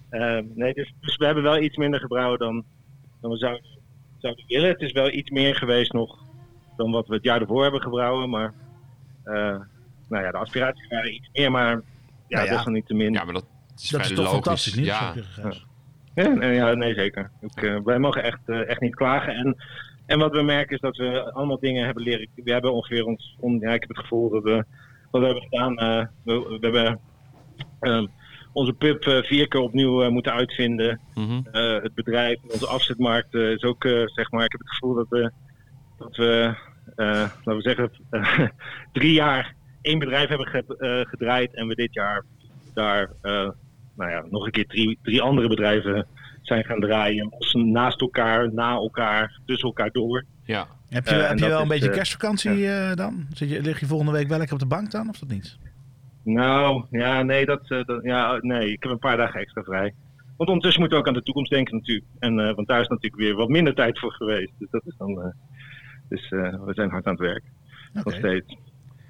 nee, dus, dus we hebben wel iets minder gebrouwen dan, dan we zouden, zouden willen. Het is wel iets meer geweest nog dan wat we het jaar ervoor hebben gebrouwen. Maar, nou ja, de aspiraties waren iets meer, maar ja, Nou ja. desalniettemin. Ja, maar dat is Dat is toch logisch. fantastisch, niet? Ja. Ja, nee, ja, nee zeker. Ik, eh, wij mogen echt, eh, echt niet klagen. En, en wat we merken is dat we allemaal dingen hebben leren. We hebben ongeveer ons. On, ja, ik heb het gevoel dat we. Wat we hebben gedaan. eh, we, we hebben ehm, onze pub eh, vier keer opnieuw moeten uitvinden. Mhm. Eh, het bedrijf, onze afzetmarkt is ook, eh, zeg maar. Ik heb het gevoel dat we. Dat we eh, laten we zeggen. drie jaar één bedrijf hebben ge- eh, gedraaid. En we dit jaar daar. eh, nou ja, nog een keer drie, drie andere bedrijven zijn gaan draaien. Naast elkaar, na elkaar, tussen elkaar door. Ja. Heb je, Eh, heb je wel een beetje kerstvakantie eh, dan? Zit je, lig je volgende week wel lekker op de bank dan, of dat niet? Nou, ja, nee, dat, eh, dat, ja, nee, ik heb een paar dagen extra vrij. Want ondertussen moeten we ook aan de toekomst denken natuurlijk. En, eh, want daar is natuurlijk weer wat minder tijd voor geweest. Dus dat is dan... eh, dus eh, we zijn hard aan het werk. Nog Oké. steeds.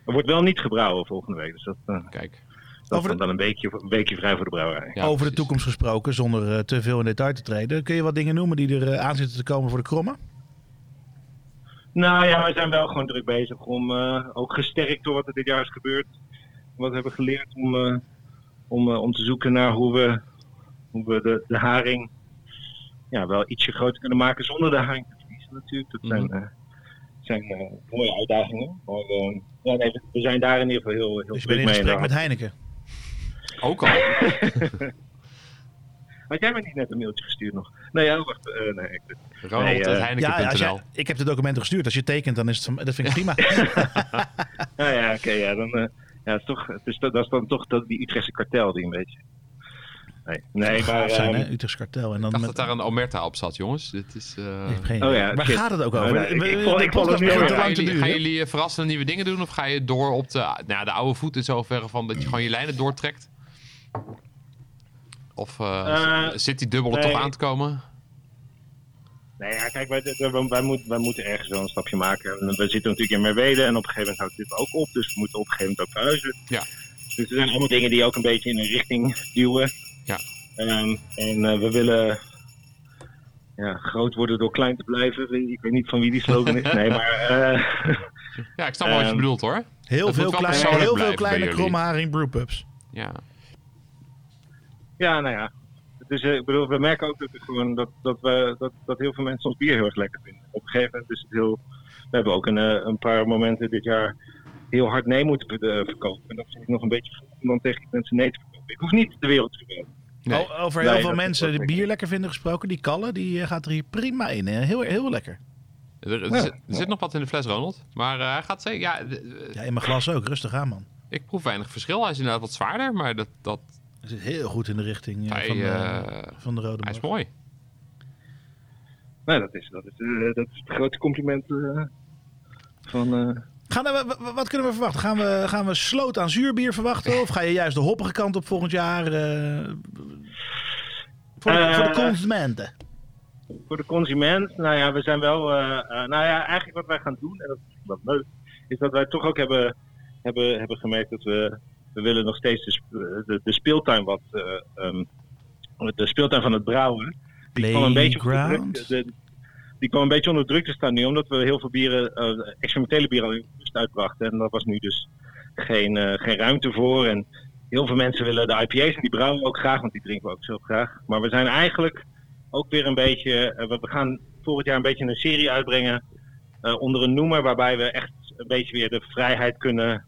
Er wordt wel niet gebrouwen volgende week. Dus dat, eh, Kijk. dat Over is dan een weekje, een weekje vrij voor de brouwerij. Ja, Over de toekomst gesproken, zonder eh, te veel in detail te treden. Kun je wat dingen noemen die er eh, aan zitten te komen voor de kromme? Nou ja, we zijn wel gewoon druk bezig om, eh, ook gesterkt door wat er dit jaar is gebeurd, wat we hebben geleerd om, eh, om, eh, om te zoeken naar hoe we, hoe we de, de haring ja, wel ietsje groter kunnen maken zonder de haring te verliezen natuurlijk. Dat zijn, Mhm. eh, zijn eh, mooie uitdagingen. Maar ja, nee, we- zijn daar in ieder geval heel, heel Dus je bent druk in mee. gesprek met En Heineken. Ook al. Had jij me niet net een mailtje gestuurd nog? Nee, ja, wacht. eh, nee, ik, Nee, eh, Ja, Heineken.nl. als jij, ik heb de documenten gestuurd. Als je tekent, dan is het, van- dat vind ik prima. Nou ja, oké, ja, dan, eh, ja, het is toch, het is, dat is dan toch dat, die Utrechtse kartel die een beetje. Nee, nee maar. Zijn, ehm, hè? Utrechts kartel. En Ik dan dacht met, dat daar een Omerta op zat, jongens. Dit is... eh, Ik heb geen Oh ja, Waar gaat het ook over? nee, ik- ik ik er nu te Gaan lang te jullie, duren. gaan jullie verrassende nieuwe dingen doen? Of ga je door op de, nou, de oude voet in zoverre van dat je gewoon je lijnen doortrekt? Of eh, Eh, zit die dubbele nee. toch aan te komen? Nee, ja, kijk, wij, wij, wij, moeten, wij moeten ergens wel een stapje maken. En We zitten natuurlijk in Merwede en op een gegeven moment houdt dit ook op. Dus we moeten op een gegeven moment ook verhuizen. Ja. Dus er zijn allemaal dingen die ook een beetje in een richting duwen. Ja. En eh, we willen ja, groot worden door klein te blijven. Ik weet niet van wie die slogan is. Nee, maar... eh, Ja, ik snap wel wat je Ehm, bedoelt hoor. Heel veel kleine, heel veel kleine bij jullie. kromme haring brewpubs. Ja. Ja, nou ja. Dus eh, ik bedoel, we merken ook dat, er gewoon, dat, dat, we, dat, dat heel veel mensen ons bier heel erg lekker vinden. Op een gegeven moment is het heel... We hebben ook een, eh, een paar momenten dit jaar heel hard nee moeten verkopen. En dat vind ik nog een beetje vroeg om dan tegen die mensen nee te verkopen. Ik hoef niet de wereld te verkopen. Nee. Over heel Nee, veel mensen die bier lekker vinden gesproken. Die kallen, die eh, gaat er hier prima in. hè. Heel, heel lekker. Er, er Ja. zit, er zit nog wat in de fles, Ronald. Maar eh, hij gaat zeker... Ja, Ja, in mijn glas ook. Rustig aan, man. ik proef weinig verschil. Hij is inderdaad wat zwaarder, maar dat, dat, Hij zit heel goed in de richting eh, hij, van, de, eh, van de rode hij is mooi. Nee, dat is, dat is, dat is het grote compliment eh, van... Gaan we, wat kunnen we verwachten? Gaan we, gaan we sloot aan zuurbier verwachten? Of ga je juist de hoppige kant op volgend jaar? eh, voor, de, Eh, voor de consumenten. voor de consument, nou ja, we zijn wel, eh, nou ja, eigenlijk wat wij gaan doen, en dat is wel leuk, is dat wij toch ook hebben, hebben, hebben gemerkt dat we, we willen nog steeds de, de, de speeltuin wat, ehm, de speeltuin van het brouwen, die kwam een beetje de- die kwam een beetje onder druk te staan nu, omdat we heel veel bieren, eh, experimentele bieren uitbrachten. En daar was nu dus geen, eh, geen ruimte voor. En heel veel mensen willen de IPA's en die brouwen we ook graag, want die drinken we ook zo graag. Maar we zijn eigenlijk ook weer een beetje, eh, we gaan volgend jaar een beetje een serie uitbrengen onder een noemer waarbij we echt een beetje weer de vrijheid kunnen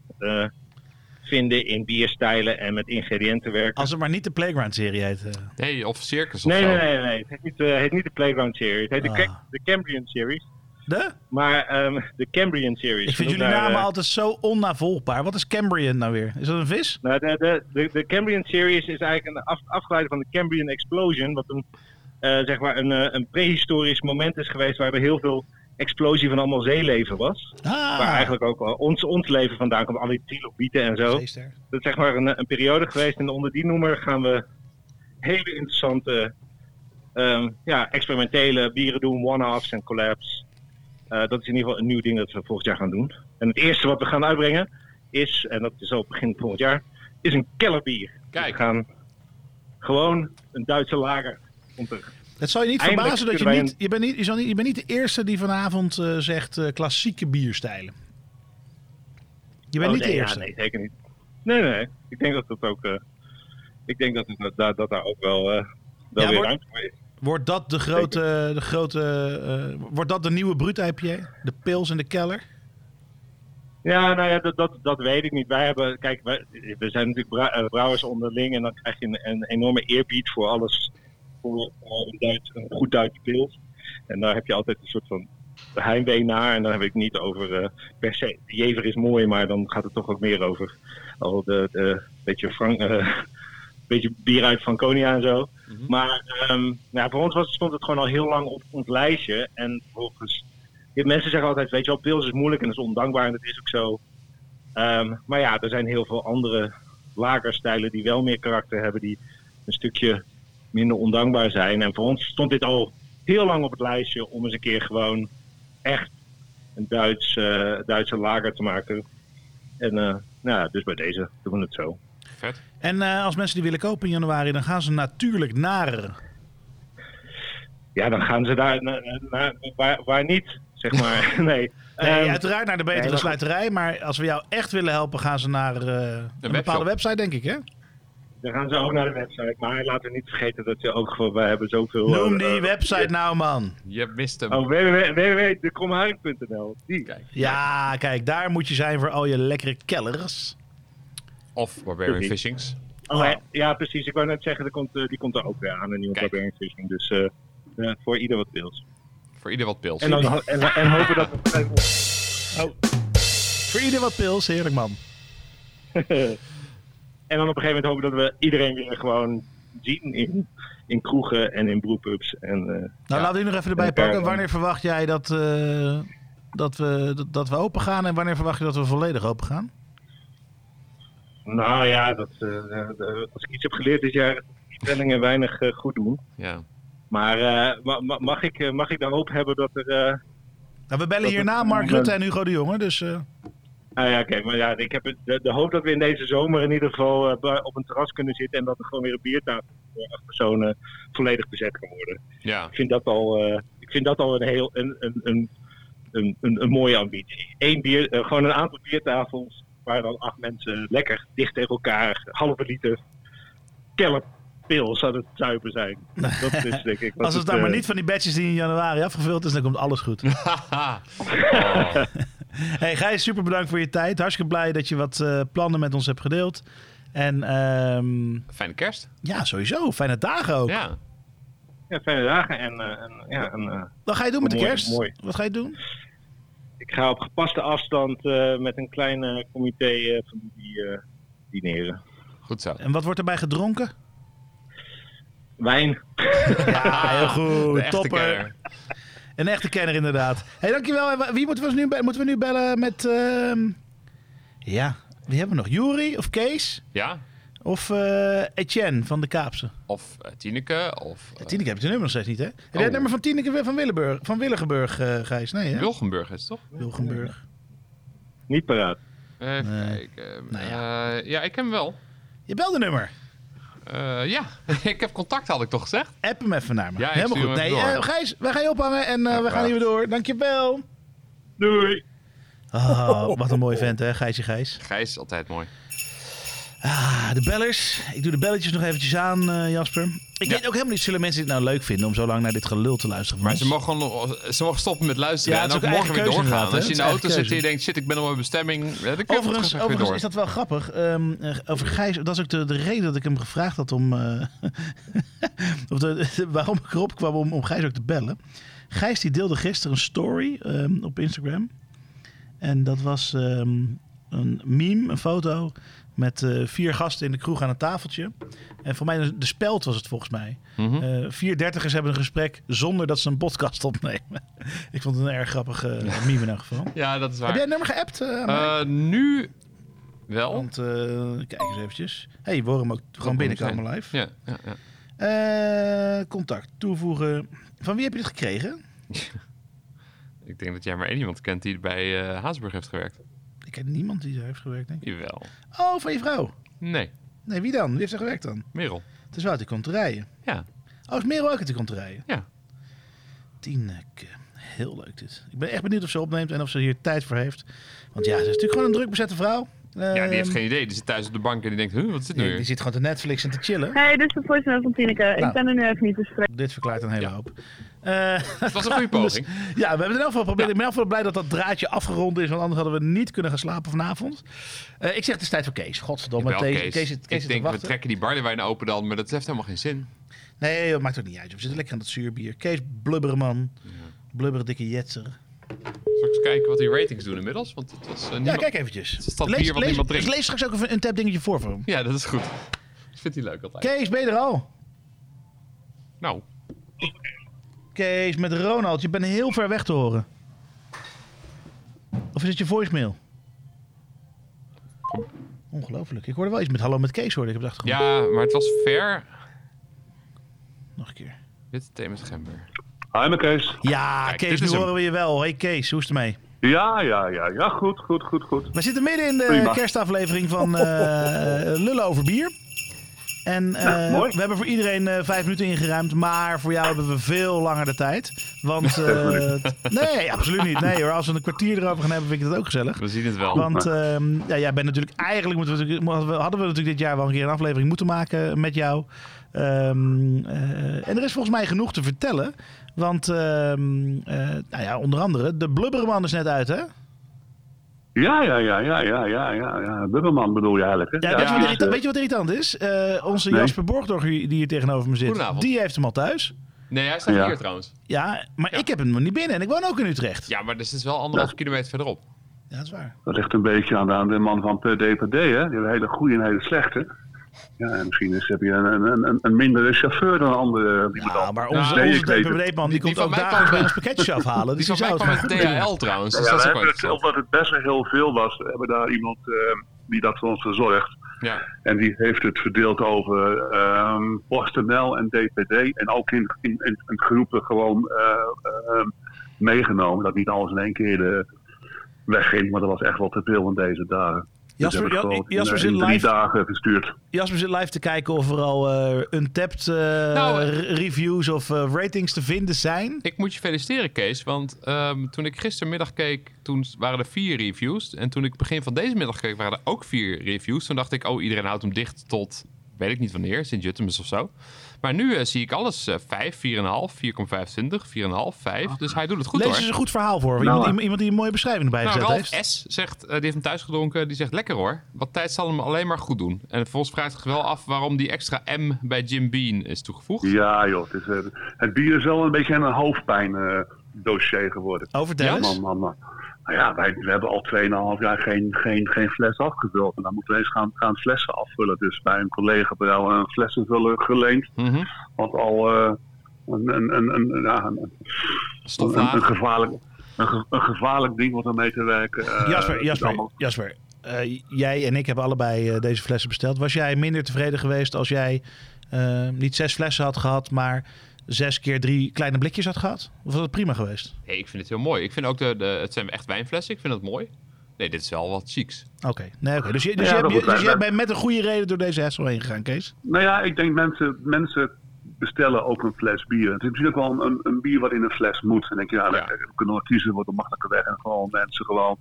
vinden in bierstijlen en met ingrediënten werken. Als het maar niet de Playground-serie heet. eh. Nee, of Circus of Nee, zo. nee, nee, nee. Het heet niet, eh, heet niet de Playground Series. Het heet de, Ah. De Cambrian Series. De? Maar ehm, de Cambrian Series. Ik vind jullie naar, namen eh, altijd zo onnavolgbaar. Wat is Cambrian nou weer? Is dat een vis? Nou, de, de, de, de Cambrian Series is eigenlijk een af, afgeleide van de Cambrian Explosion. Wat een, eh, zeg maar een, eh, een prehistorisch moment is geweest waar er heel veel explosie van allemaal zeeleven was. Ah, Waar eigenlijk ook wel ons, ons leven vandaan komt, al die trilobieten en zo. zeester. Dat is zeg maar een, een periode geweest. En onder die noemer gaan we hele interessante, ehm, ja, experimentele bieren doen, one-offs en collabs. Eh, dat is in ieder geval een nieuw ding dat we volgend jaar gaan doen. En het eerste wat we gaan uitbrengen is, en dat is al begin volgend jaar, is een kellerbier. Kijk. We gaan gewoon een Duitse lager. Komt er. Het zal je niet Eindelijk verbazen dat je niet... Je bent niet, je, zal niet, je bent niet de eerste die vanavond eh, zegt eh, klassieke bierstijlen. Je bent Oh, niet nee, de ja, eerste. nee, zeker niet. Nee, nee. Ik denk dat dat ook. eh, ik denk dat, het, dat, dat daar ook wel, wel Ja, weer wordt- ruimte voor is. Wordt dat de grote... De grote wordt dat de nieuwe Brut IPA? De pils in de keller? Ja, nou ja, dat, dat, dat weet ik niet. Wij hebben, kijk, wij, we zijn natuurlijk brouwers onderling en dan krijg je een, een enorme eerbied voor alles, voor eh, een, Duits, een goed Duits pils. En daar heb je altijd een soort van heimwee naar. En dan heb ik niet over eh, per se, de jever is mooi, maar dan gaat het toch ook meer over al de, de beetje, Frank, eh, beetje bier uit Franconia en zo. Maar ehm, nou, voor ons was, stond het gewoon al heel lang op ons lijstje. En volgens mensen zeggen altijd, weet je wel, pils is moeilijk en dat is ondankbaar en dat is ook zo. Ehm, maar ja, er zijn heel veel andere lagerstijlen die wel meer karakter hebben, die een stukje minder ondankbaar zijn. En voor ons stond dit al heel lang op het lijstje om eens een keer gewoon echt een Duits, eh, Duitse lager te maken. En eh, nou, ja, dus bij deze doen we het zo. Vet. En eh, als mensen die willen kopen in januari, dan gaan ze natuurlijk naar... Ja, dan gaan ze daar naar, naar- waar, waar niet, zeg maar. nee. Nee, Ehm, uiteraard naar de betere nee, maar- sluiterij. Maar als we jou echt willen helpen, gaan ze naar eh, een bepaalde website, denk ik, hè? Dan gaan ze ook naar de website. Maar laten we niet vergeten dat je ook gewoon, wij hebben zoveel... Noem eh, die eh, website nou, man. Je mist hem. Oh, www.dekromharing.nl. Die. Kijk. Ja, kijk, daar moet je zijn voor al je lekkere kellers. Of Barbarian. Fishings. Oh, ja, ja, precies. Ik wou net zeggen, er komt, eh, die komt er ook weer aan, een nieuwe Kijk. Barbarian Fishing. Dus eh, eh, voor ieder wat wils. Voor ieder wat pils. En, dan, en, en hopen dat we... Voor ieder wat pils, heerlijk man. en dan op een gegeven moment hopen dat we iedereen weer gewoon zien in, in kroegen en in brewpubs. En, eh, Nou, Ja. laten we die nog even erbij En pakken. Wanneer verwacht jij dat, eh, dat, we, dat, dat we open gaan en wanneer verwacht je dat we volledig open gaan? nou ja, dat, eh, als ik iets heb geleerd dit jaar, stellingen weinig eh, goed doen. Ja. Maar eh, ma- ma- mag, ik, mag ik de hoop hebben dat er... eh, Nou, we bellen hierna Mark Rutte en Hugo de Jonge, dus... Nou ja, kijk, maar ja, ik heb het- de, de hoop dat we in deze zomer in ieder geval eh, op een terras kunnen zitten en dat er gewoon weer een biertafel voor acht personen volledig bezet kan worden. Ja. Ik vind dat al, eh, ik vind dat al een heel een, een, een, een, een, een mooie ambitie. Eén bier, eh, gewoon een aantal biertafels waar dan acht mensen lekker dicht tegen elkaar, halve liter keller pils aan het zuipen zijn. Dat is denk ik. als het dan eh, maar niet van die badges die in januari afgevuld is, dan komt alles goed. Haha. hey, Gijs, super bedankt voor je tijd. Hartstikke blij dat je wat eh, plannen met ons hebt gedeeld. En ehm, Fijne kerst. ja, sowieso. Fijne dagen ook. Ja. Ja, fijne dagen en, eh, en ja, en, eh, Wat ga je doen met de Mooi, kerst? mooi. Wat ga je doen? Ik ga op gepaste afstand eh, met een klein eh, comité eh, familie eh, dineren. Goed zo. En wat wordt erbij gedronken? Wijn. Ja, heel goed. Topper. kenner. Een echte kenner inderdaad. hey, dankjewel. En Wie moeten we, nu be- moeten we nu bellen met... ehm, Ja, wie hebben we nog? Jury of Kees? Ja. Of eh, Etienne van de Kaapse? Of eh, Tineke. Of Tineke heb je het nummer nog steeds niet, hè? Heb jij Oh. het nummer van Tineke van, Willeburg, van Willigenburg, eh, Gijs? Nee, hè? Wilgenburg is het toch? Wilgenburg. Niet paraat. Even Nee. kijken. Nou ja. ja, ik ken hem wel. Je belde nummer. Eh, ja, ik heb contact, had ik toch gezegd? App hem even naar me. Ja, Helemaal goed. Nee, eh. Gijs, wij gaan je ophangen en eh, Ja, we gaan hier weer door. Dankjewel. Doei. Oh, wat een mooi vent, hè, Gijsje Gijs. Gijs, altijd mooi. Ah, de bellers. Ik doe de belletjes nog eventjes aan, eh, Jasper. Ik weet ook helemaal niet, zullen mensen dit nou leuk vinden om zo lang naar dit gelul te luisteren? Maar ze mogen, gewoon nog, ze mogen stoppen met luisteren Ja, en ook ook morgen weer doorgaan. Als je in de auto zit en je denkt, shit, ik ben op mijn bestemming. Ja, Overigens, is dat wel grappig. Ehm, eh, over Gijs, dat is ook de, de reden dat ik hem gevraagd had om. eh, of de, waarom ik erop kwam om, om Gijs ook te bellen. Gijs die deelde gisteren een story ehm, op Instagram. En dat was ehm, een meme, een foto. Met eh, vier gasten in de kroeg aan een tafeltje. En voor mij de, de speld was het volgens mij. Eh, vier dertigers hebben een gesprek zonder dat ze een podcast opnemen. ik vond het een erg grappige eh, meme in elk geval. Ja, dat is waar. Heb jij het nummer geappt? nu wel. Want, eh, kijk eens eventjes. hey, hem ook gewoon binnenkomen live. Ja, ja, ja. Eh, contact toevoegen. Van wie heb je dit gekregen? Ik denk dat jij maar één iemand kent die bij eh Haasburg heeft gewerkt. Ik ken niemand die daar heeft gewerkt, denk ik. Jawel. Oh, van je vrouw? Nee, Nee, wie dan? Wie heeft er gewerkt dan? Merel. Het is wel uit de konterijen. Ja. Oh, is Merel ook uit de konterijen? Ja. Tineke. Heel leuk dit. Ik ben echt benieuwd of ze opneemt en of ze hier tijd voor heeft. Want ja, ze is natuurlijk gewoon een druk bezette vrouw. Ja, die heeft Ehm, geen idee. Die zit thuis op de bank en die denkt, huh, wat is dit nu die, weer? die zit gewoon te Netflix en te chillen. Hey, dit is de voicemail van Tineke. Nou. Ik ben er nu even niet te spreken. Dit verklaart een hele hoop. Eh, Het was een goede poging. Dus, ja, we hebben het in elk geval geprobeerd. Ik ben in elk geval blij dat dat draadje afgerond is. Want anders hadden we niet kunnen gaan slapen vanavond. Eh, ik zeg het is tijd voor Kees. Godverdomme. Kees, Kees. Kees, Kees ik denk, we trekken die barlewijn open dan, maar dat heeft helemaal geen zin. Nee, dat maakt ook niet uit. We zitten lekker aan dat zuurbier. Kees, blubberen man. Blubberen dikke jetser. Zal ik eens kijken wat die ratings doen inmiddels? Want het was eh, Ja, kijk eventjes. Het is dat lees, bier wat lees, niemand drinkt. lees straks ook even een tap dingetje voor voor hem. Ja, dat is goed. Dat vindt hij leuk altijd. Kees, ben je er al? Nou, Kees, met Ronald. Je bent heel ver weg te horen. Of is het je voicemail? Ongelooflijk. Ik hoorde wel iets met hallo met Kees hoorde ik op de achtergrond. ja, maar het was ver. Nog een keer. Witte thee met gember. Hi, mijn Kees. Ja, Kijk, Kees, dit nu is hem. horen we je wel. Hey Kees, hoe is het ermee? Ja, ja, ja, ja, goed, goed, goed, goed. We zitten midden in de Prima. kerstaflevering van eh Lullen over bier. En eh, we hebben voor iedereen eh, vijf minuten ingeruimd, maar voor jou hebben we veel langer de tijd. Want, eh, nee, absoluut niet. Nee hoor, als we een kwartier erover gaan hebben, vind ik dat ook gezellig. We zien het wel. Want ehm, ja, jij bent natuurlijk, eigenlijk moeten we, hadden we natuurlijk dit jaar wel een keer een aflevering moeten maken met jou. Ehm, eh, en er is volgens mij genoeg te vertellen. Want, ehm, eh, nou ja, onder andere, de Blubberman is net uit, hè? Ja, ja, ja, ja, ja, ja, ja, ja. Bubberman bedoel je eigenlijk, hè? Ja, weet, je wat dus, irritant, weet je wat irritant is? Eh, onze Nee. Jasper Borgdorf, die hier tegenover me zit, die heeft hem al thuis. Nee, hij staat Ja. hier trouwens. Ja, maar ik heb hem nog niet binnen en ik woon ook in Utrecht. Ja, maar dit is wel anderhalf kilometer verderop. Ja, dat is waar. Dat ligt een beetje aan de, aan de man van per D per D, hè? Die hebben een hele goede en hele slechte. Ja, en misschien is, heb je een, een, een, een mindere chauffeur dan een andere. Ja, maar onze, Nee, onze. DPD-man, die, komt van ook kwam- bij ons pakketjes afhalen. Dus Die die van mij kwam met. DHL trouwens. Dus Ja, dat hebben het, omdat het best wel heel veel was, we hebben daar iemand eh, die dat voor ons verzorgt. Ja. En die heeft het verdeeld over ehm PostNL en DPD. En ook in, in, in, in groepen gewoon eh, ehm, meegenomen. Dat niet alles in één keer de wegging. Maar dat was echt wel te veel van deze dagen. Dus Jasper- eh, zit in drie live. dagen verstuurd. Jasper zit live te kijken of er al eh untapped eh, Nou, r- reviews of eh, ratings te vinden zijn. Ik moet je feliciteren, Kees. Want ehm, toen ik gistermiddag keek, toen waren er vier reviews. En toen ik begin van deze middag keek, waren er ook vier reviews. Toen dacht ik, oh, iedereen houdt hem dicht tot, weet ik niet wanneer, Sint-Jutemus of zo. Maar nu eh, zie ik alles eh 5, 4,5, 4,25, 4,5, 5. Dus hij doet het goed Lees hoor. eens een goed verhaal voor. Nou, Iemand, eh. iemand, die een mooie beschrijving erbij Nou, gezet Ralf heeft. S. zegt, eh, die heeft hem thuis gedronken, die zegt lekker hoor. Wat tijd zal hem alleen maar goed doen. En vervolgens vraagt zich wel af waarom die extra M bij Jim Bean is toegevoegd. Ja joh, het, is, het bier is wel een beetje een hoofdpijn eh, dossier geworden. Vertel Ja? Man, man, man. Nou ja, wij, we hebben al 2,5 jaar geen, geen, geen fles afgevuld. En dan moeten we eens gaan, gaan flessen afvullen. Dus bij een collega hebben we al een flessenvuller geleend. Mhm. Wat al eh, een, een, een, een, ja, een, een, een gevaarlijk, een, ge- een gevaarlijk ding wat ermee te werken. eh, Jasper, Jasper, allemaal- Jasper. eh, jij en ik hebben allebei deze flessen besteld. Was jij minder tevreden geweest als jij eh, niet zes flessen had gehad, maar zes keer drie kleine blikjes had gehad? Of was dat prima geweest? Nee, ik vind het heel mooi. Ik vind ook de, de het zijn echt wijnflessen. Ik vind het mooi. Nee, dit is wel wat chics. Oké, nee, oké. Dus, je, dus, Ja, je, dat dus bent met een goede reden door deze hassel heen gegaan, Kees? Nou ja, ik denk mensen, mensen bestellen ook een fles bier. Het is natuurlijk wel een, een, een bier wat in een fles moet. En dan denk je, ja, Ja. dan kunnen we kiezen, wordt een makkelijke weg. En gewoon mensen gewoon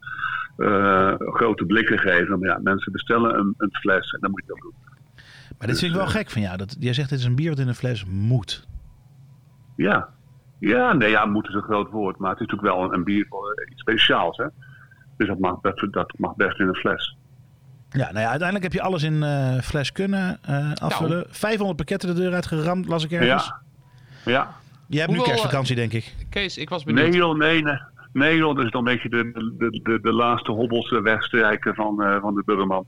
eh, grote blikken geven. Maar ja, mensen bestellen een, een fles en dan moet je dat doen. Maar dit vind ik wel gek van jou. Dat, jij zegt dit is een bier wat in een fles moet. Ja. Ja, nee, ja, moet is een groot woord. Maar het is natuurlijk wel een, een bier voor eh, iets speciaals, hè. Dus dat mag, best, dat mag best in een fles. Ja, nou ja, uiteindelijk heb je alles in eh, fles kunnen eh, afvullen. 500 pakketten de deur uit geramd, las ik ergens. Ja. Ja. Jij hebt nu kerstvakantie, denk ik. Kees, ik was benieuwd. Nee joh, nee, nee. Nee joh, dat is dan een beetje de, de, de, de laatste hobbels wegstrijken van, eh, van de burgerman.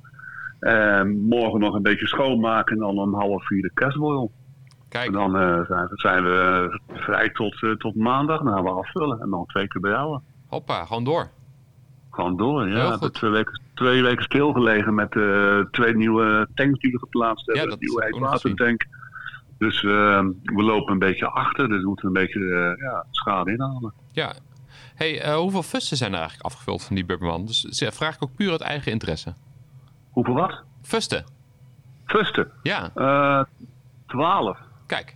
En morgen nog een beetje schoonmaken en dan om half vier de kerstborrel. Kijk. En dan eh, zijn, we- zijn we eh, vrij tot, eh, tot maandag, dan gaan we afvullen. En dan twee keer brouwen. Hoppa, gewoon door. Gewoon door, ja. We goed. hebben twee weken, twee weken stilgelegen met eh, twee nieuwe tanks die we geplaatst hebben. Ja, dat nieuwe heetwatertank. Dus eh, we lopen een beetje achter, dus we moeten een beetje eh, ja, schade inhalen. Ja. Hey, eh, hoeveel fusten zijn er eigenlijk afgevuld van die Bubberman? Dus vraag ik ook puur uit eigen interesse. Hoeveel wat? Fusten. Fusten? Ja. Eh, twaalf. Kijk.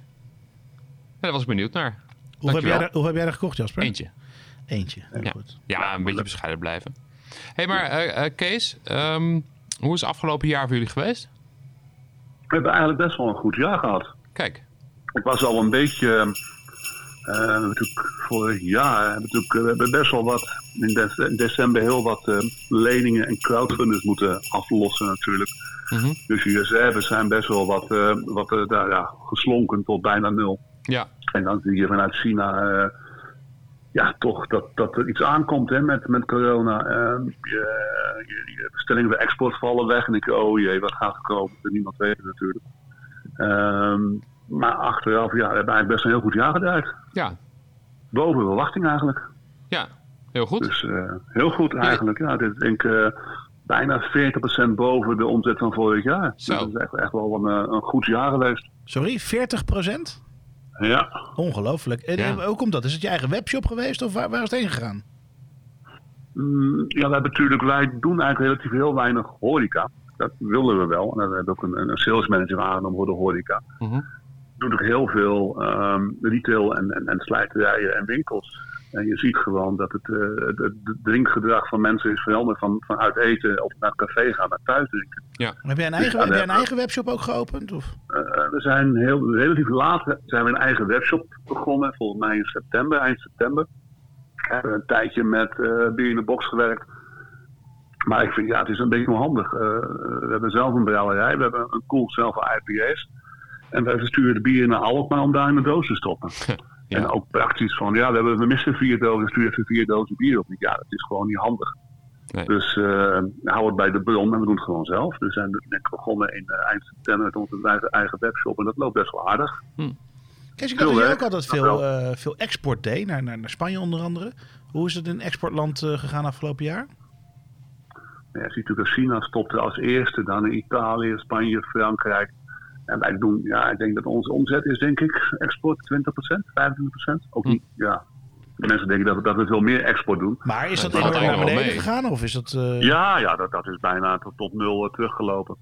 Ja, daar was ik benieuwd naar. Hoe heb, jij er, hoe heb jij er gekocht, Jasper? Eentje. Eentje, heel Ja. goed. Ja, een beetje bescheiden blijven. hey, maar eh, eh, Kees, ehm, hoe is het afgelopen jaar voor jullie geweest? We hebben eigenlijk best wel een goed jaar gehad. Kijk. Ik was al een beetje. eh, we hebben natuurlijk vorig jaar hebben we natuurlijk, we hebben best wel wat in, de- in december heel wat eh, leningen en crowdfunders moeten aflossen natuurlijk. Mhm. Dus die reserves zijn best wel wat, eh, wat eh, daar, ja, geslonken tot bijna nul. Ja. En dan zie je vanuit China eh, ja, toch dat, dat er iets aankomt hè, met, met corona. Eh, je, je, je bestellingen bij export vallen weg. En ik oh jee, wat gaat er komen? Niemand weet het natuurlijk. Ehm, maar achteraf, ja, we hebben eigenlijk best een heel goed jaar gedraaid. Ja. Boven verwachting eigenlijk. Ja, heel goed. Dus heel goed eigenlijk. Ja, dit denk ik bijna 40% boven de omzet van vorig jaar. Zo. Dus dat is echt, echt wel een, eh, een goed jaar geweest. Sorry, 40 procent? Ja. Ongelooflijk. En, Ja. komt dat? Is het je eigen webshop geweest of waar, waar is het heen gegaan? Mm, ja, we hebben natuurlijk, wij doen eigenlijk relatief heel weinig horeca. Dat willen we wel. En we hebben ook een, een sales manager aangenomen voor de horeca. Mhm. We doen ook heel veel ehm, retail en, en, en slijterijen en winkels. En je ziet gewoon dat het, eh, het, het drinkgedrag van mensen is veranderd van, van uit eten of naar het café gaan naar thuis drinken. Ja. Heb jij een Dus eigen, heb jij een eigen webshop ook geopend? Of? Eh, we zijn heel, relatief laat zijn we een eigen webshop begonnen, volgens mij in september, eind september. We hebben een tijdje met eh bier in de box gewerkt. Maar ik vind, ja, het is een beetje onhandig. Eh, we hebben zelf een brouwerij, we hebben een koel zelf IPA's. En wij versturen de bier naar Alkmaar om daar in de doos te stoppen. En ook praktisch van, ja, we, hebben, we missen vier dozen, stuur even vier dozen bier op. Ja, dat is gewoon niet handig. Dus eh hou het bij de bron en we doen het gewoon zelf. Dus we zijn net begonnen in eh, eind september met onze eigen, eigen webshop. En dat loopt best wel aardig. Kees, ik dacht dat je ook altijd dat veel, eh, veel export deed, naar, naar, naar Spanje onder andere. Hoe is het in exportland eh, gegaan afgelopen jaar? Ja, je ziet natuurlijk dat China stopte als eerste, dan in Italië, Spanje, Frankrijk. En wij doen, ja, ik denk dat onze omzet is, denk ik, export 20%, 25%. Ook niet, ja. De mensen denken dat we, dat we veel meer export doen. Maar is dat enorm naar beneden mee. gegaan? Of is dat, eh, Ja, ja dat, dat is bijna tot, tot nul eh, teruggelopen.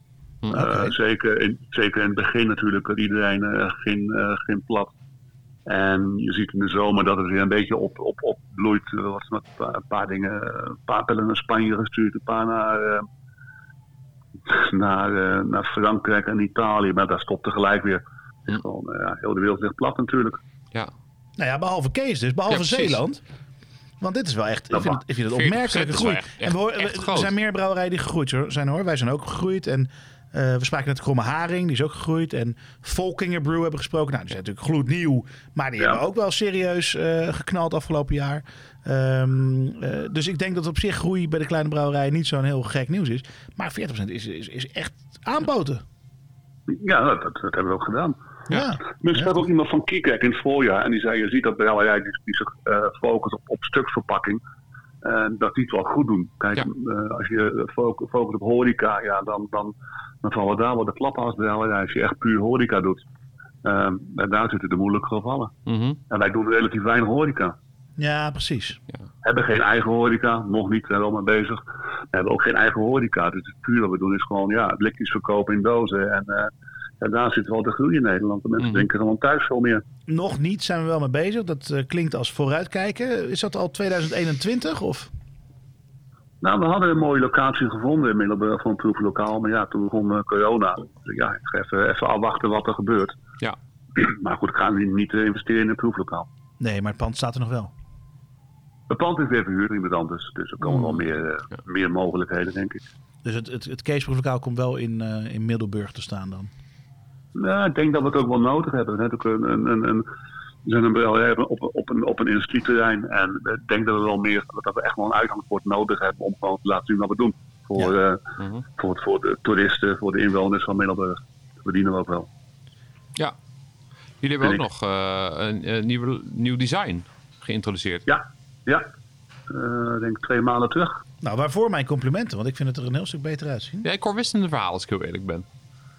Eh, zeker, in, zeker in het begin natuurlijk, dat iedereen eh, ging, eh, ging plat. En je ziet in de zomer dat het weer een beetje op, op, opbloeit. Er was nog een paar, dingen, een paar pellen naar Spanje gestuurd, een paar naar, eh, naar, eh, naar Frankrijk en Italië. Maar daar stopt tegelijk weer. Is gewoon, eh, ja, heel de wereld ligt plat natuurlijk. Ja. Nou ja, behalve Kees dus, behalve Ja. Zeeland. Want dit is wel echt, ik Dat vind het, ik vind het 40% opmerkelijke is wel groei. echt- en we, horen- echt we- er zijn meer brouwerijen die gegroeid hoor- zijn hoor. Wij zijn ook gegroeid. En eh, we spraken net Kromme Haring, die is ook gegroeid. En Volkinger Brew hebben we gesproken. Nou, die zijn natuurlijk gloednieuw. Maar die hebben ook wel serieus eh, geknald afgelopen jaar. Ehm, eh, dus ik denk dat op zich groei bij de kleine brouwerij niet zo'n heel gek nieuws is. Maar 40% is, is, is echt aanboten. Ja, dat, dat, dat hebben we ook gedaan. Ja. Had ook iemand van Kikek in het voorjaar. En die zei, je ziet dat brouwerij die, die zich eh focust op, op stukverpakking. eh, dat die het wel goed doen. Kijk, eh, als je focust op horeca, ja, dan, dan, dan vallen daar wel de klappen als brouwerij. Als je echt puur horeca doet. eh, en daar zitten de moeilijke gevallen. Mhm. En wij doen relatief weinig horeca. Ja, precies. We hebben geen eigen horeca, nog niet, zijn we wel mee bezig. We hebben ook geen eigen horeca. Dus het puur wat we doen is gewoon ja, blikjes verkopen in dozen. En eh, ja, daar zit wel de groei in Nederland. De mensen drinken gewoon thuis veel meer. Nog niet zijn we wel mee bezig. Dat eh, klinkt als vooruitkijken. Is dat al 2021 of? Nou, we hadden een mooie locatie gevonden in Middelburg voor een proeflokaal. Maar ja, toen begon eh, corona. Dus ja, ik ga even, even afwachten wat er gebeurt. Ja. Maar goed, ik ga niet, niet investeren in een proeflokaal. Nee, maar het pand staat er nog wel. Het pand is weer verhuurd iemand anders. Dus er komen wel Mm. meer, eh, meer mogelijkheden, denk ik. Dus het, het, het Keesproeflokaal komt wel in, eh, in Middelburg te staan dan. Nou, ik denk dat we het ook wel nodig hebben. We hebben ook een, een, een, zijn een brouwerij op, op, op een, op een industrieterrein. En ik denk dat we wel meer, dat we echt wel een uitgangsport nodig hebben om gewoon te laten zien wat we doen. Voor, eh, voor, het- voor de toeristen, voor de inwoners van Middelburg. Dat verdienen we ook wel. Ja. Jullie hebben ook nog eh, een, een nieuw, nieuw design geïntroduceerd. Ja, ja. Eh, ik denk twee maanden terug. Nou, waarvoor mijn complimenten, want ik vind het er een heel stuk beter uitzien. Ja, ik hoor wisselende verhalen als ik heel eerlijk ben.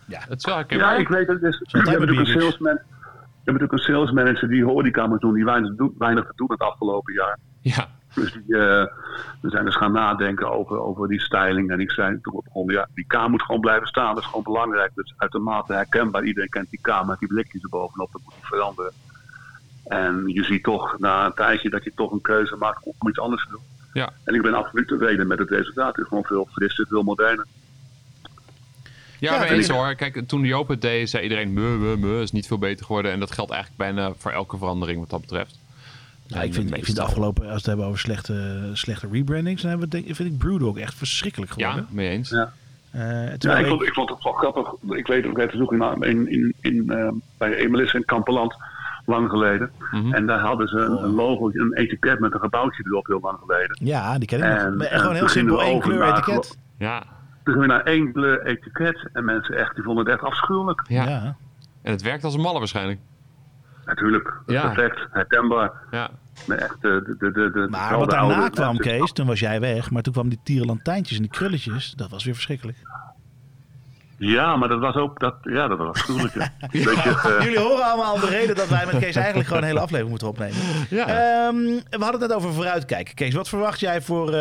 Ja. Het is wel Ja, ik weet het. Dus, hebben bij natuurlijk een salesman. We hebben natuurlijk een salesmanager die horeca moet doen, die weinig, te doen- weinig te doen het afgelopen jaar. Ja. Dus die, eh, we zijn dus gaan nadenken over, over die styling. En ik zei toen begon, ja, die K moet gewoon blijven staan. Dat is gewoon belangrijk. Dat is uitermate herkenbaar. Iedereen kent die K met die blikjes erbovenop. Dat moet niet veranderen. En je ziet toch na een tijdje dat je toch een keuze maakt om iets anders te doen. Ja. En ik ben absoluut tevreden met het resultaat. Het is gewoon veel frisser, veel moderner. Ja, Ja, maar eens hoor. Kijk, toen die open deed, zei iedereen... Muh, muh, muh, is niet veel beter geworden. En dat geldt eigenlijk bijna voor elke verandering wat dat betreft. Ja, ik vind, ik vind de afgelopen, als we het hebben over slechte, slechte rebrandings, dan hebben we, denk, vind ik Brewdog echt verschrikkelijk geworden. Ja, mee eens. Ja. Eh, Ja, ik, ik- vond, ik vond het wel grappig. Ik weet ook, ik bezoek in, in, in, in, eh, bij Emelis in Kamperland lang geleden. Mhm. En daar hadden ze een, een logo, een etiket met een gebouwtje erop heel lang geleden. ja, die ken ik. En- gewoon heel simpel we één over kleur naar- etiket. Ja. Toen gingen we naar één kleur etiket en mensen echt, die vonden het echt afschuwelijk. Ja. En het werkt als een malle waarschijnlijk. Natuurlijk, Ja. perfect, herkenbaar. Ja. Maar echt de, de, de, Maar wat daarna oude kwam. Kees, toen was jij weg. Maar toen kwamen die tierenlantijntjes en die krulletjes. Dat was weer verschrikkelijk. Ja, maar dat was ook, dat, ja, dat was afschuwelijk. ja. Eh, Jullie horen allemaal de reden dat wij met Kees eigenlijk gewoon een hele aflevering moeten opnemen. Ehm, we hadden het net over vooruitkijken. Kees, wat verwacht jij voor eh,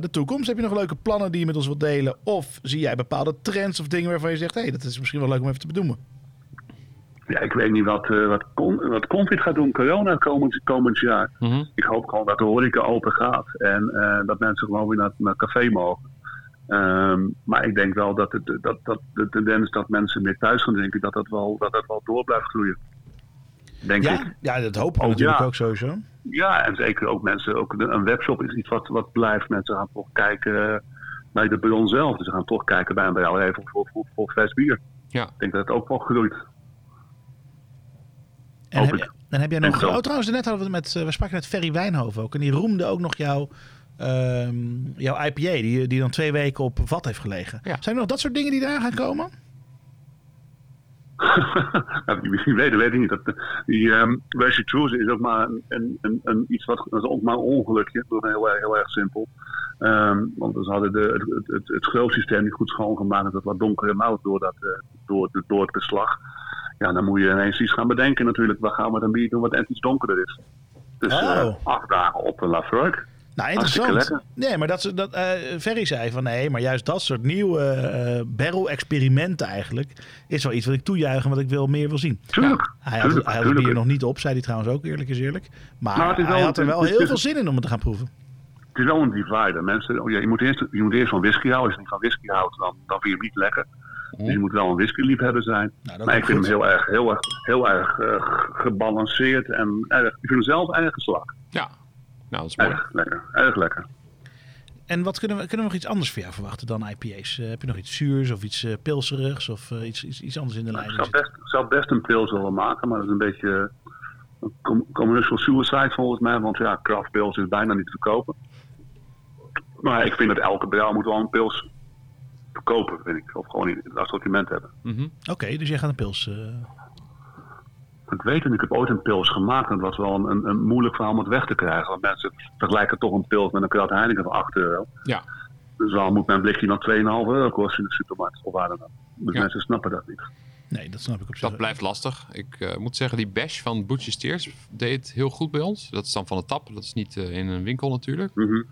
de toekomst? Heb je nog leuke plannen die je met ons wilt delen? Of zie jij bepaalde trends of dingen waarvan je zegt... hé, hey, dat is misschien wel leuk om even te benoemen? Ja, ik weet niet wat, eh, wat, con, wat Confit gaat doen, corona komend, komend jaar. Ik hoop gewoon dat de horeca open gaat en eh, dat mensen gewoon weer naar, naar het café mogen. Ehm, maar ik denk wel dat, het, dat, dat de tendens dat mensen meer thuis gaan drinken, dat dat wel, dat dat wel door blijft groeien. Denk ja? ik. ja, dat hopen we Oh, natuurlijk ja. ook sowieso. Ja, en zeker ook mensen, ook een webshop is iets wat, wat blijft. Mensen gaan toch kijken naar de bron zelf. Dus ze gaan toch kijken bij een brouwerij voor, voor, voor, voor fles bier. Ja. Ik denk dat het ook wel groeit. En Hoop heb, ik. dan heb jij nog... Oh, trouwens, net hadden we het met... eh, we spraken met Ferry Wijnhoven ook. En die roemde ook nog jouw, ehm, jouw IPA. Die, die dan twee weken op vat heeft gelegen. Zijn er nog dat soort dingen die eraan gaan komen? Nou, misschien weten, weet ik niet. Dat, die um, Racing Cruise is ook maar een, een, iets wat, dat is ook maar een ongelukje. Dat is heel, erg- heel erg simpel. Ehm, want ze hadden de, het, het, het, het schroefsysteem niet goed schoongemaakt. En dat wat donkere mout door, dat, eh, door, de- door het beslag. Ja, dan moet je ineens iets gaan bedenken natuurlijk. Waar gaan we dan bier doen wat net iets donkerder is. Dus eh, Oh. acht dagen op een Lafroik. Nou, interessant. Nee, maar dat, ze- dat eh Ferry zei van nee, maar juist dat soort nieuwe eh barrel-experimenten eigenlijk is wel iets wat ik toejuich en wat ik wel meer wil zien. Tuurlijk. Hij had, Tuurlijk, hij had het tuurlijk. bier nog niet op, zei hij trouwens ook eerlijk is eerlijk. Maar Maar het is hij wel- had er wel het is- heel veel zin in om het te gaan proeven. Het is wel een divider. Mensen, oh ja, je, moet eerst, je moet eerst van whisky houden. Als je niet van whisky houdt, dan, dan vind je hem niet lekker. Dus je moet wel een whisky-liefhebber zijn. Nou, maar ik vind hem heel erg, heel erg, heel erg eh, gebalanceerd. En erg, ik vind hem zelf erg geslaagd. Ja, nou dat is mooi. Erg lekker. Erg lekker. En wat kunnen we, kunnen we nog iets anders voor jou verwachten dan IPA's? Eh, heb je nog iets zuurs of iets eh, pilserigs of eh, iets, iets, iets anders in de Ik lijn? zou best, ik zou best een pils willen maken, maar dat is een beetje een com- commercial suicide volgens mij. Want ja, craft pils is bijna niet te verkopen. Maar ik vind dat elke brouw moet wel een pils verkopen, vind ik. Of gewoon in het assortiment hebben. Oké, dus jij gaat een pils... Ik weet het, ik heb ooit een pils gemaakt. En dat was wel een, een, een moeilijk verhaal om het weg te krijgen. Want mensen vergelijken toch een pils met een krat Heineken van 8 euro. Ja. Dus dan moet mijn blikje dan 2,5 euro kosten in de supermarkt of waar dan ook. Dus Ja. mensen snappen dat niet. Nee, dat snap ik op zich. Dat blijft lastig. Ik eh, moet zeggen, die bash van Butcher Steers deed heel goed bij ons. Dat is dan van de tap. Dat is niet eh, in een winkel natuurlijk. Mhm.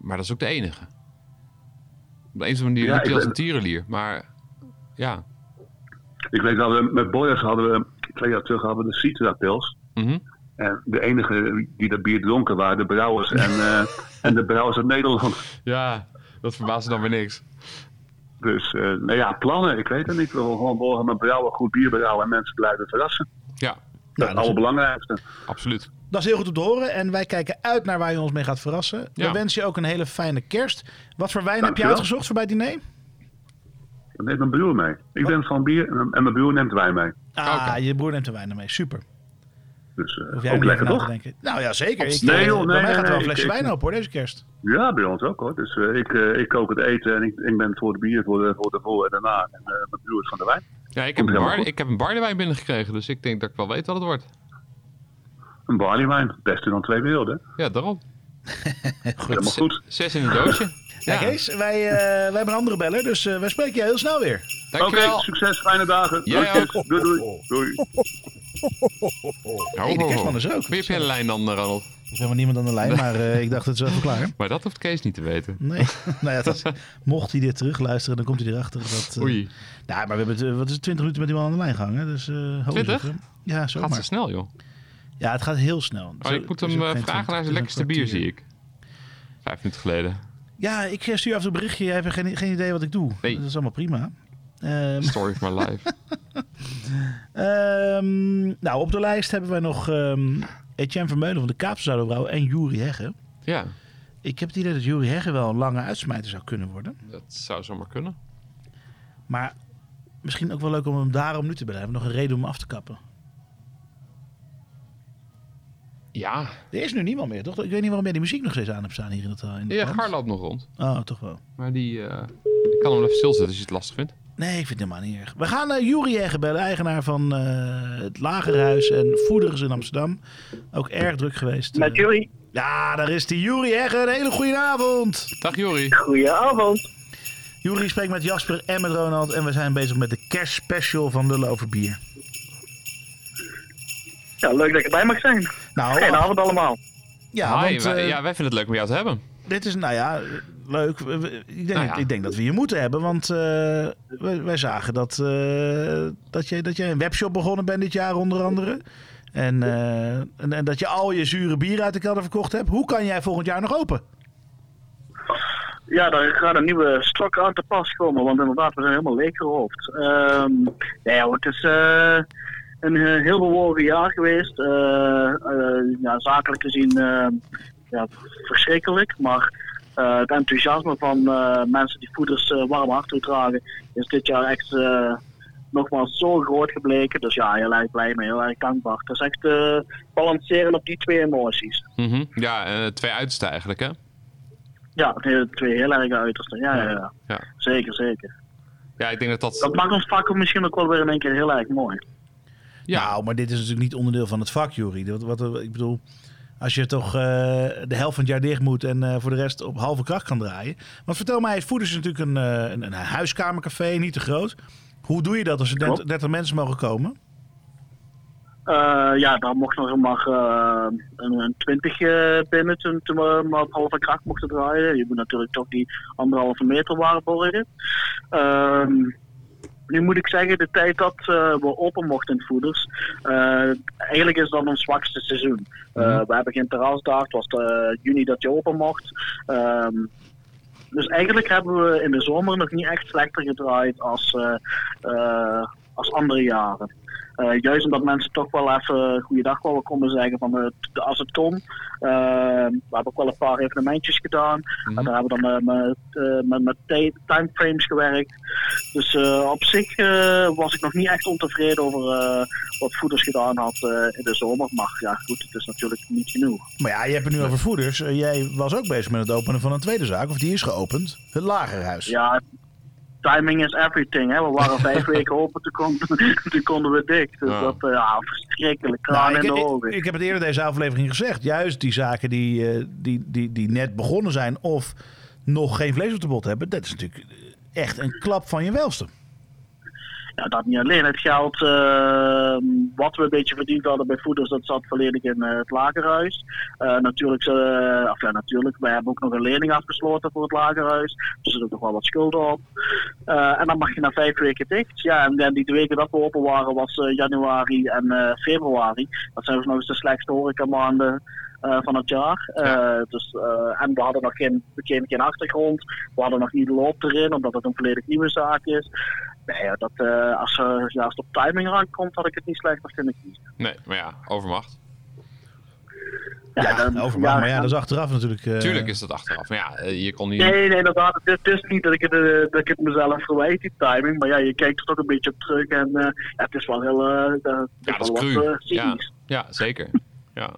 Maar dat is ook de enige. Op de een of andere manier Ja, als ben- een tierenlier. Maar ja. Ik weet dat we met Boyers hadden we, twee jaar terug hadden we de Citra pils. Mhm. En de enige die dat bier dronken waren de brouwers en, eh, en de brouwers uit Nederland. Ja, dat verbaasde dan weer niks. Dus eh, nou ja, plannen, ik weet het niet. We willen gewoon morgen met brouwen, goed bier brouwen en mensen blijven verrassen. Ja, Dat is het dat is- allerbelangrijkste. absoluut. Dat is heel goed om te horen. En wij kijken uit naar waar je ons mee gaat verrassen. Ja. We wensen je ook een hele fijne kerst. Wat voor wijn heb je Dankjewel. uitgezocht voor bij het diner? Dan neemt mijn broer mee. Ik ben van bier en, en mijn broer neemt wijn mee. Ah, je broer neemt de wijn mee. Super. Dus eh, Hoef jij ook lekker toch? denken. Nou ja, zeker. Ik, Nee, eh, joh, nee, bij mij nee, gaat er wel een flesje ik- wijn open hoor, deze kerst. Ja, bij ons ook hoor. Dus eh, ik, eh, ik kook het eten en ik, ik ben voor de bier, voor de, voor de voor en daarna. En eh, mijn broer is van de wijn. Ja, ik heb, Komt een bar, goed. ik heb een barlewijn binnengekregen, dus ik denk dat ik wel weet wat het wordt. Een barleywijn, beste dan twee werelden. Ja, daarom. Helemaal goed. Zes in een doosje. Ja, Kees, wij, eh, wij hebben een andere beller, dus eh, wij spreken je heel snel weer. Oké, dankjewel. succes, fijne dagen. Jij ook. Doei, doei. doei. Ho, Hey, de ho, kerstman ho. is er ook. Wie heb de lijn dan, eh, Ronald? Er is helemaal niemand aan de lijn, maar eh, ik dacht het is wel even klaar. Maar dat hoeft Kees niet te weten. Nee, nou ja, is- mocht hij dit terugluisteren, dan komt hij erachter. Dat, eh, Oei, Nou, maar we hebben, wat is het, 20 minuten met iemand aan de lijn gehangen. Dus, eh hoog 20? zeggen. Ja, gaat zomaar. zo snel, joh. Ja, het gaat heel snel. Oh, ik moet hem vragen naar zijn lekkerste bier, zie ik. Vijf minuten geleden. Ja, ik eh, stuur af en toe een berichtje. Jij hebt geen, geen idee wat ik doe. Nee. Dat is allemaal prima. Ehm, Story of my life. ehm, nou, op de lijst hebben wij nog ehm Etienne Vermeulen van de Kaapse Zuiderbrouw en Juri Hegge. Ja, Ik heb het idee dat Juri Hegge wel een lange uitsmijter zou kunnen worden. dat zou zomaar kunnen. Maar misschien ook wel leuk om hem daarom nu te blijven. Nog een reden om hem af te kappen. Ja, Er is nu niemand meer, toch? Ik weet niet waarom jij die muziek nog steeds aan hebt staan hier in het, eh, in het ja. Gar loopt nog rond. Oh, toch wel. Maar die, eh, die kan hem even stilzetten als je het lastig vindt. Nee, ik vind het helemaal niet erg. We gaan naar Juri Hegge bellen, eigenaar van eh, het Lagerhuis en Voeders in Amsterdam. Ook erg druk geweest. Met Eh, jullie. Ja, daar is die Juri Hegge. Een hele goede avond. Dag Jori. Goedenavond. Juri spreekt met Jasper en met Ronald. En we zijn bezig met de kerstspecial van Lullen over bier. Ja, leuk dat ik erbij mag zijn. Nou, Goedenavond allemaal. ja, Hi, want wij- eh, ja, wij vinden het leuk om jou te hebben. dit is, nou ja, leuk. Ik denk, Nou ja. ik denk dat we je moeten hebben, want eh, wij, wij zagen dat, eh, dat, je, dat jij een webshop begonnen bent dit jaar onder andere. En, eh, en, en dat je al je zure bier uit de kelder verkocht hebt. Hoe kan jij volgend jaar nog open? Ja, daar gaat een nieuwe stok aan te pas komen, want inderdaad, we zijn helemaal leeggeroofd. Ehm ja, het is eh, een eh, heel bewogen jaar geweest. Eh, eh, ja, zakelijk gezien ja, verschrikkelijk, maar het enthousiasme van mensen die voeders eh, warm hart toedragen is dit jaar echt nogmaals zo groot gebleken. Dus ja, heel erg blij mee, heel erg dankbaar. Het is echt balanceren op die twee emoties. Mhm. Ja, twee uitersten eigenlijk, hè? Ja, twee heel erg uitersten. Ja, ja, ja. Ja. Zeker, zeker. Ja, ik denk dat dat... Dat maakt ons vak misschien ook wel weer in één keer heel erg mooi. Ja. Nou, maar dit is natuurlijk niet onderdeel van het vak, Jury. Wat, wat, ik bedoel, als je toch eh, de helft van het jaar dicht moet en eh, voor de rest op halve kracht kan draaien. Want vertel mij, Voeders is natuurlijk een, eh, een, een huiskamercafé, niet te groot. Hoe doe je dat als er 30, Klopt. 30 mensen mogen komen? Eh, ja, daar mocht nog maar eh, een, een 20 eh, binnen toen, toen we maar op halve kracht mochten draaien. Je moet natuurlijk toch die anderhalve meter waarborgen. Ehm nu moet ik zeggen, de tijd dat eh, we open mochten in voeders, eh, eigenlijk is dat ons zwakste seizoen. Eh, We hebben geen terrasdag, het was de juni dat je open mocht. Ehm, dus eigenlijk hebben we in de zomer nog niet echt slechter gedraaid als, als andere jaren. Eh, juist omdat mensen toch wel even goeiedag wilden komen zeggen van eh, t- als het kon. Eh, we hebben ook wel een paar evenementjes gedaan. En daar hebben we dan met, met, met ti- timeframes gewerkt. Dus op zich was ik nog niet echt ontevreden over wat Voeders gedaan had in de zomer. Maar ja, goed, het is natuurlijk niet genoeg. Maar ja, je hebt het nu over Voeders. Jij was ook bezig met het openen van een tweede zaak, of die is geopend. Het Lagerhuis. Ja, timing is everything. Hè. We waren vijf weken open, toen, kon, toen konden we dicht. Dus Ja. dat, eh, ja, verschrikkelijk. Nou, Kraan ik, in de ogen. ik heb het eerder deze aflevering gezegd. Juist die zaken die, eh, die, die, die net begonnen zijn of nog geen vlees op de bot hebben, dat is natuurlijk echt een klap van je welste. Ja, dat niet alleen. Het geld eh, wat we een beetje verdiend hadden bij voeders, dat zat volledig in eh, het lagerhuis. Eh, natuurlijk, of ja, natuurlijk, wij hebben ook nog een lening afgesloten voor het lagerhuis. Dus er zit ook nog wel wat schulden op. En dan mag je na vijf weken dicht. Ja, en, en die twee weken dat we open waren was januari en februari. Dat zijn dus nog eens de slechtste horecamaanden eh van het jaar. Dus, en we hadden nog geen, geen, geen achtergrond. We hadden nog niet de loop erin, omdat het een volledig nieuwe zaak is. Nee, ja, dat, eh, als, eh, ja, als het op timing aankomt, had ik het niet slechter kunnen kiezen. Nee, maar ja, overmacht. Ja, dan- overmacht. ja, maar ja, dat is achteraf natuurlijk. eh, Tuurlijk is dat achteraf. Maar ja, eh, je kon niet... Nee, nee, inderdaad. Het is, het is niet dat ik, het, dat ik het mezelf verwijt, die timing. Maar ja, je kijkt er toch een beetje op terug. En eh, ja, het is wel heel... Ja, dat is cru. wat, ja, ja, zeker. Ja,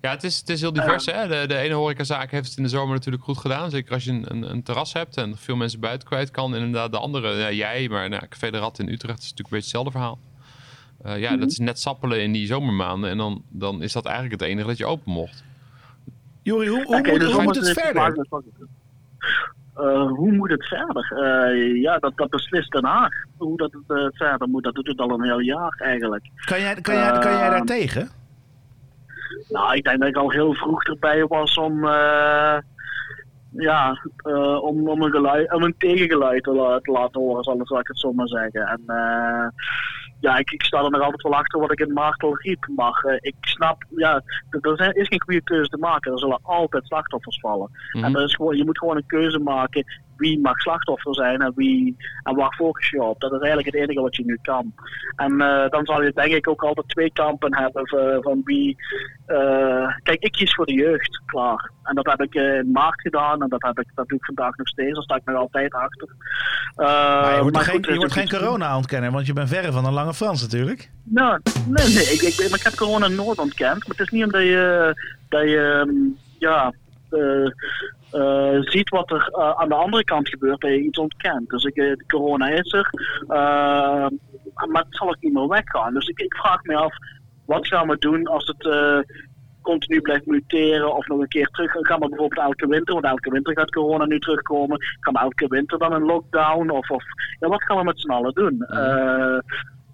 ja het, is, het is heel divers. Hè? De, de ene horecazaak heeft het in de zomer natuurlijk goed gedaan. Zeker als je een, een, een terras hebt en veel mensen buiten kwijt kan. En inderdaad de andere, ja, jij, maar nou, Café de Rat in Utrecht is natuurlijk een beetje hetzelfde verhaal. Eh, ja, Mhm. dat is net sappelen in die zomermaanden. En dan, dan is dat eigenlijk het enige dat je open mocht. Jori, hoe, hoe, moet, dus hoe moet het het verder? Eh, hoe moet het verder? Eh, ja, dat, dat beslist Den Haag. Hoe dat het verder moet, dat doet het al een heel jaar eigenlijk. Kan jij, kan jij, kan jij daar tegen? Nou, ik denk dat ik al heel vroeg erbij was om, eh, ja, eh, om, om, een geluid, om een tegengeluid te, la- te laten horen, zal, ik het zo maar zeggen. En eh, ja, ik, ik sta er nog altijd wel achter wat ik in maart al riep. Maar ik snap, ja, er zijn- is geen goede keuze te maken. Er zullen altijd slachtoffers vallen. Mhm. En er is gewoon, je moet gewoon een keuze maken wie mag slachtoffer zijn en, wie, en waar focus je op. Dat is eigenlijk het enige wat je nu kan. En eh, dan zal je denk ik ook altijd twee kampen hebben van, van wie... eh, kijk, ik kies voor de jeugd, klaar. En dat heb ik eh, in maart gedaan en dat, heb ik, dat doe ik vandaag nog steeds. Daar sta ik nog altijd achter. Eh, maar je wordt, maar geen, goed, je het wordt geen corona ontkennen, want je bent verre van een lange Frans natuurlijk. nou, nee, nee. Ik, ik, ik heb corona nooit ontkend. Maar het is niet omdat je, dat je ehm, ja, eh, eh, ziet wat er eh, aan de andere kant gebeurt, dat je iets ontkent. Dus ik, eh, corona is er. maar het zal ook niet meer weggaan. Dus ik, ik vraag me af, wat gaan we doen als het continu blijft muteren of nog een keer terug gaan we bijvoorbeeld elke winter, want elke winter gaat corona nu terugkomen, gaan we elke winter dan een lockdown of, of ja, wat gaan we met z'n allen doen?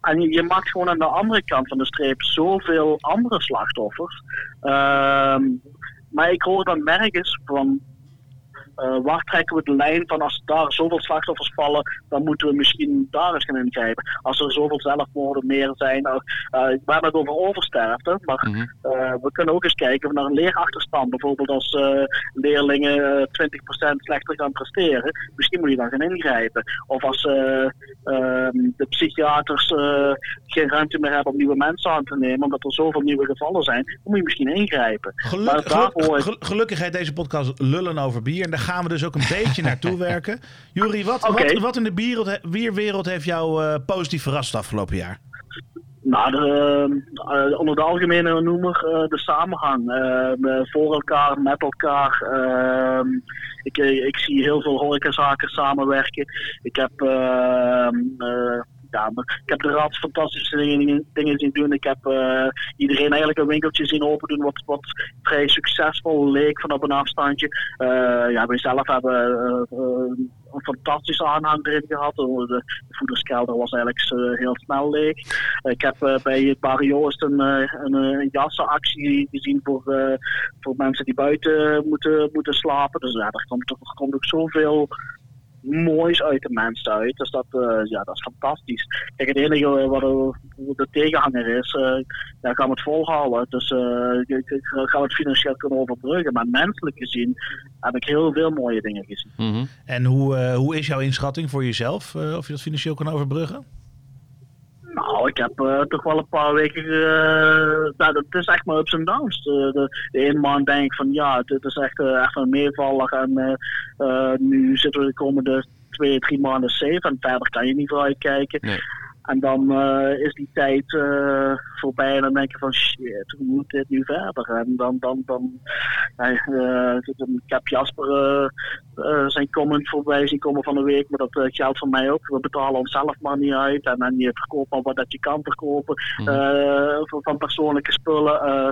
En je, je maakt gewoon aan de andere kant van de streep zoveel andere slachtoffers. Ehm, maar ik hoor dan nergens van eh, waar trekken we de lijn van als daar zoveel slachtoffers vallen, dan moeten we misschien daar eens gaan ingrijpen. Als er zoveel zelfmoorden meer zijn. Nou, we hebben het over oversterfte, maar Mhm. we kunnen ook eens kijken naar een leerachterstand. Bijvoorbeeld als leerlingen eh, 20% slechter gaan presteren. Misschien moet je dan gaan ingrijpen. Of als eh, ehm, de psychiaters geen ruimte meer hebben om nieuwe mensen aan te nemen, omdat er zoveel nieuwe gevallen zijn, dan moet je misschien ingrijpen. Geluk- daarvoor gelukkig heet deze podcast Lullen over bier. En daar gaan we dus ook een beetje naartoe werken. Juri, wat, wat, wat in de bierwereld, bierwereld heeft jou eh, positief verrast afgelopen jaar? Nou, de, eh, onder de algemene noemer eh, de samenhang. voor elkaar, met elkaar. ehm, ik, ik zie heel veel horecazaken samenwerken. Ik heb, eh, ja, ik heb de raad fantastische dingen, dingen zien doen. Ik heb eh, iedereen eigenlijk een winkeltje zien open doen wat, wat vrij succesvol leek van op een afstandje. Eh ja, wij zelf hebben eh, een fantastische aanhang erin gehad. De, de voederskelder was eigenlijk heel snel leeg. Ik heb bij het een, een, jassenactie gezien voor, voor mensen die buiten moeten, moeten slapen. Dus ja, er komt ook zoveel moois uit de mensen uit. Dus dat, eh, ja, dat is fantastisch. Kijk, het enige eh, wat de tegenhanger is, eh ja, gaan we het volhouden. Dus eh, ik- ik- gaan we het financieel kunnen overbruggen. Maar menselijk gezien heb ik heel veel mooie dingen gezien. Mhm. En hoe, eh, hoe is jouw inschatting voor jezelf? eh, of je dat financieel kan overbruggen? Nou, ik heb eh, toch wel een paar weken. eh nou, dat is echt maar ups en downs. De, de, de ene maand denk ik van ja, dit is echt, eh, echt een. En nu zitten we de komende twee, drie maanden safe. En verder kan je niet vooruit kijken. En dan eh, is die tijd eh, voorbij en dan denk je van shit, hoe moet dit nu verder? En dan, dan, dan eh, ik heb Jasper zijn comment voorbij zien komen van de week, maar dat eh, geldt voor mij ook. We betalen onszelf maar niet uit en, en je verkoopt maar wat dat je kan verkopen Mhm. van, van persoonlijke spullen. eh,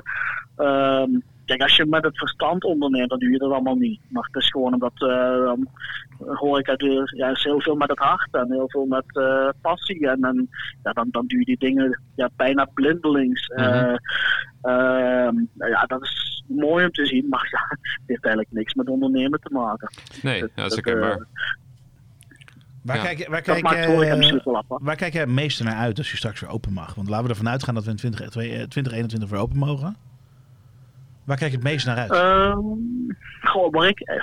ehm, kijk, als je met het verstand onderneemt, dan doe je dat allemaal niet. Maar het is gewoon omdat eh dan hoor ik ja, is heel veel met het hart en heel veel met eh, passie. En, en ja, dan, dan doe je die dingen ja, bijna blindelings. Eh, Mhm. ehm, nou ja, dat is mooi om te zien, maar ja, het heeft eigenlijk niks met ondernemen te maken. Nee, ja, dat is herkenbaar. eh, Waar, Ja. kijk, waar, Dat kijk, eh, waar kijk jij het meeste naar uit als je straks weer open mag? Want laten we ervan uitgaan dat we in 20, eh, 2021 weer open mogen. Waar kijk je het meest naar uit? Ehm gewoon waar ik eh,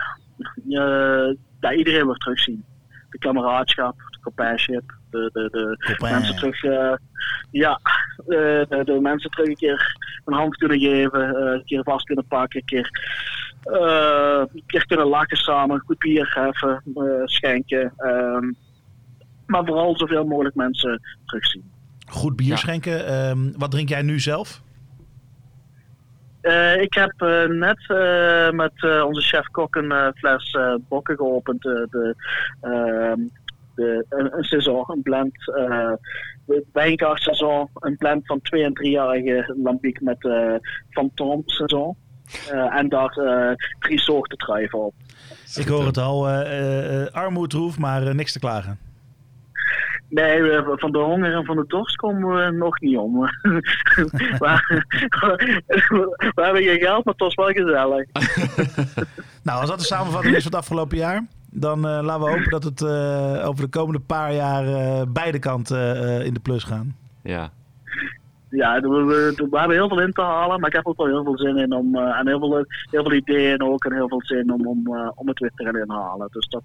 ja, iedereen weer terugzien. De kameraadschap, de companionship, de, de, de mensen terug, eh, ja, eh, de, de mensen terug een keer een hand kunnen geven, eh, een keer vast kunnen pakken, een keer, eh, een keer kunnen lachen samen, goed bier geven, eh, schenken. ehm, maar vooral zoveel mogelijk mensen terugzien. Goed bier schenken. Ehm, wat drink jij nu zelf? Eh, ik heb eh, net eh, met onze chef-kok een fles bokken geopend. de, ehm, de, een, een saison, een blend. saison, een blend van twee- en driejarige lambiek met. Eh, en daar drie soorten druiven op. Ik hoor het al. armoedroef, maar niks te klagen. Nee, we- van de honger en van de dorst komen we nog niet om. we, we hebben geen geld, maar het was wel gezellig. Nou, als dat de samenvatting is van het afgelopen jaar, dan eh, laten we hopen dat het eh, over de komende paar jaar eh, beide kanten eh, in de plus gaan. Ja. Ja, we, we, we hebben heel veel in te halen, maar ik heb ook wel heel veel zin in om, eh, en heel veel, heel veel ideeën ook en heel veel zin om, om, eh, om het weer te gaan inhalen. Dus dat,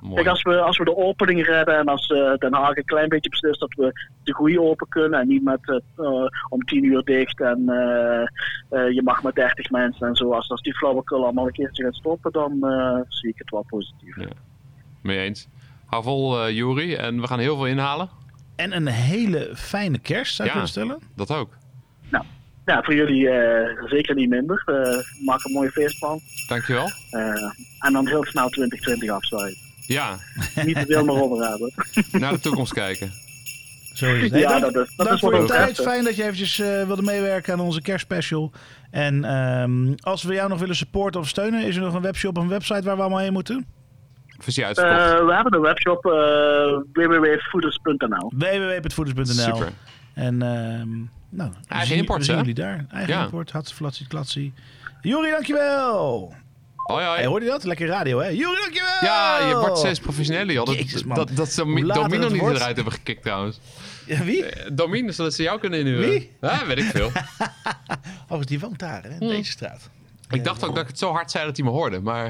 mooi. kijk, als we, als we de opening redden en als Den Haag een klein beetje beslist dat we de groei open kunnen en niet met om tien uur dicht en je mag met 30 mensen en zo, als, als die flauwekul allemaal een keertje gaat stoppen, dan zie ik het wel positief. Mee eens. Hou vol, Juri. En we gaan heel veel inhalen. En een hele fijne kerst, zou je Ja. kunnen stellen? Dat ook. Ja, voor jullie eh, zeker niet minder. Eh, maak een mooie feestplan. Dankjewel. Eh, en dan heel snel 2020 afsluiten. Ja. Niet te veel meer hebben. Naar de toekomst kijken. Zo is het. Ja, dank, dat is- dat dank is voor je tijd. Fijn dat je eventjes eh, wilde meewerken aan onze kerstspecial. En ehm, als we jou nog willen supporten of steunen, is er nog een webshop of een website waar we allemaal heen moeten? Visie Eh, uitverkocht. we hebben een webshop uh, www.fooders.nl. www.voeders.nl. Super. En ehm nou, we Eigen zien- import, we zien hè? jullie daar. Eigen Ja. import, hatsenflatsie, klatsie. Juri, dankjewel! Hoi, hoi. Hey, hoorde je dat? Lekker radio, hè? Juri, dankjewel! Ja, je wordt steeds professioneel, joh. Dat, Jezus, man. dat, dat ze Domino niet wordt. eruit hebben gekikt, trouwens. Ja, wie? Eh, Domino, zodat ze jou kunnen inhuren. Wie? Ja, weet ik veel. Oh, die woont daar, hè? In Hmm. deze straat. ik dacht ook dat ik het zo hard zei dat hij me hoorde, maar...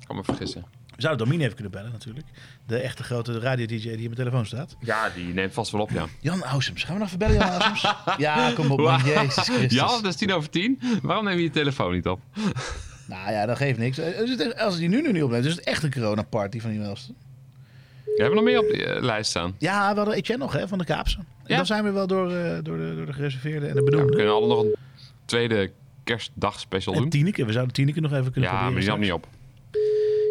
Ik kan me vergissen. Zouden Domine even kunnen bellen, natuurlijk. De echte grote radio-dj die in mijn telefoon staat. Ja, die neemt vast wel op, ja. Jan Ausems. Gaan we nog even bellen, Jan Ausems? ja, kom op, man. Jezus Christus. Ja, dat is tien over tien. Waarom neem je je telefoon niet op? Nou ja, dat geeft niks. Eh, het- Als die nu, nu niet opneemt, is het echt een coronaparty van iemand else. We hebben nog meer op de eh, lijst staan. Ja, we hadden Etienne nog, hè, van de Kaapse. En Ja. dan zijn we wel door, eh, door, de, door de gereserveerde en de Ja, we kunnen alle nog een tweede kerstdag special en doen. Tineke, we zouden Tineke nog even kunnen Ja, maar proberen. die nam niet straks. op.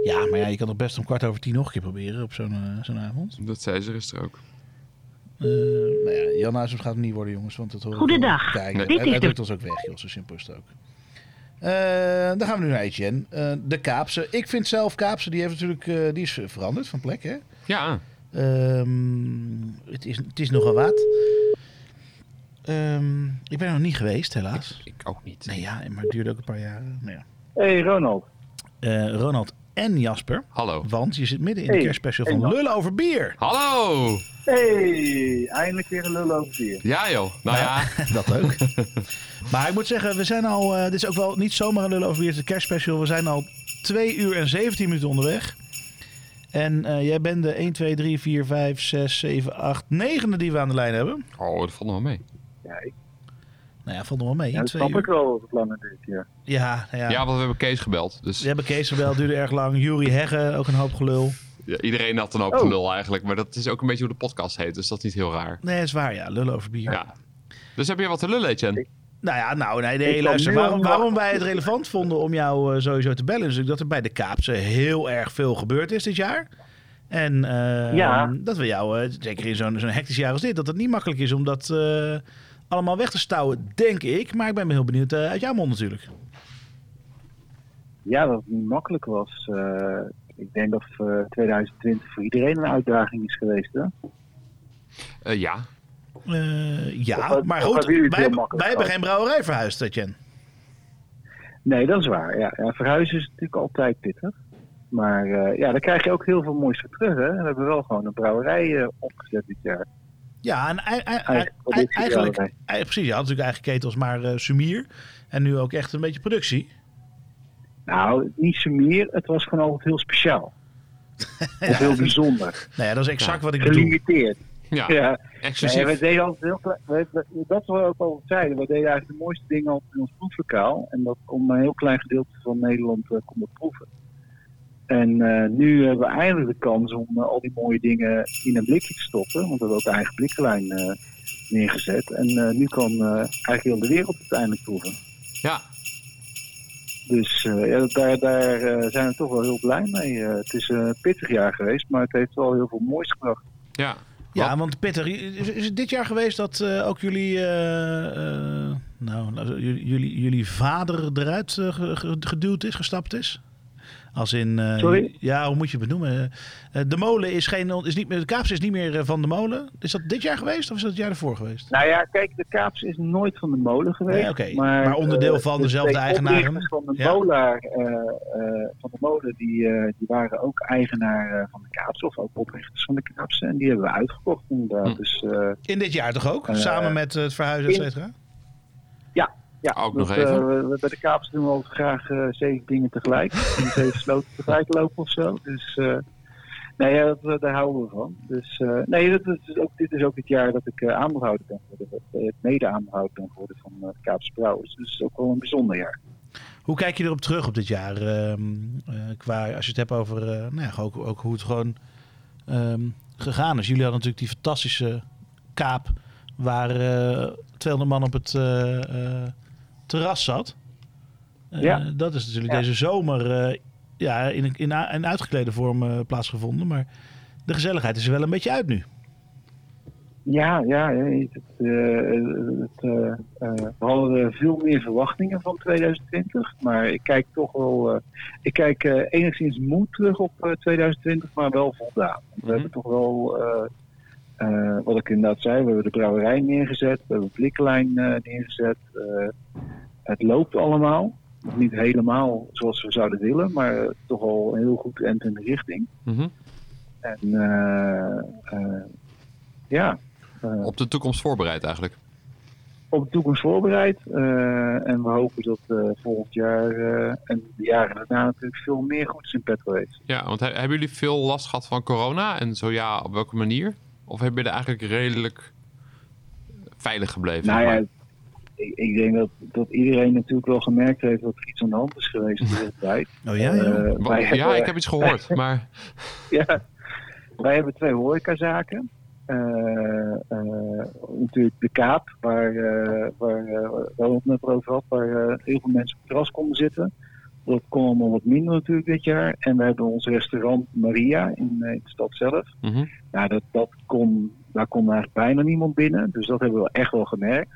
Ja, maar ja, je kan toch best om kwart over tien nog een keer proberen op zo'n eh, zo'n avond. Dat zei ze gisteren ook. Eh, nou ja, Jan Ausems gaat het niet worden, jongens. Want dat hoor ik Goedendag. Nee. hij, Dit is hij de- drukt ons ook weg, joh. Zo simpel is het ook. Eh, dan gaan we nu naar Etienne. Eh, de Kaapse. Ik vind zelf Kaapse, die, heeft natuurlijk, eh, die is veranderd van plek, hè? Ja. Ehm, het, is, het is nogal wat. Ehm, ik ben er nog niet geweest, helaas. Ik ook niet. Nee, ja, maar het duurde ook een paar jaren. Nou ja. Hey Ronald. Eh, Ronald en Jasper. Hallo. Want je zit midden in de Hey, kerstspecial van. Lullen over bier. Hallo! Hey, eindelijk weer een lul over bier. Ja joh, nou ja. dat ook. maar ik moet zeggen, we zijn al... eh, dit is ook wel niet zomaar een Lullen over bier, het is een kerstspecial. We zijn al 2 uur en 17 minuten onderweg. En eh, jij bent de 1, 2, 3, 4, 5, 6, 7, 8, 9 die we aan de lijn hebben. Oh, dat valt nog wel mee. Ja, ik, Nou ja, valt nog wel mee. ja, dat snap uur. ik wel dat het langer duurt. Ja. Ja, nou ja. Ja, want we hebben Kees gebeld. Dus We hebben Kees gebeld, duurde erg lang. Jury Hegge, ook een hoop gelul. ja, iedereen had een hoop Oh. gelul eigenlijk. Maar dat is ook een beetje hoe de podcast heet. Dus dat is niet heel raar. Nee, dat is waar, ja. Lullen over bier. Ja. Dus heb je wat te lullen, Etienne? Nou ja, nou, nee, nee luister. Waarom, waarom wij het relevant vonden om jou eh, sowieso te bellen... is dat er bij de Kaapse heel erg veel gebeurd is dit jaar. En eh, Ja. dat we jou, eh, zeker in zo'n zo'n hectisch jaar als dit... dat het niet makkelijk is om dat, eh, allemaal weg te stouwen, denk ik. Maar ik ben heel benieuwd eh, uit jouw mond natuurlijk. Ja, dat het niet makkelijk was. Eh, ik denk dat eh, 2020 voor iedereen een uitdaging is geweest. Hè? Eh, ja. Eh, ja, Of- maar goed, hebben jullie het wij, heel makkelijk wij hebben geen brouwerij verhuisd, eh, Jen. Nee, dat is waar. Ja, ja, verhuizen is natuurlijk altijd pittig. Maar eh, ja, daar krijg je ook heel veel moois voor terug. Hè? We hebben wel gewoon een brouwerij eh, opgezet dit jaar. Ja, en Eigen eigenlijk, precies, je had natuurlijk eigen ketels, maar eh sumier. En nu ook echt een beetje productie. Nou, niet zo meer. Het was gewoon altijd heel speciaal. Of heel bijzonder. Nou ja, dat is exact wat ik bedoel. Gelimiteerd. Ja, exclusief. Nee, we deden altijd heel klein, we- we- dat is wat we ook altijd zeiden. We deden eigenlijk de mooiste dingen altijd in ons proeflokaal. En dat kon maar een heel klein gedeelte van Nederland eh, kon dat proeven. En eh, nu hebben we eindelijk de kans om eh, al die mooie dingen in een blikje te stoppen. Want we hebben ook een eigen blikkenlijn eh, neergezet. En eh, nu kan eh, eigenlijk heel de wereld het eindelijk proeven. Ja. Dus eh, ja, daar, daar eh, zijn we toch wel heel blij mee. Het is een pittig jaar geweest, maar het heeft wel heel veel moois gebracht. Ja. Ja, want Peter, is, is het dit jaar geweest dat eh, ook jullie, eh, eh, nou, nou, jullie, jullie, jullie vader eruit ge- ge- geduwd is, gestapt is? Als in, eh, Sorry? ja, hoe moet je het benoemen? Eh, de molen is geen, is niet meer, de kaaps is niet meer eh, van de molen. Is dat dit jaar geweest of is dat het jaar ervoor geweest? Nou ja, kijk, de Kaaps is nooit van de molen geweest. Nee, oké. Maar onderdeel van de dezelfde eigenaren? van de Ja. eh, van de molen, die, die waren ook eigenaar van de Kaaps, of ook oprichters van de Kaaps. En die hebben we uitgekocht inderdaad. Dus, In dit jaar toch ook? Samen met het verhuizen, et cetera? Ja. Ook nog even. eh, we- bij de Kaaps doen we altijd graag eh, zeven dingen tegelijk. en zeven sloten tegelijk lopen of zo. Dus eh, nee, ja, dat, daar houden we van. Dus nee, dat, is ook, dit is ook het jaar dat ik aandeelhouder ben geworden. mede aandeelhouder ben geworden van de Kaapse Brouwers. Dus het is ook wel een bijzonder jaar. Hoe kijk je erop terug op dit jaar? ehm, eh, qua, als je het hebt over nou ja, ook, ook hoe het gewoon ehm, gegaan is. Jullie hadden natuurlijk die fantastische kaap waar eh 200 man op het terras zat. Eh, Ja. Dat is natuurlijk Ja. deze zomer eh, ja, in, een- in, a- in uitgeklede vorm eh, plaatsgevonden. Maar de gezelligheid is er wel een beetje uit nu. Ja, ja. Het, het, we hadden veel meer verwachtingen van 2020. Maar ik kijk toch wel. ik kijk enigszins moe terug op eh, 2020, maar wel voldaan. We hebben toch wel. wat ik inderdaad zei, we hebben de brouwerij neergezet, we hebben de blikkenlijn neergezet. Het loopt allemaal. Nog niet helemaal zoals we zouden willen, maar eh, toch al heel goed en in de richting. Mhm. En eh, eh, ja. Op de toekomst voorbereid eigenlijk. op de toekomst voorbereid. en we hopen dat volgend jaar en de jaren daarna natuurlijk veel meer goeds in petto heeft. Ja, want he- hebben jullie veel last gehad van corona? En zo ja, op welke manier? Of heb je er eigenlijk redelijk veilig gebleven? Nou ja? Ik, ik denk dat, dat iedereen natuurlijk wel gemerkt heeft dat er iets aan de hand is geweest in deze tijd. Oh ja, Eh, ja. Hebben- ik heb iets gehoord, maar... ja, wij hebben twee horecazaken. Eh, eh, natuurlijk de Kaap, waar, waar, het net over had, waar eh, heel veel mensen op het terras konden zitten. Dat kon allemaal wat minder natuurlijk dit jaar. En we hebben ons restaurant Maria in, eh, in de stad zelf. Nou, dat, dat kon, daar kon eigenlijk bijna niemand binnen. Dus dat hebben we echt wel gemerkt.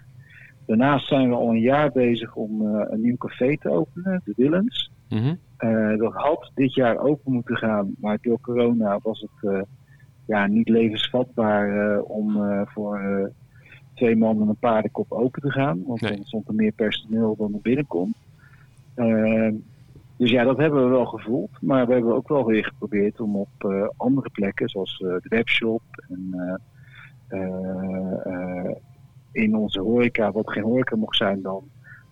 Daarnaast zijn we al een jaar bezig om eh, een nieuw café te openen, de Willens. Mhm. Eh, dat had dit jaar open moeten gaan, maar door corona was het eh, ja, niet levensvatbaar om voor twee man en een paardenkop open te gaan. Want dan stond er meer personeel dan er binnenkomt. Dus ja, dat hebben we wel gevoeld. Maar we hebben ook wel weer geprobeerd om op andere plekken, zoals de webshop en in onze horeca, wat geen horeca mocht zijn dan,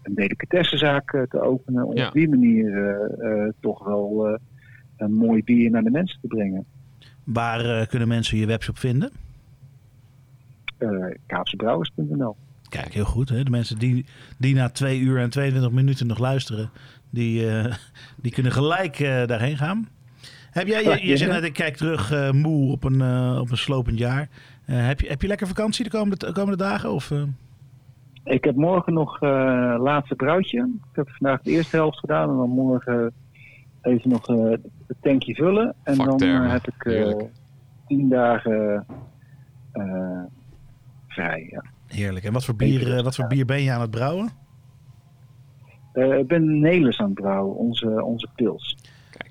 een delicatessenzaak eh, te openen. Om Ja. op die manier eh, eh, toch wel eh, een mooi bier naar de mensen te brengen. Waar kunnen mensen je webshop vinden? Uh, Kaapsebrouwers.nl Kijk, heel goed. Hè? De mensen die, die na twee uur en 22 minuten nog luisteren, die, eh, die kunnen gelijk eh, daarheen gaan. Heb jij, je, je zegt net, ik kijk terug eh, moe op een, op een slopend jaar. Eh, heb, je, heb je lekker vakantie de komende, de komende dagen? Of, eh? Ik heb morgen nog uh, laatste bruidje. Ik heb vandaag de eerste helft gedaan en dan morgen even nog uh, het tankje vullen. En dan heb ik uh, tien dagen vrij. Ja. Heerlijk. En wat voor bier, eh, wat voor bier ben je aan het brouwen? Eh, ik ben Nelis aan het brouwen, onze, onze pils.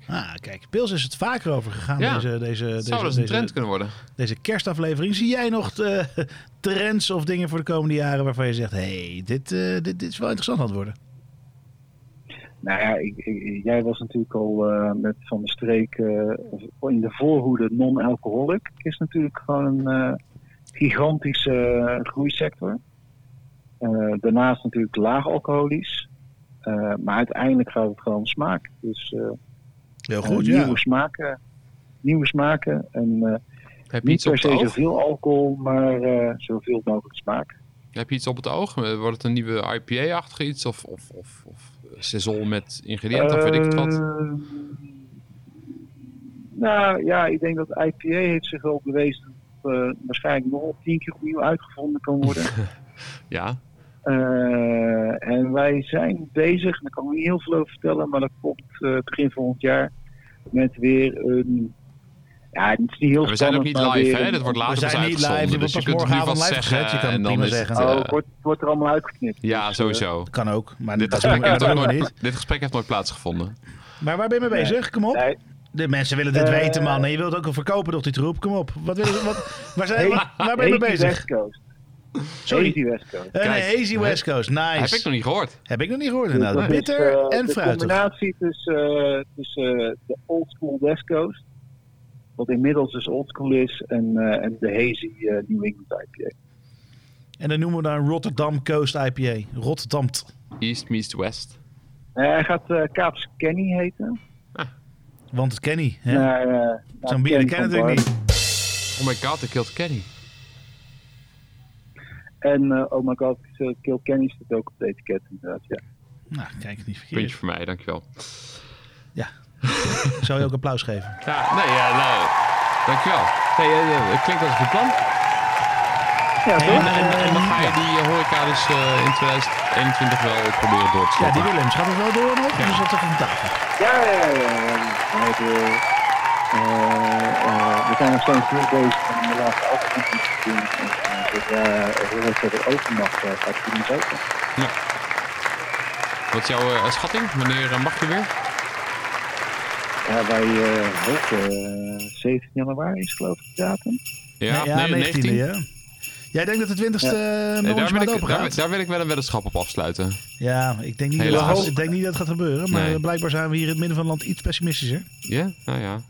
Ah, kijk, Pils is het vaker over gegaan. Ja, deze, deze, het deze, zou eens een deze- trend kunnen worden. Deze kerstaflevering. Zie jij nog eh, trends of dingen voor de komende jaren waarvan je zegt: hey, dit, eh, dit, dit is wel interessant aan het worden? Nou ja, ik, ik- jij was natuurlijk al eh, met Van de Streek eh, in de voorhoede non-alcoholic. is natuurlijk gewoon een eh, gigantische groeisector. Eh, daarnaast natuurlijk laag alcoholisch. Eh, maar uiteindelijk gaat het gewoon om smaak. Dus eh, Heel eh, goed, ja. nieuwe smaken. Nieuwe smaken. En eh, Heb je niet iets per het se oog? zoveel alcohol, maar eh, zoveel mogelijk smaak. Heb je iets op het oog? Wordt het een nieuwe IPA-achtig iets? Of, of, of, of saison met ingrediënten? of weet ik het wat? Nou ja, ik denk dat IPA heeft zich wel bewezen dat eh, waarschijnlijk nog tien keer opnieuw uitgevonden kan worden. Ja. Eh, en wij zijn bezig, daar kan ik niet heel veel over vertellen, maar dat komt eh, begin volgend jaar met weer een. Ja, het is niet heel We zijn ook niet live, hè? een- Dit wordt later We zijn niet live, dus je kunt nu morgenavond live zeggen. gezet. Je kan en het dan prima is zeggen. het, Oh, eh, het wordt, het wordt er allemaal uitgeknipt. ja, Dus, sowieso. Kan ook, maar Dit dat gesprek, heeft dat ook nooit, dit gesprek heeft nooit plaatsgevonden. Maar waar ben je mee bezig? Kom op. Nee. De mensen willen dit Eh, weten, man. En je wilt ook wel verkopen door die troep. Kom op. Wat wil wat, waar, zijn, Hey, waar, waar ben je mee bezig? West Coast. Sorry. Hazy West Coast. Een Kijk, Hazy West Coast. Nice. Heb ik nog niet gehoord. Heb ik nog niet gehoord, Dus inderdaad. is, Bitter eh, en de fruitig. combinatie tussen, eh, tussen eh, de Old School West Coast, wat inmiddels dus Old School is, en, eh, en de Hazy eh, New England IPA. En dan noemen we dan Rotterdam Coast IPA. Rotterdam. East meets west. Eh, hij gaat eh Kaapse Kenny heten. Want het Kenny. hè? Naar, eh, Zo'n bier dat Kenny ken natuurlijk niet. Oh my god, ik killed Kenny. En eh, oh my god, eh, Kill Kenny staat ook op het etiket inderdaad, ja. Nou, kijk, niet verkeerd. Puntje voor mij, dankjewel. Zou je ook applaus geven? Ja, nee, ja, nou, dankjewel. Nee, eh, het klinkt als een goed plan. Ja, En, en, en dan ga je die horeca dus eh, in 2021 wel proberen door te Ja, stoppen. die Willems. Gaat het wel door nog? Of is dat toch van tafel? Ja, ja, ja. ja. We, eh, eh, zijn nog steeds heel bezig om de laatste afkondiging te doen. Eh, zodra Horeca weer open mag, eh, gaat het niet open. Wat is jouw eh, schatting? Wanneer mag je weer? Ja, wij eh hopen eh, 17 januari is geloof ik de datum. Ja, ja, nee, 19e, ja. Jij denkt dat de 20ste Nee, uh, daar, wil maand ik, open daar, gaat? daar wil ik wel een weddenschap op afsluiten. Ja, ik denk, niet dat, Helaas. het- ik denk niet dat het gaat gebeuren. Maar Nee. blijkbaar zijn we hier in het midden van het land iets pessimistischer. Ja? Nou ja.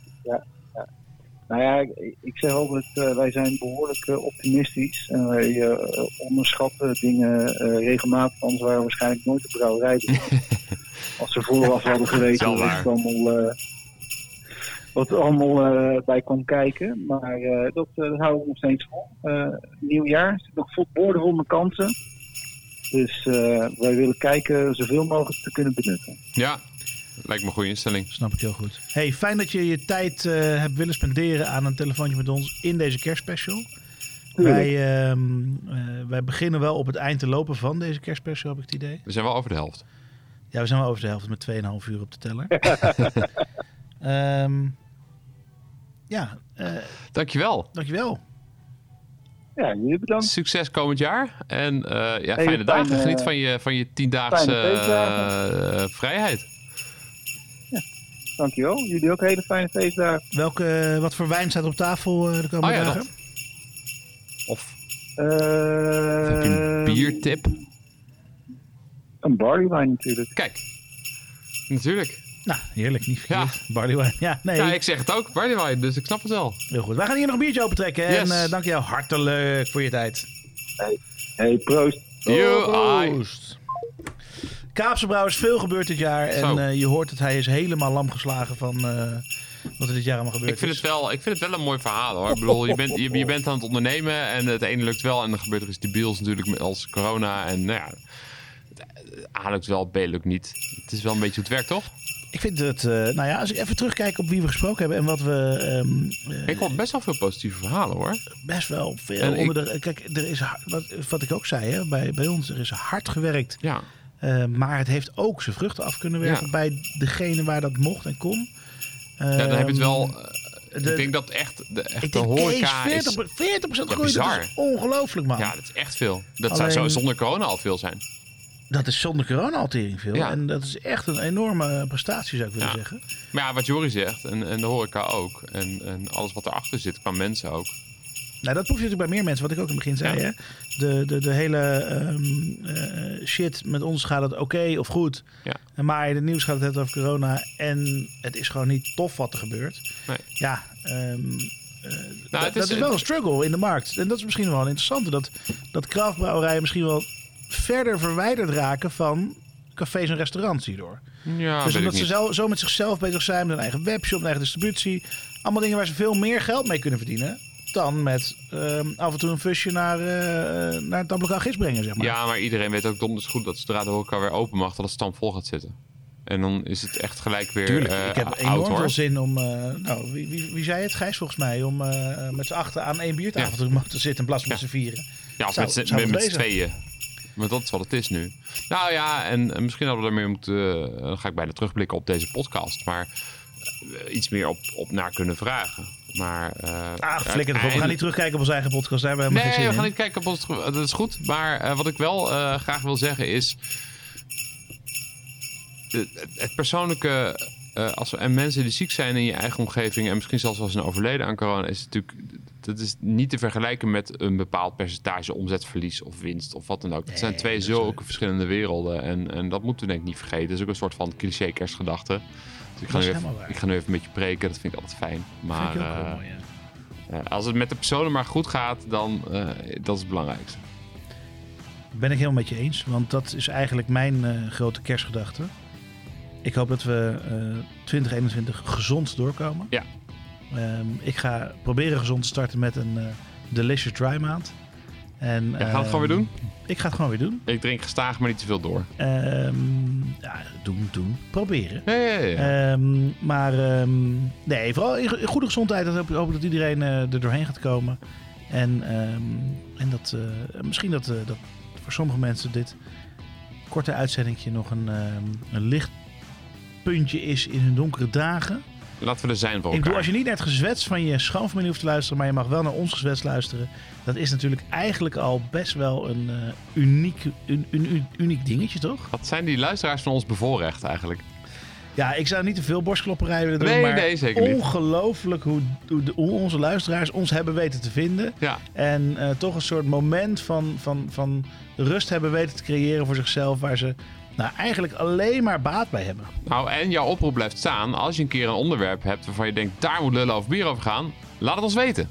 Nou ja, ik, zeg altijd, eh, wij zijn behoorlijk eh, optimistisch. En wij eh, onderschatten dingen regelmatig, anders waren we waarschijnlijk nooit de brouwerij. begonnen. Als ze vooraf hadden geweten wat het allemaal, wat er allemaal bij kwam kijken. Maar dat, eh, dat houden we nog steeds vol. Nieuw jaar, er zit nog vol met kansen. Dus wij willen kijken zoveel mogelijk te kunnen benutten. Ja, lijkt me een goede instelling. Snap ik heel goed. Hey, fijn dat je je tijd eh, hebt willen spenderen aan een telefoontje met ons in deze kerstspecial. Wij, ehm, eh, wij beginnen wel op het eind te lopen van deze kerstspecial, heb ik het idee. We zijn wel over de helft. Ja, we zijn wel over de helft met 2,5 uur op de teller. Ehm ja, eh, Dankjewel. dankjewel. Ja, jullie bedankt. Succes komend jaar. En eh, ja, Hele fijne dagen. fijne- Geniet van je, van je tiendaagse fijne eh, vrijheid. Dankjewel. Jullie ook hele fijne feestdagen. Welke, wat voor wijn staat op tafel eh, de komende Oh ja, dagen? dat. Of Eh, heb je een biertip? Een barley wine natuurlijk. Kijk, natuurlijk. Nou, heerlijk, niet verkeerd. Barley wine. Ja, nee. Ja, ik zeg het ook, barley wine, dus ik snap het wel. Heel goed. Wij gaan hier nog een biertje opentrekken. Yes. En eh dank jou hartelijk voor je tijd. Hey, proost. You, I. Proost. Kaapse Brouwers, veel gebeurd dit jaar. Zo. En eh, je hoort dat hij is helemaal lam geslagen van eh, wat er dit jaar allemaal gebeurd Ik vind, is. het wel, ik vind het wel een mooi verhaal hoor. Ik bedoel, je bent, je, je bent aan het ondernemen en het ene lukt wel en dan gebeurt er iets debiels natuurlijk met- als corona. En nou ja, het A lukt wel, B lukt niet. Het is wel een beetje hoe het werkt, toch? Ik vind het, eh, nou ja, als ik even terugkijk op wie we gesproken hebben en wat we ehm, eh, Ik hoor best wel veel positieve verhalen hoor. best wel veel ik- de. Kijk, er is wat, wat ik ook zei hè, bij, bij ons, er is hard gewerkt. Ja. Eh, maar het heeft ook zijn vruchten af kunnen werken Ja. bij degene waar dat mocht en kon. Ja, dan heb je het wel. Ehm, eh, de- ik denk dat echt de, echt de horeca eens is... 40, 40% Ja, groei, dat is ongelooflijk, man. Ja, dat is echt veel. Dat Alleen- zou zo zonder corona al veel zijn. Dat is zonder corona al tering veel. Ja. En dat is echt een enorme prestatie, zou ik willen zeggen. Maar ja, wat Jorie zegt, en, en de horeca ook. En, en alles wat erachter zit, qua mensen ook. Nou, dat proef je natuurlijk bij meer mensen, wat ik ook in het begin zei. Hè? De, de, de hele ehm, eh, shit, met ons gaat het oké of goed. Ja. Maar in het nieuws gaat het over corona. En het is gewoon niet tof wat er gebeurt. Nee. Ja, ehm, eh, dat, Nou, dat is- wel een struggle in de markt. En dat is misschien wel een interessante. Dat, dat craftbrouwerijen misschien wel verder verwijderd raken van cafés en restaurants hierdoor. Ja, dus omdat ze zo, zo met zichzelf bezig zijn, met hun eigen webshop, hun eigen distributie. Allemaal dingen waar ze veel meer geld mee kunnen verdienen. Dan met ehm, af en toe een fusje naar, eh naar het Gis brengen, zeg maar. Ja, maar iedereen weet ook donders goed dat zodra de horeca weer open mag, dat het stand vol gaat zitten. En dan is het echt gelijk weer Tuurlijk, eh, ik heb enorm veel zin om... eh, nou, wie, wie, wie zei het? Gijs volgens mij. Om eh, met z'n achten aan één biertafel te mogen zitten in plaats van met z'n vieren. Ja, of Zou- met, zou met, met tweeën. Want dat is wat het is nu. Nou ja, en, en misschien hadden we er meer moeten... dan ga ik bijna terugblikken op deze podcast. Maar iets meer op, op naar kunnen vragen. Maar... eh, Ah, flikker erop. We gaan niet terugkijken op onze eigen podcast. Daar hebben we Nee, we geen gaan zin niet kijken op ons. Dat is goed. Maar eh, wat ik wel eh, graag wil zeggen is. het, persoonlijke. als, en mensen die ziek zijn in je eigen omgeving. en misschien zelfs wel zijn overleden aan corona. is natuurlijk. dat is niet te vergelijken met een bepaald percentage omzetverlies of winst of wat dan ook. Het zijn twee zulke verschillende werelden. En, en dat moeten we denk ik niet vergeten. Dat is ook een soort van cliché kerstgedachte. Ik ga, nu even, ik ga nu even met je preken. Dat vind ik altijd fijn. Maar Vind ik ook wel eh, mooi, ja. eh, als het met de personen maar goed gaat, dan uh, dat is het belangrijkste. Ben ik helemaal met je eens. Want dat is eigenlijk mijn uh, grote kerstgedachte. Ik hoop dat we uh, 2021 gezond doorkomen. Ja. Um, ik ga proberen gezond te starten met een uh, Delicious Dry maand. En, ja, ga het gewoon weer doen? Ik ga het gewoon weer doen. Ik drink gestaag, maar niet te veel door. Um, ja, doen, doen. Proberen. Ja, ja, ja. Um, maar um, nee, vooral in, in goede gezondheid. Dat hoop, hoop ik dat iedereen uh, er doorheen gaat komen. En, en dat uh, misschien dat, uh, dat voor sommige mensen dit korte uitzendingje nog een, een lichtpuntje is in hun donkere dagen. Laten we er zijn voor elkaar. Ik bedoel, als je niet naar het gezwets van je schoonfamilie hoeft te luisteren, maar je mag wel naar ons gezwets luisteren. Dat is natuurlijk eigenlijk al best wel een uh, uniek, un, un, uniek dingetje, toch? Wat zijn die luisteraars van ons bevoorrecht eigenlijk? Ja, ik zou niet te veel borstklopperij willen doen, nee, maar nee, zeker niet. ongelooflijk hoe, hoe, onze luisteraars ons hebben weten te vinden. Ja. En uh, toch een soort moment van, van, van rust hebben weten te creëren voor zichzelf, waar ze nou, eigenlijk alleen maar baat bij hebben. Nou, en jouw oproep blijft staan. Als je een keer een onderwerp hebt waarvan je denkt, daar moet lullen of bier over gaan, laat het ons weten.